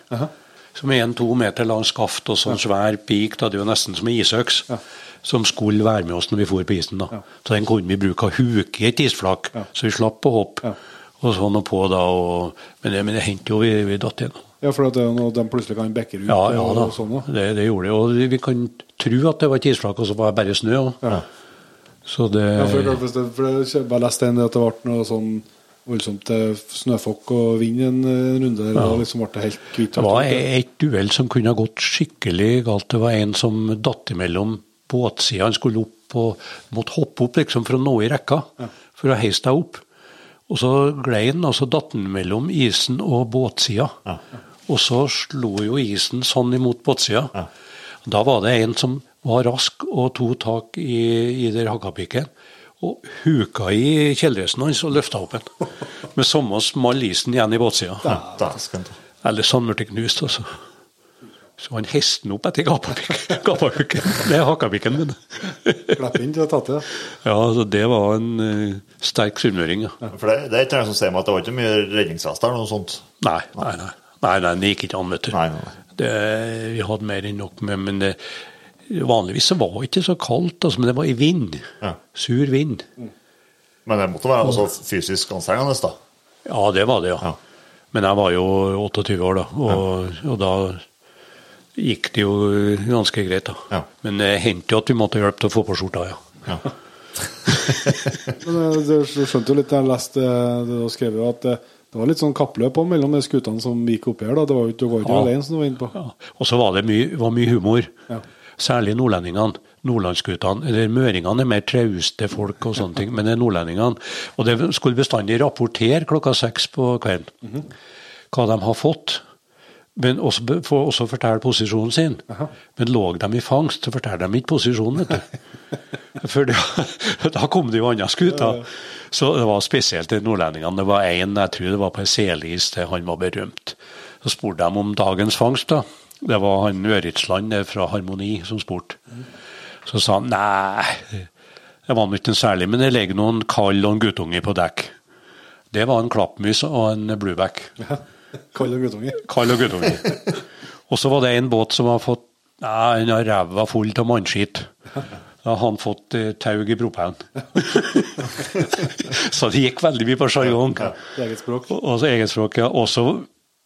Som er en to meter lang skaft og sånn svær pik. Da, det er jo nesten som en isøks. Som skulle være med oss når vi for på isen. da. Så den kunne vi bruke å huke et isflak, så vi slapp å hoppe. Og sånn og på da, og, men det, men det hendte jo vi, vi datt igjen. Ja, for at de plutselig kan bekke ut Ja, ja da. sånn. Da. Det, det gjorde det. Og vi kan tro at det var et isflak, og så var det bare snø. ja. Så det Ja, for, det for jeg, for jeg bare leste en at det ble noe sånn voldsomt eh, snøfokk og vind en runde der. Da liksom ble det helt kvitt. Det var et uhell som kunne ha gått skikkelig galt. Det var en som datt imellom båtsida. Han skulle opp og måtte hoppe opp liksom for å nå i rekka, for å heise deg opp. Og så glei han, og så datt han mellom isen og båtsida. Og så slo jo isen sånn imot båtsida. Da var det en som var rask og tok tak i, i der hakkapikken. Og huka i kjeledressen hans og løfta opp den. Med samme small isen igjen i båtsida. Eller sånn ble det knust, altså. Så han hesten opp etter gapapikken. (laughs) Det er hakkapikken min. Klapp inn til å tatt til. Ja, så det var en uh, sterk sunnmøring, ja. For det, det er ikke noen som sier meg at det var ikke mye redningsvest eller noe sånt. Nei, nei, nei. Nei, nei, det gikk ikke an, vet du. Nei, nei. Det, vi hadde mer enn nok med, men det, vanligvis så var det ikke så kaldt, altså, men det var i vind. Ja. Sur vind. Men det måtte være også fysisk anstrengende, da. Ja, det var det, ja. Ja. Men jeg var jo 28 år da, og, og da gikk det jo ganske greit, da. Ja. Men det hendte jo at vi måtte hjelpe til å få på skjorta, ja. Ja. (laughs) Men eh, du skjønte jo litt da jeg leste eh, det du skrev, at eh, Det var litt sånn kappløp også mellom de skutene som gikk oppi her. da. Det var jo ikke, du var ikke Ja. alene som du var inne på. Ja. Og så var det mye, var mye humor. Ja. Særlig nordlendingene. Nordlandsguttene. Eller møringene er mer trauste folk og sånne ting, men det er nordlendingene. Og det skulle bestandig rapportere klokka seks på kvelden hva de har fått. Men også, også fortelle posisjonen sin. Men lå de i fangst, så forteller de ikke posisjonen, vet du. (laughs) For det, da kom det jo andre skuter. Så det var spesielt de nordlendingene. Det var én, jeg tror det var på ei selis, han var berømt. Så spurte de om dagens fangst, da. Det var han Øritsland fra Harmoni som spurte. Så sa han nei, det var nå ikke særlig, men det ligger noen kall og en guttunge på dekk. Det var en klappmus og en blueback. Kall og guttunge. Kall og guttunge. Og så var det en båt som har fått Nei, han har ræva full av mannskitt. Da har han fått eh, tau i propellen. (laughs) så det gikk veldig mye på sjargong. Eget språk. Og og så eget språk, ja. Og så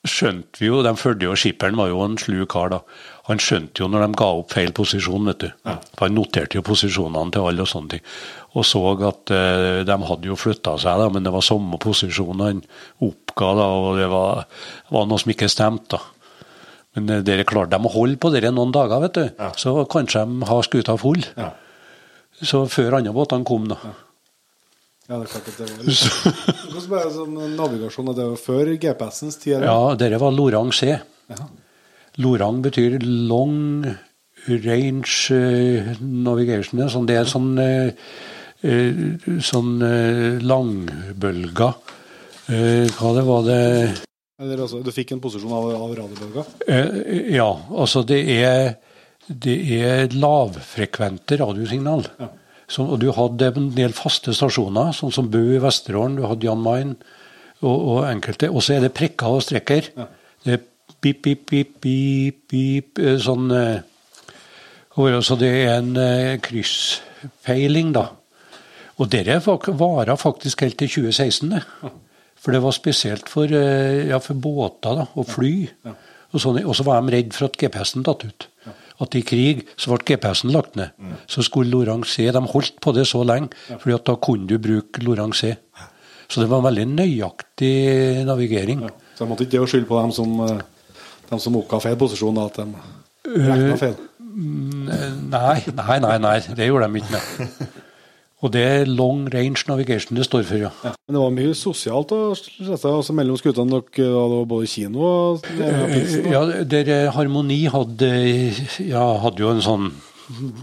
skjønte vi jo, de fulgte jo, skipperen var jo en slu kar da. Han skjønte jo når de ga opp feil posisjon, vet du. For han noterte jo posisjonene til alle og sånne ting. Og så at eh, de hadde jo flytta seg, da, men det var samme posisjon han oppga, da, og det var, var noe som ikke stemte. da. Men eh, dere klarte dem å holde på dere noen dager, vet du. Så kanskje de har skuta full. Ja. Så før andre båtene kom, da. Ja, det er klart at det var Hvordan ble det sånn navigasjon? Det var før GPS-ens tid? eller? ja, det var Lorang C. Lorang betyr long range eh, navigation. ja. Sånn, det er sånn, eh, eh, sånn langbølger. Eh, hva det var det Eller altså, du fikk en posisjon av, av radiobølga? Ja, altså det er, det er lavfrekvente radiosignal. Så, og du hadde en del faste stasjoner, sånn som Bø i Vesterålen, du hadde Jan Mayen og, og enkelte. Og så er det prikker og streker. Det er pip, pip, pip, pip, pip, eh, sånn eh, Så det er en kryssfeiling, krysspeiling, da. Og dette varer faktisk helt til 2016, det. For det var spesielt for, eh, ja, for båter da, og fly. Og og så var de redd for at GPS-en datt ut. At i krig så ble GPS-en lagt ned. Så skulle Lorang C De holdt på det så lenge, fordi at da kunne du bruke Lorang C. Så det var en veldig nøyaktig navigering. Så jeg måtte ikke skylde på dem som, eh, dem som oppga feil posisjon, at de regna feil. Nei, nei, nei, nei, det gjorde de ikke. Med. (laughs) Og det er long range navigation det står for, ja. Ja. Men det var mye sosialt altså, mellom skutene. Dere hadde både kino og ja, pilsen. Ja, der eh, Harmoni hadde, ja, hadde jo en sånn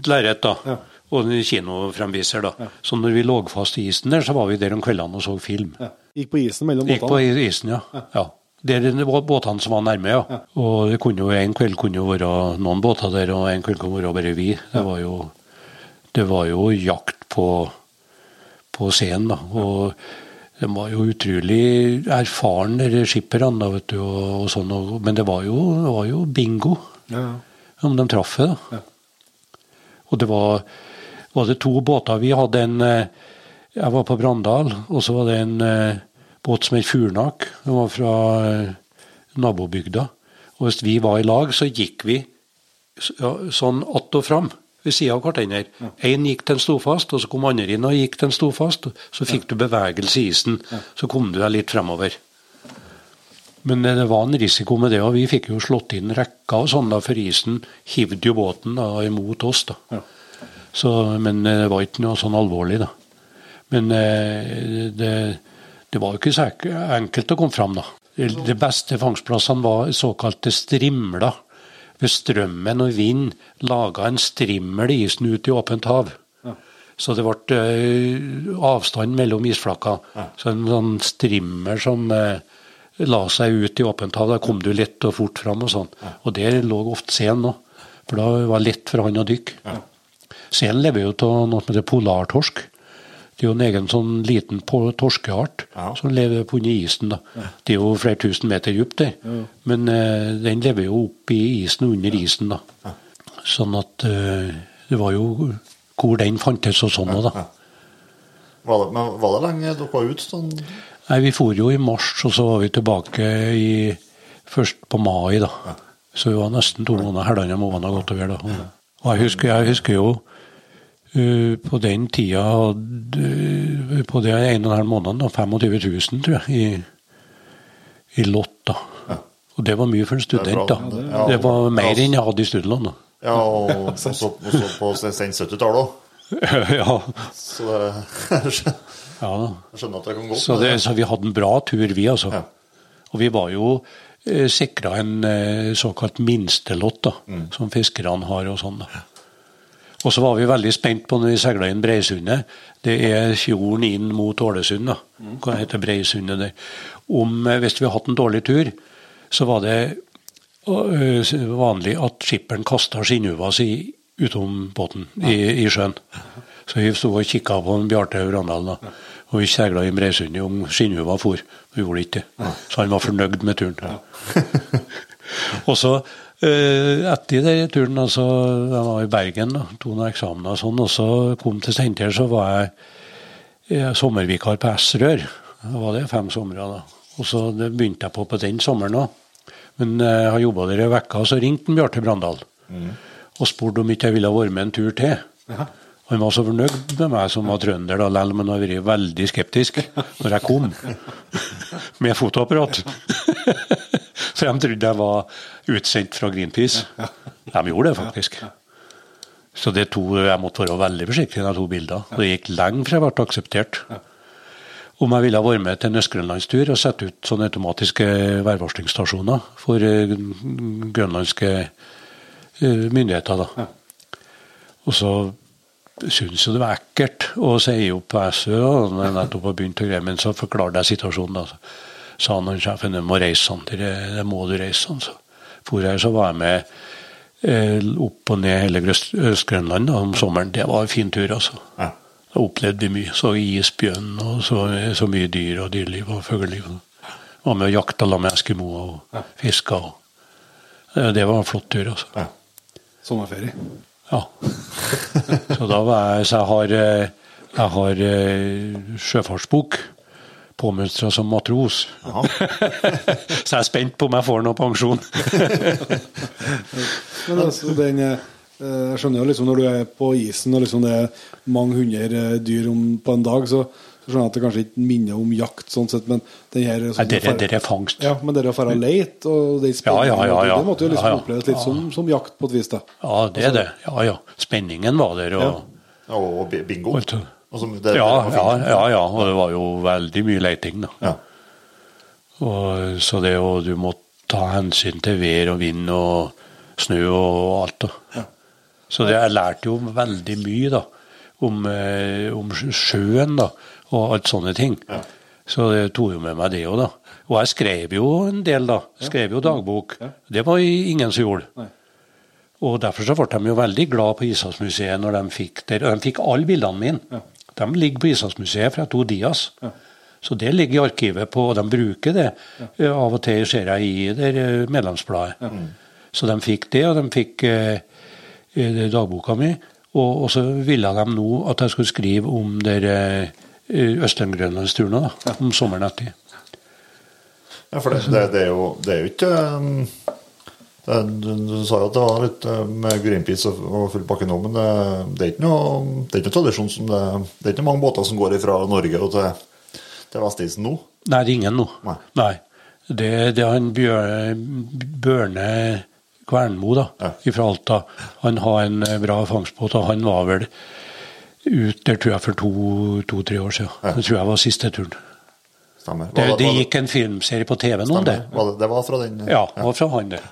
lerret, da. Ja. Og en kinofremviser, da. Så når vi lå fast i isen der, så var vi der om kveldene og så film. Ja. Gikk på isen mellom båtene? Gikk på isen, ja. ja. Det var båtene som var nærme, ja. Og det kunne jo en kveld kunne jo være noen båter der, og en kveld kunne være bare vi. Det var jo, det var jo jakt på, på scenen, da. Og de var jo utrolig erfarne, de skipperne, da, vet du, og, og sånn. Og, men det var jo, det var jo bingo Ja, om de traff det, da. Ja. Og det var, var det to båter. Vi hadde en eh, Jeg var på Brandal, og så var det en eh, båt som het Furnak. Den var fra eh, nabobygda. Og hvis vi var i lag, så gikk vi sånn att og fram ved sida av hverandre. Én gikk til en sto fast, og så kom andre inn og gikk til en sto fast. Så fikk du bevegelse i isen. Så kom du deg litt fremover. Men eh, det var en risiko med det, og vi fikk jo slått inn rekka og sånn, da, for isen hivde jo båten da, imot oss. da. Ja. Så, men eh, det var ikke noe sånn alvorlig, da. Men eh, det, det var jo ikke så enkelt å komme fram, da. De beste fangstplassene var såkalte strimler. Ved strømmen og vind laga en strimmel i isen ut i åpent hav. Så det ble eh, avstand mellom isflaka. Så en sånn strimmer som eh, la seg ut i åpent hav. Da kom du lett og fort fram og sånn. Og der lå ofte selen òg, for da var det lett for han å dykke. Selen lever jo av noe som heter polartorsk. Det er jo en egen sånn liten torskeart Ja. som lever på under isen. da. Det er jo flere tusen meter dypt der, men uh, den lever jo opp i isen og under isen. da. Sånn at uh, det var jo hvor den fantes og sånn òg, da. Var det, men var det lenge dere var ute? Sånn? Nei, Vi for jo i mars, og så var vi tilbake i, først på mai. da. Så vi var nesten to måneder, halvannen måned godt over. da. Og jeg husker, jeg husker jo på den tida På de en og en halv måneden, da, 25 000, tror jeg, i, i lott, da. Og det var mye for en student, da. Det ja. Det var mer enn jeg hadde i studielån, da. Ja, og også, også på sent 70-tallet òg. ja, Så det, (laughs) ja da. jeg skjønner at det kan gå. Så, det, så vi hadde en bra tur, vi, altså. Ja. Og vi var jo eh, sikra en eh, såkalt minstelott, da, Mm. som fiskerne har og sånn. da. Og så var vi veldig spent på når vi seila inn Breisundet. Det er fjorden inn mot Ålesund, da. Mm. Hva heter Breisundet der? Om, eh, hvis vi hadde hatt en dårlig tur, så var det eh, vanlig at skipperen kasta skinnhuva si utom båten i, i sjøen. Så vi sto og kikka på en Bjarte Randal, da. Og vi seila inn Breisundet om skinnhuva for. Vi gjorde ikke det. Så han var fornøyd med turen. (laughs) og så etter den turen, altså, jeg var i Bergen, da, tok noen eksamener og sånn, og så kom til Steinkjer, så var jeg eh, sommervikar på S-rør. Da var det fem somre da. Og så det begynte jeg på på den sommeren òg. Men eh, jeg har jobba der ei uke, og så ringte Bjarte Brandal og spurte om ikke jeg ville være med en tur til. Han var så fornøyd med meg som var trønder, da, lell, men han har vært veldig skeptisk når jeg kom (laughs) med fotoapparat. For de trodde jeg var utsendt fra Greenpeace. De gjorde det faktisk. Så det to, jeg måtte være veldig forsiktig når de to bildene. Det gikk lenge før jeg ble akseptert. Om jeg ville være med til en østgrønlandstur og sette ut sånne automatiske værvarslingsstasjoner for eh, grønlandske eh, myndigheter. da. Og så syntes jo det var ekkelt å si opp SØ, og nettopp har begynt å greie, men så forklarte jeg situasjonen. da. Så sa han sjefen du må reise sånn, det, det må du reise sånn. Så for jeg, så var jeg med eh, opp og ned hele Øst-Grønland om sommeren. Det var en fin tur, altså. Ja. Da opplevde vi mye. Så isbjørn og så, så mye dyr og dyreliv og fugleliv. Var med og jakta sammen med eskimoer og fiska. Og, Eh, det var en flott tur, altså. Ja. Sommerferie. Ja. (laughs) Så da var jeg Så jeg har, eh, jeg har eh, sjøfartsbok. Påmønstra som matros. (laughs) så jeg er spent på om jeg får noe pensjon. (laughs) Men altså, den, eh, jeg skjønner jo liksom når du er på isen og liksom det er mange hundre eh, dyr om, på en dag, så, så skjønner jeg at det kanskje ikke minner om jakt, sånn sett, men den her Nei, dere, dere er fangst. Ja, men dere har dra leit, og den Ja, ja, ja, ja. det måtte jo liksom Ja, ja. oppleves litt som, som jakt på et vis, da. Ja, det er det. Ja, ja. Spenningen var der. og... Ja, og bingo. Og som det- Ja, det ja, ja, ja, og det var jo veldig mye leiting, da. Ja. Og, så det å du må ta hensyn til vær og vind og snø og alt. da. Så det, jeg lærte jo veldig mye da, om, eh, om sjøen da, og alt sånne ting. Så det tok jo med meg det òg, da. Og jeg skrev jo en del, da. Skrev jo dagbok. Det var ingen som gjorde. Nei. Og derfor så ble de jo veldig glad på Ishavsmuseet når de fikk der. Og de fikk alle bildene mine. De ligger på Ishavsmuseet fra to Dias. Så det ligger i arkivet på, og de bruker det. ja. Av og til ser jeg i der medlemsbladet. medlemsbladet. Så de fikk det, og de fikk eh, eh, dagboka mi. Og, og så ville de nå at jeg skulle skrive om der eh, Østern-Grønlandsturen om sommeren etter. Ja, for det, det, det, er jo, det er jo ikke um, du, du sa jo at det var litt uh, med Greenpeace og, og full pakke nå, men det, det, er ikke noe, det er ikke noe tradisjon som det Det er ikke mange båter som går fra Norge og til, til Vestisen nå. Nei, det er ingen nå. Nei. Det, det er han Bjørne, Børne Kvernmo da, Ja. fra Alta. Han har en eh, bra fangstbåt, og han var vel ut der tror jeg for to-tre to, år siden. Ja. Det tror jeg var siste turen. Stemmer. Det, Var det gikk en filmserie på TV nå om det. Var det, det var fra den Ja, det var fra han der.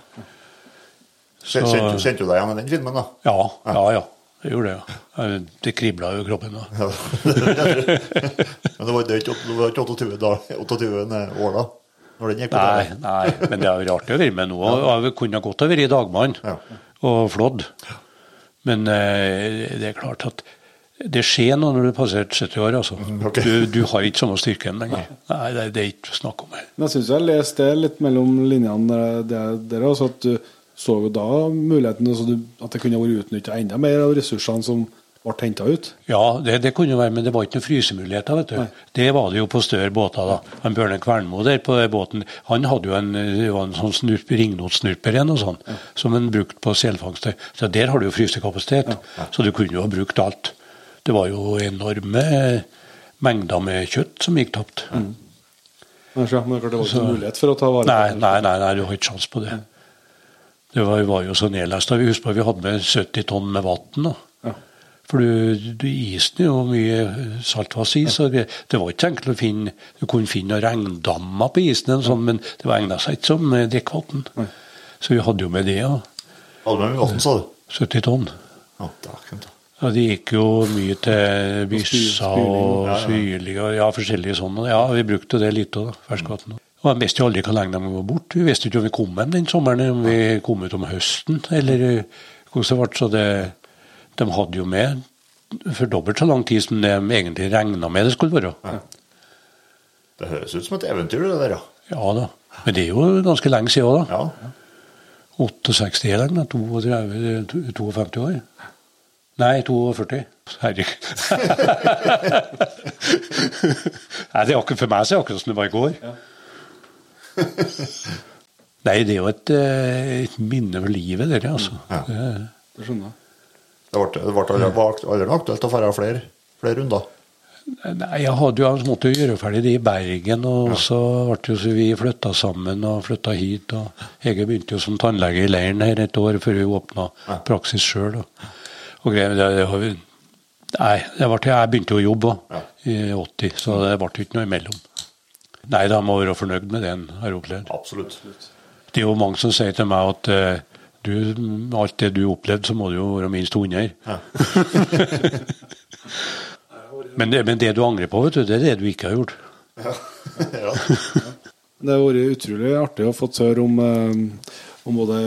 Kjente, du deg igjen i den filmen, da? Ja, ja, ja. Det gjorde det. ja. Det kribla jo i kroppen da. Ja. (laughs) Men det var, ikke det var ikke 28, da, 28 år da? Når den gikk på Nei, nei, men det er jo rart å være med nå. Jeg kunne godt ha vært dagmann Ja. og flådd. Men eh, det er klart at det skjer noe når du har passert 70 år. altså. Okay. Du, du har ikke samme styrken lenger. Nei, det, det er ikke snakk om her. Men jeg syns jeg leste det litt mellom linjene der, der også, at du så jo da muligheten altså at det kunne vært utnytta enda mer av ressursene som ble henta ut. Ja, det, det kunne være, men det var ikke noen frysemuligheter. vet du. Det var det jo på større båter. da. Han Bjørne Kvernmo der på den båten, han hadde jo en, en sånn snurp, ringnotsnurper igjen og sånn, som han brukte på selfangst. Så der har du jo frysekapasitet. Så du kunne jo ha brukt alt. Det var jo enorme mengder med kjøtt som gikk tapt. Mm. så, men det var ikke mulighet for å ta vare på det. nei, nei, nei, du har ikke sjans på det. Det var, var jo så nedlasta. Vi husker på vi hadde med 70 tonn med vann. Ja. For du, du, isen er jo mye saltvanns i, så det, det var ikke enkelt å finne Du kunne finne noen regndammer på isen, sånn, men det var egna seg ikke som drikkevann. Så vi hadde jo med det. Ja. Hadde med vann, sa du? 70 tonn. Ja, dæken ta. Ja, Det gikk jo mye til byssa og ja, ja. syrlig og ja, forskjellige sånne. Ja, vi brukte det litt òg, ferskvann. Og Jeg visste jo aldri hvor lenge de var borte. Vi visste ikke om vi kom hjem den sommeren, om vi kom ut om høsten, eller eh, hvordan det ble. Så det, de hadde jo med for dobbelt så lang tid som de egentlig regna med det skulle være. Det høres ut som et eventyr, det der, ja. Ja da. Men det er jo ganske lenge siden da. Ja. 68 er den, 32, 52 år. Nei, 42. Herregud. (laughs) Nei, det er akkurat for meg så er det akkurat som det var i går. (laughs) Nei, det er jo et, eh, et minne for livet, det, altså. Ja. Det- Det skjønner jeg. Det ble, det ble aldri, var aktuelt å dra flere, flere runder. Nei, jeg hadde jo, jeg måtte jo gjøre ferdig det i Bergen, og så ble det jo så vi flytta sammen og flytta hit. og Hege begynte jo som tannlege i leiren her et år før hun åpna praksis sjøl. Og, og greier, det, det, har vi- nei, det ble, jeg begynte jo å jobbe ja. i 80, så det ble ikke noe imellom. Nei, da må være fornøyd med det en har opplevd. Absolutt. Det er jo mange som sier til meg at uh, du, med alt det du opplevde, så må du jo være minst 100. Ja. (laughs) men, det, men det du angrer på, vet du, det er det du ikke har gjort. ja. (laughs) Det har vært utrolig artig å få høre om, uh, om både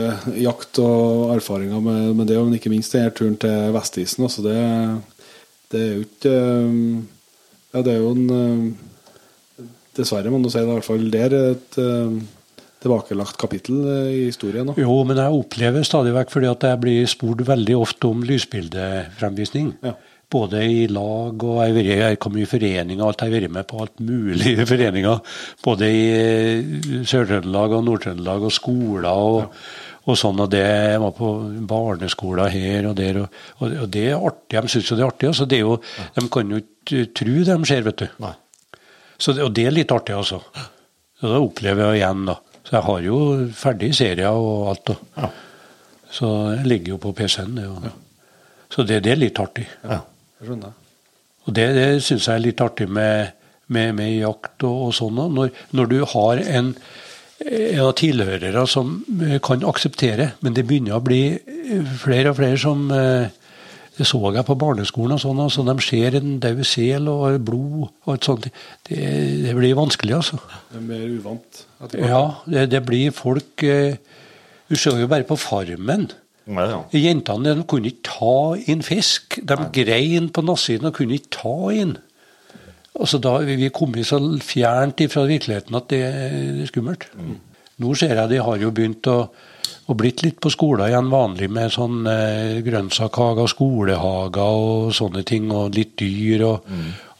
jakt og erfaringer med, med det, men ikke minst denne turen til Vestisen. Altså det, det er jo ikke eh, Ja, det er jo en Dessverre, må du si det, i hvert fall der et eh, tilbakelagt kapittel eh, i historien. Da. Jo, men jeg opplever stadig vekk fordi at jeg blir spurt veldig ofte om lysbildefremvisning. Ja. Både i lag og jeg jeg kom i foreninger, alt jeg har vært med på alt mulig i foreninger. Både i eh, Sør-Trøndelag og Nord-Trøndelag og skoler og, og sånn. Og det jeg var på barneskoler her og der. Og, og, og det er artig. De syns jo det er artig. Altså, det er jo, De kan jo ikke tro det de ser, vet du. Nei. Så det, og det er litt artig, altså. Og da opplever jeg igjen, da. Så jeg har jo ferdig serier og alt. Da. Ja. Så jeg ligger jo på PC-en. Ja. Så det, det er litt artig. Ja. Skjønner. Og det, det syns jeg er litt artig med, med, med jakt og, og sånn. Når, når du har en, en av tilhørere som kan akseptere, men det begynner å bli flere og flere som eh, Det så jeg på barneskolen og sånn. altså De ser en død sel og blod og et sånt. Det, det blir vanskelig, altså. Det er mer uvant. Ja, det, det blir folk eh, Du ser jo bare på Farmen. Ja, ja. Jentene de kunne ikke ta inn fisk. De grein på nassiden og kunne ikke ta inn. Altså da, vi vi kommet så fjernt fra virkeligheten at det er skummelt. Nå ser jeg de har jo begynt å, å blitt litt på skolen igjen vanlig med sånn eh, grønnsakhager, skolehager og sånne ting, og litt dyr. og,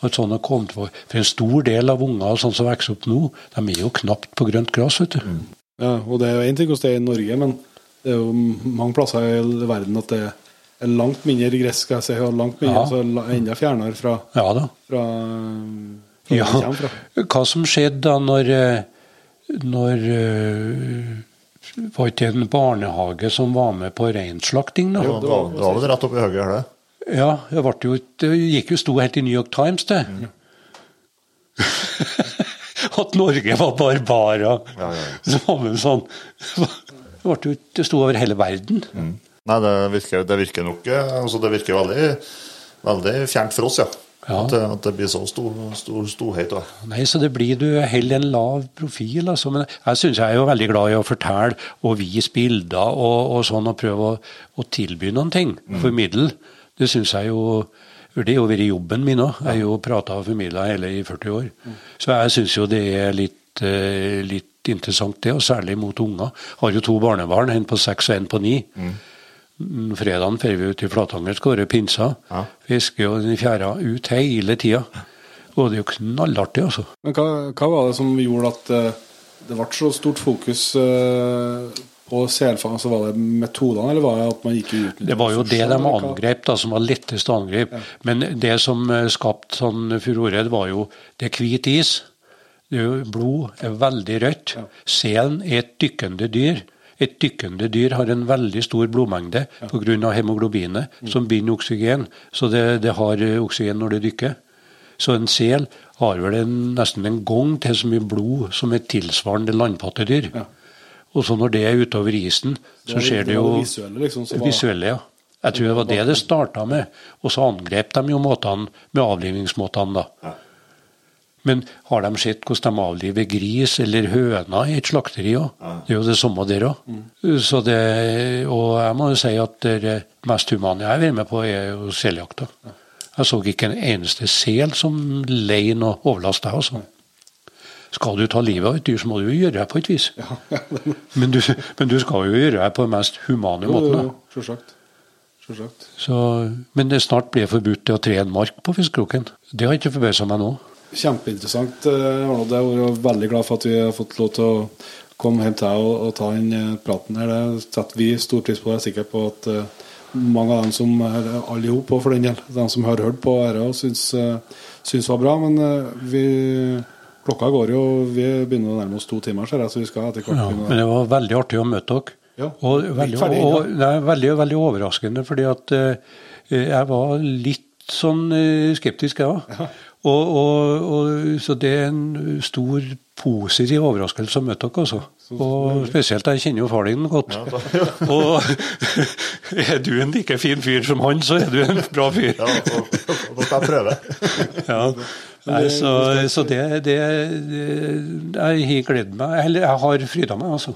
og sånne kommet for, for en stor del av unger sånn som vokser opp nå, de er jo knapt på grønt gress. vet du. Ja, og det er jo én ting hvordan det er i Norge, men det er jo mange plasser i verden at det er langt mindre gress, skal jeg si, og langt mindre, Ja. altså enda fjernere fra, Ja da. fra, fra Ja, fra. hva som skjedde da når, eh, når eh, Var ikke det en barnehage som var med på reinslakting? da? Jo, det var, det var vel rett oppi høyre her, det. Ja, det, jo, det gikk jo sto helt i New York Times, det. (laughs) At Norge var barbarer. Ja, ja. ja. (laughs) var sånn Det, det sto over hele verden. Nei, det virker, det virker nok eh, altså Det virker veldig, veldig fjernt for oss, ja. Ja. At, at det blir så stor, stor storhet. da. Nei, så det blir du heller en lav profil. Altså. Men jeg syns jeg er jo veldig glad i å fortelle og vise bilder og, og sånn, og prøve å, å tilby noen ting. Formidle. Det syns jeg jo Det har jo vært jobben min òg. Jeg har jo prata og formidla hele i 40 år. Så jeg syns jo det er litt, eh, litt interessant, det, og særlig mot unger. Har jo to barnebarn, en på seks og en på ni. Mm, Fredagen drar vi ut i Flatanger, skal være pinsa. Ja. Fisker jo den fjæra ut hele tida. Og det er jo knallartig, altså. Men hva, hva var det som gjorde at eh, det ble så stort fokus eh, på selfang? Altså, var det metodene, eller var det at man gikk ut? Det var jo det de angrep, da, som var lettest å angripe. Men det som eh, skapte sånn furore, det var jo det er hvit is. Det er jo, blod er veldig rødt. Selen er et dykkende dyr. Et dykkende dyr har en veldig stor blodmengde Ja. pga. hemoglobinet, som binder oksygen. Så det, det har eh, oksygen når det dykker. Så en sel har vel en, nesten en gang til så mye blod som et tilsvarende landpattedyr. Ja. Og så når det er utover isen, så skjer det jo visuelle, liksom, som var- Visuelle, ja. Jeg tror det var det det starta med. Og så angrep de jo måtene med avlivningsmåtene, da. Ja. Men har de sett hvordan de avliver gris eller høna i et slakteri òg? Det er jo det samme der òg. Og jeg må jo si at det mest humane jeg har vært med på, er jo seljakta. Jeg så ikke en eneste sel som lei noe overlast, jeg, altså. Skal du ta livet av et dyr, så må du jo gjøre det på et vis. (laughs) Men du, men du skal jo gjøre det på den mest humane måten. jo, jo. Så, men det snart blir forbudt å tre en mark på fiskekroken. Det har ikke forbausa meg nå. Kjempeinteressant. eh, Arnold. Jeg er jo veldig glad for at vi har fått lov til å komme hjem til deg og, og ta den eh, praten her. Det setter vi stor pris på. Jeg er sikker på at eh, mange av dem som er alle i hop, for den del, de som har hørt på dette, syns, uh, syns var bra. Men vi, klokka går jo, vi begynner å nærme oss to timer, ser jeg, så vi skal etter hvert Ja, men det var veldig artig å møte dere. Ja, Og veldig, ferdig ennå. og, nei, veldig, veldig overraskende, fordi at jeg var litt sånn skeptisk, jeg òg. Og, og, og, så det er en stor positiv overraskelse å møte dere, altså. Og spesielt, jeg kjenner jo far din godt. (laughs) og (laughs) er du en like fin fyr som han, så er du en bra fyr. Ja, og, og da skal jeg prøve. (laughs) Ja. Nei, så, så det, det, det Jeg har gledet meg. Eller jeg har fryda meg, altså.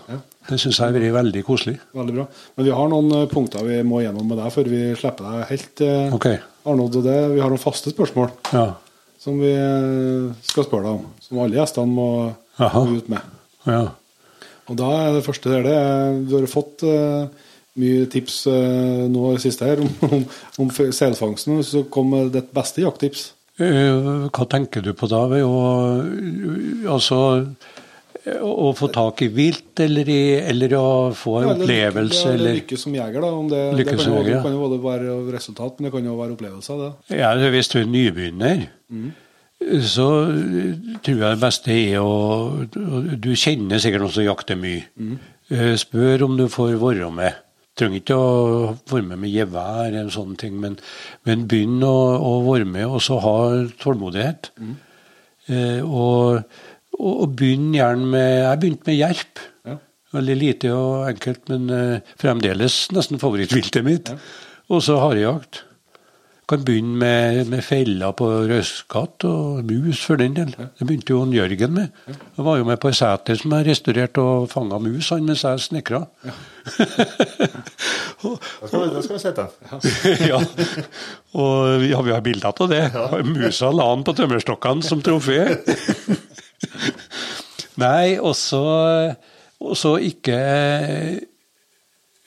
Det syns jeg har vært veldig koselig. Veldig bra. Men vi har noen eh, punkter vi må gjennom med deg før vi slipper deg helt. okay. Arnold, og det, vi har noen faste spørsmål Ja. Som vi eh, skal spørre deg om. Som alle gjestene må, Aha. ut med. ja. Og da er det første der det Du har fått uh, mye tips uh, nå i siste her om, (laughs) om, om selfangsten. Så kom ditt beste jakttips. Hva tenker du på da? Altså å få tak i vilt, eller, i, eller å få en Ja, eller- opplevelse, lykke, eller lykke som jeger, da. Om det, Lykke det, kan jo, det kan jo både være resultat, men det kan jo være opplevelser. Det. Ja, Hvis du er nybegynner, så eh, tror jeg det beste er å Du kjenner sikkert noen som jakter mye. Mm. Spør om du får være med. Trenger ikke å være med med gevær eller sånne ting, men, men begynn å, å være med og så ha tålmodighet. Eh, og, og, og begynn gjerne med Jeg begynte med jerp. Ja. Veldig lite og enkelt, men uh, fremdeles nesten favorittviltet mitt. Og så harejakt. Kan begynne med, med feller på røskatt og mus, for den del. Det begynte jo Jørgen med. Han var jo med på ei seter som jeg restaurerte og fanga mus han mens jeg snekra. (laughs) Skal, vi- det skal vi se til. (laughs) ja. Og ja, vi har bilder av det. Musa la han på tømmerstokkene som trofé. (laughs) (laughs) Nei, også, også ikke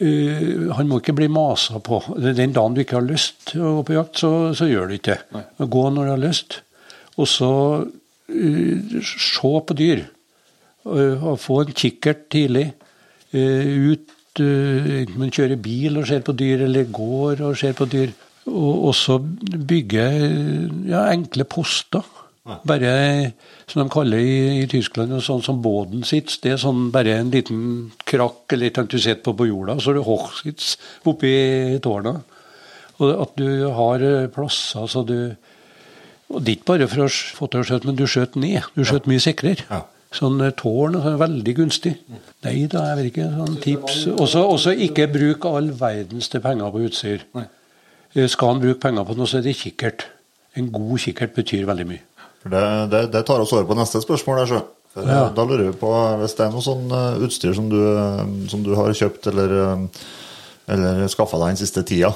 uh, Han må ikke bli masa på. Den dagen du ikke har lyst til å gå på jakt, så, så gjør du ikke det. Gå når du har lyst. Og så uh, se på dyr. Uh, få en kikkert tidlig. Ut Enten man kjører bil og ser på dyr, eller går og ser på dyr. Og også bygge ja, enkle poster. Bare som de kaller i, i Tyskland, og sånn som Bodensitz. Det er sånn bare en liten krakk eller et eller annet du sitter på på jorda, så er det Hochsitz oppi tårna. Og at du har eh, plasser så du Og det er ikke bare for å få til å skjøte, men du skjøt ned. Du skjøt mye sikrere. Ja. Sånn eh, tårn er veldig gunstig. Nei da, jeg vet ikke. Sånn tips. Også, ikke bruk all verdens til penger på utstyr. Eh, Skal han bruke penger på noe, så er det kikkert. En god kikkert betyr veldig mye. Det, det, det tar oss over på neste spørsmål. Der. For, Ja. Da lurer vi på, Hvis det er noe sånn eh, utstyr som du, eh, som du har kjøpt eller, eh, eller skaffa deg den siste tida,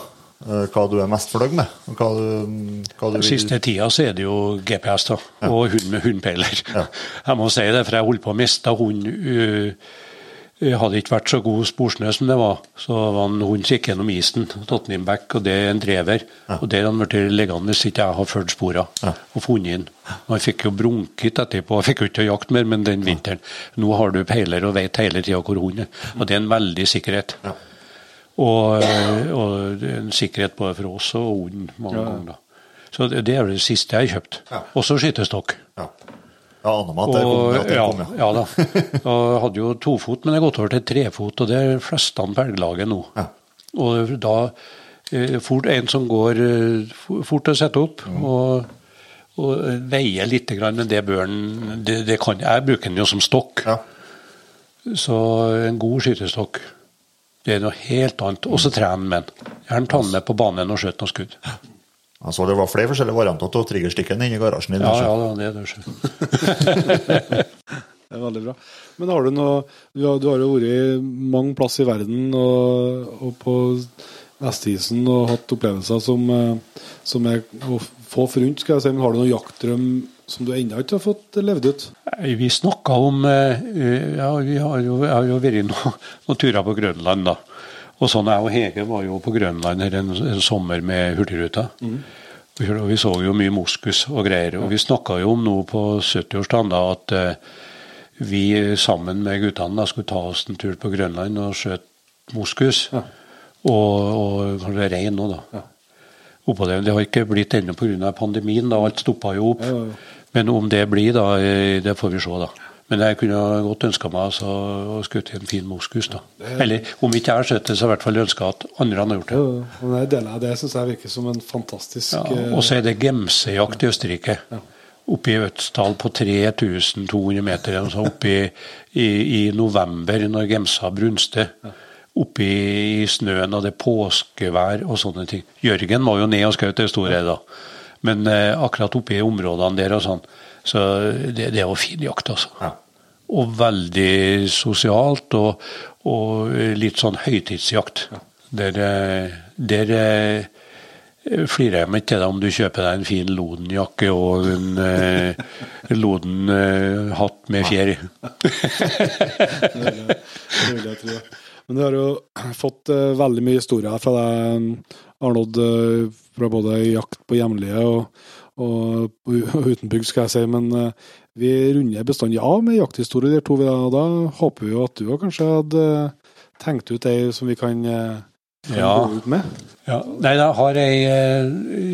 eh, hva du er mest fornøyd med? Hva du, hva du vil- Siste tida så er det jo GPS da, og hund med hundpeiler. Ja. Jeg må si det, for jeg holdt på å miste hund. Hadde ikke vært så god sporsnø som det var, så var en hund gikk gjennom isen, back, og det er en drever. Og der hadde han blitt liggende hvis ikke jeg har fulgt sporene Ja. og funnet den. Og Han fikk jo brunket etterpå, jeg fikk jo ikke jakte mer, men den vinteren. Nå har du peiler og vet hele tida hvor hunden er. Og det er en veldig sikkerhet. Ja. Og, og en sikkerhet både for oss og hunden mange ganger. Så det, er det siste jeg har kjøpt. Ja. Også skytestokk. Ja. Ja, aner meg at det kom, ja, kom, ja. ja da. Jeg hadde jo tofot, men jeg har gått over til trefot, og det er fleste på elglaget nå. Ja. Og da eh, fort en som går eh, fort å sette opp, og, og veier litt, men det bør han det, det kan, Jeg bruker den jo som stokk. Ja. Så en god skytestokk, det er noe helt annet. Og så trene med den. Gjerne ta den med på banen og skjøte noen skudd. Altså, det var flere forskjellige varianter av triggerstikken inni garasjen din. Ja, ja, det var det. sjø. (laughs) Det er veldig bra. Men har du noe Du har, du har jo vært mange plass i verden og, og på Vestisen og hatt opplevelser som, eh, som er å få forunt, skal jeg si. Men har du noen jaktdrøm som du ennå ikke har fått levd ut? Vi snakka om eh, ja, Vi har jo, har jo vært noen, noen turer på Grønland, da. Og sånn jeg og Hege var jo på Grønland her en, en sommer med Hurtigruta. Og vi- Og vi så jo mye moskus og greier. Og vi snakka jo om nå på 70-årsdagen da at uh, vi sammen med guttene da skulle ta oss en tur på Grønland og skjøte moskus. Og, og kanskje rein nå, da. Oppå det. Det har ikke blitt ennå pga. pandemien. da Alt stoppa jo opp. Ja, ja, ja. Men om det blir, da, eh, det får vi se, da. Men jeg kunne godt ønska meg altså, å skutt en fin moskus, da. Eller om ikke jeg har sett det, så i hvert fall ønska at andre har gjort det. Ja, det deler jeg. Det syns jeg virker som en fantastisk Ja, eh, og så er det gemsejakt i Østerrike. Oppe i Øtsdal på 3200 meter. altså oppe i, i, i november, når gemsa brunster. Oppe i, snøen, og det er påskevær og sånne ting. Jørgen var jo ned og skjøt det store da. Men eh, akkurat oppe i områdene der og sånn, så det, det var fin jakt, altså. Ja. Og veldig sosialt, og, og litt sånn høytidsjakt. Der, eh, der eh, flirer jeg meg til deg om du kjøper deg en fin Loden-jakke og en eh, Loden-hatt med fjær. Det vil jeg- tro. Men du har jo fått eh, veldig mye historier fra deg, Arnold, eh, fra både jakt på hjemlige og, og uten bygg, skal jeg si. Men eh, vi runder bestandig av med jakthistorie, der to, vi da, og da håper vi jo at du kanskje hadde eh, tenkt ut ei som vi kan, eh, kan Ja. gå ut med. Ja, nei, jeg har ei eh,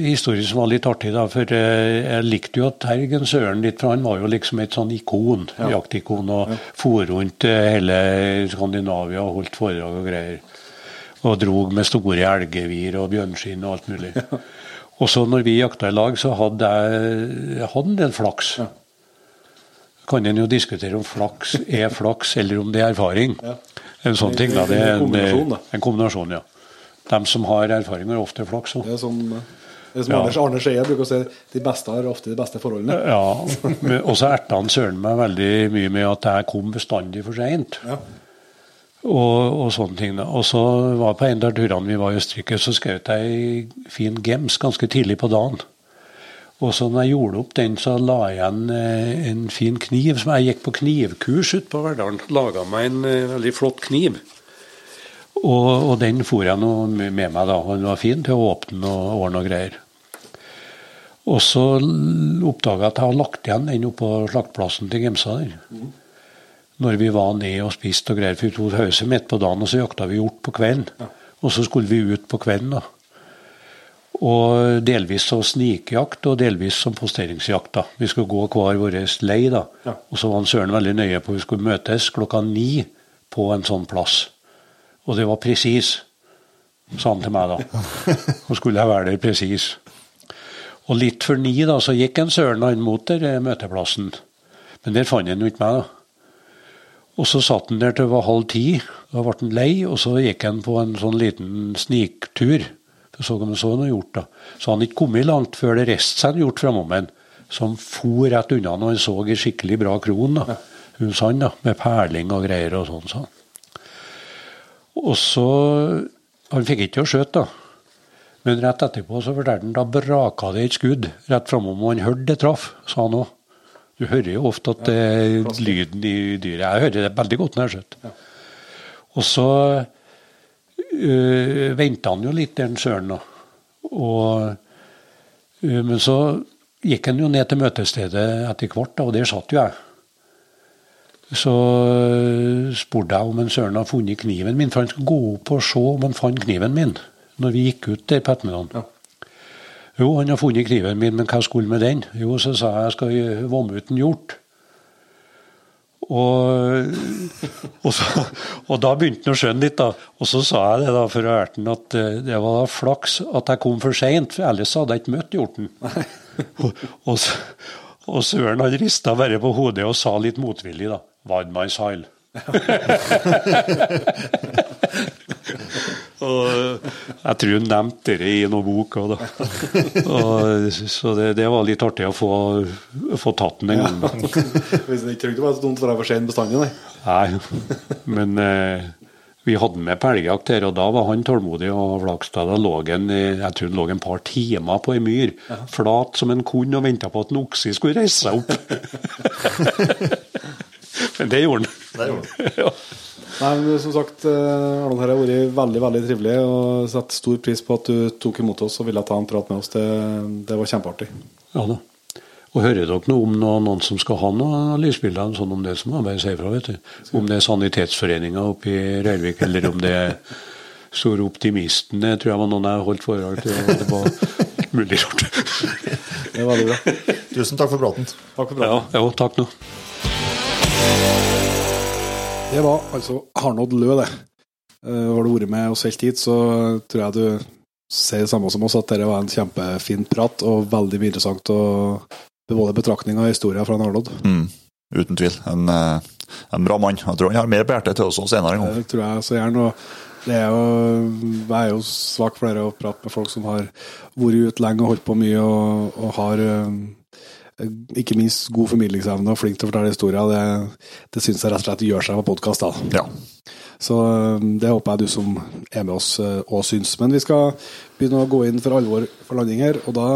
historie som var litt artig, da. For eh, jeg likte jo Tergen Søren litt, for han var jo liksom et sånn ikon, jaktikon, og for rundt eh, hele Skandinavia og holdt foredrag og greier. Og drog med store elgevir og bjørnskinn og alt mulig. Og så når vi jakta i lag, så hadde jeg, jeg hadde en del flaks. Kan en jo diskutere om flaks er flaks, eller om det er erfaring. En sånn ting, da. Det er En en kombinasjon, ja. De som har erfaring, har ofte flaks Så. Det er sånn eh, det er som Ja. Anders Arne Skeie bruker å si, de beste har ofte de beste forholdene. Ja, og så erta han søren meg veldig mye med at jeg kom bestandig for seint. Ja. Og, og sånne ting. Og så var på en av turene vi var i Østerrike, så skjøt jeg ei fin gems ganske tidlig på dagen. Og så når jeg gjorde opp den, så la jeg igjen eh, en fin kniv. som Jeg gikk på knivkurs ute på Verdalen. Laga meg en eh, veldig flott kniv. Og, og den for jeg nå med meg, da. og Den var fin til å åpne og ordne og greier. Og så oppdaga jeg at jeg hadde lagt igjen den oppå slaktplassen til Gemsa der. Når vi var ned og spiste og greier, for vi tok pause midt på dagen, og så jakta vi hjort på kvelden. Og så skulle vi ut på kvelden, da. Og delvis så snikjakt, og delvis som posteringsjakt. da. Vi skulle gå hver vår lei, da. Og så var han Søren veldig nøye på at vi skulle møtes klokka ni på en sånn plass. Og det var presis, sa han til meg da. (laughs) Og skulle jeg være der presis. Og litt før ni da, så gikk en Søren han mot der eh, møteplassen. Men der fant han jo ikke meg, da. Og så satt han der til det var halv ti. Da ble han lei, og så gikk han på en sånn liten sniktur. Så om han så noe gjort, da. Så han ikke kommet langt før det reiste seg en hjort framom ham, som for rett unna når han så en skikkelig bra kron. da. Hos han, da, med perling og greier og sånn. sånn. Og så Han fikk ikke å skjøte, da. Men rett etterpå så fortalte han da braka det et skudd rett framom, og han hørte det traff, sa han òg. Du hører jo ofte at det er lyden i dyret. Jeg hører det veldig godt når jeg skjøter. Og så øh, venta han jo litt, den søren. da. Og, øh, men så gikk han jo ned til møtestedet etter hvert, da, og der satt jo jeg. Så øh, spurte jeg om en søren hadde funnet kniven min, for han skulle gå opp og se om han fant kniven min. Når vi gikk ut der på ettermiddagen. Jo, han har funnet kniven min, men hva skulle med den? Jo, så sa jeg jeg skal vomme ut en hjort. Og, og, så, og, da begynte han å skjønne litt, da. Og så sa jeg det da for høre at eh, det var da flaks at jeg kom for seint, for ellers hadde jeg ikke møtt hjorten. og, og, og Søren han rista bare på hodet og sa litt motvillig, da. Vadmannshall. (laughs) og jeg tror hun nevnte det i noen bok òg, da. (laughs) Og, så det, det, var litt artig å få, få tatt den en gang. (laughs) Hvis han ikke trengte å være så dumt for deg for sein bestandig, nei. Nei, men eh, vi hadde med pelgjakt her, og da var han tålmodig. Og Flakstad lå en, jeg tror han lå en par timer på ei myr, ja. flat som en kunne, og venta på at en okse skulle reise seg opp. (laughs) men det gjorde han. Det gjorde han. ja. Nei, men Som sagt, eh, Arnold, her har vært veldig veldig trivelig. og Setter stor pris på at du tok imot oss og ville ta en prat med oss. Det, det var kjempeartig. Ja da. Og Hører dere noe om noen, noen som skal ha noen lysbilder sånn om det, som må bare si fra, vet du. Om det er Sanitetsforeninga oppe i Røyrvik, eller om det er Store Optimisten. Det tror jeg var noen jeg holdt foredrag til. og Det var mulig rart. Det var veldig bra. Tusen takk for praten. Takk for praten. Ja, jo, takk nå. Det var altså Arnold Lø, det. Uh, har du vært med oss helt hit, så tror jeg du sier det samme som oss, at dette var en kjempefin prat og veldig interessant. å både betraktninger og historier fra Arnold. Mm, uten tvil. En, eh, en, bra mann. Jeg tror han har mer på hjertet til oss senere en gang. Det tror jeg så gjerne. det er jo, jeg er jo svak for det å prate med folk som har vært ute lenge og holdt på mye, og, og har eh, ikke minst god formidlingsevne og flink til å fortelle historier. Det, det syns jeg rett og slett gjør seg på podkast. Ja. Så eh, det håper jeg du som er med oss òg syns. Men vi skal begynne å gå inn for alvor for landing her. Og da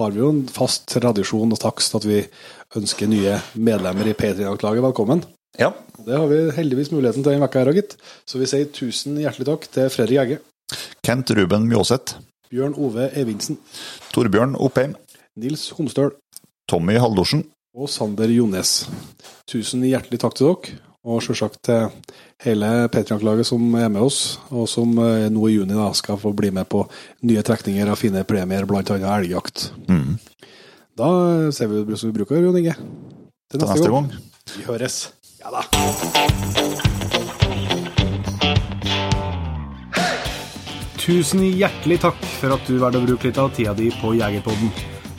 har vi jo en fast tradisjon og takst at vi ønsker nye medlemmer i P3-laget velkommen. Ja. Det har vi heldigvis muligheten til denne uka her, gitt. Så vi sier tusen hjertelig takk til Fredrik Egge. Kent Ruben Mjåseth. Bjørn Ove Evinsen. Torbjørn Oppheim. Nils Homstøl. Tommy Haldorsen. Og Sander Jones. Tusen hjertelig takk til dere. Og selvsagt til hele Patriank-laget som er med oss, og som eh, nå i juni da skal få bli med på nye trekninger av fine premier, bl.a. elgjakt. Mm. Da ser vi det som vi bruker, Jon Inge. Til neste, neste gang. gang. Vi høres. Ja da. Tusen hjertelig takk for at du valgte å bruke litt av tida di på Jegerpodden.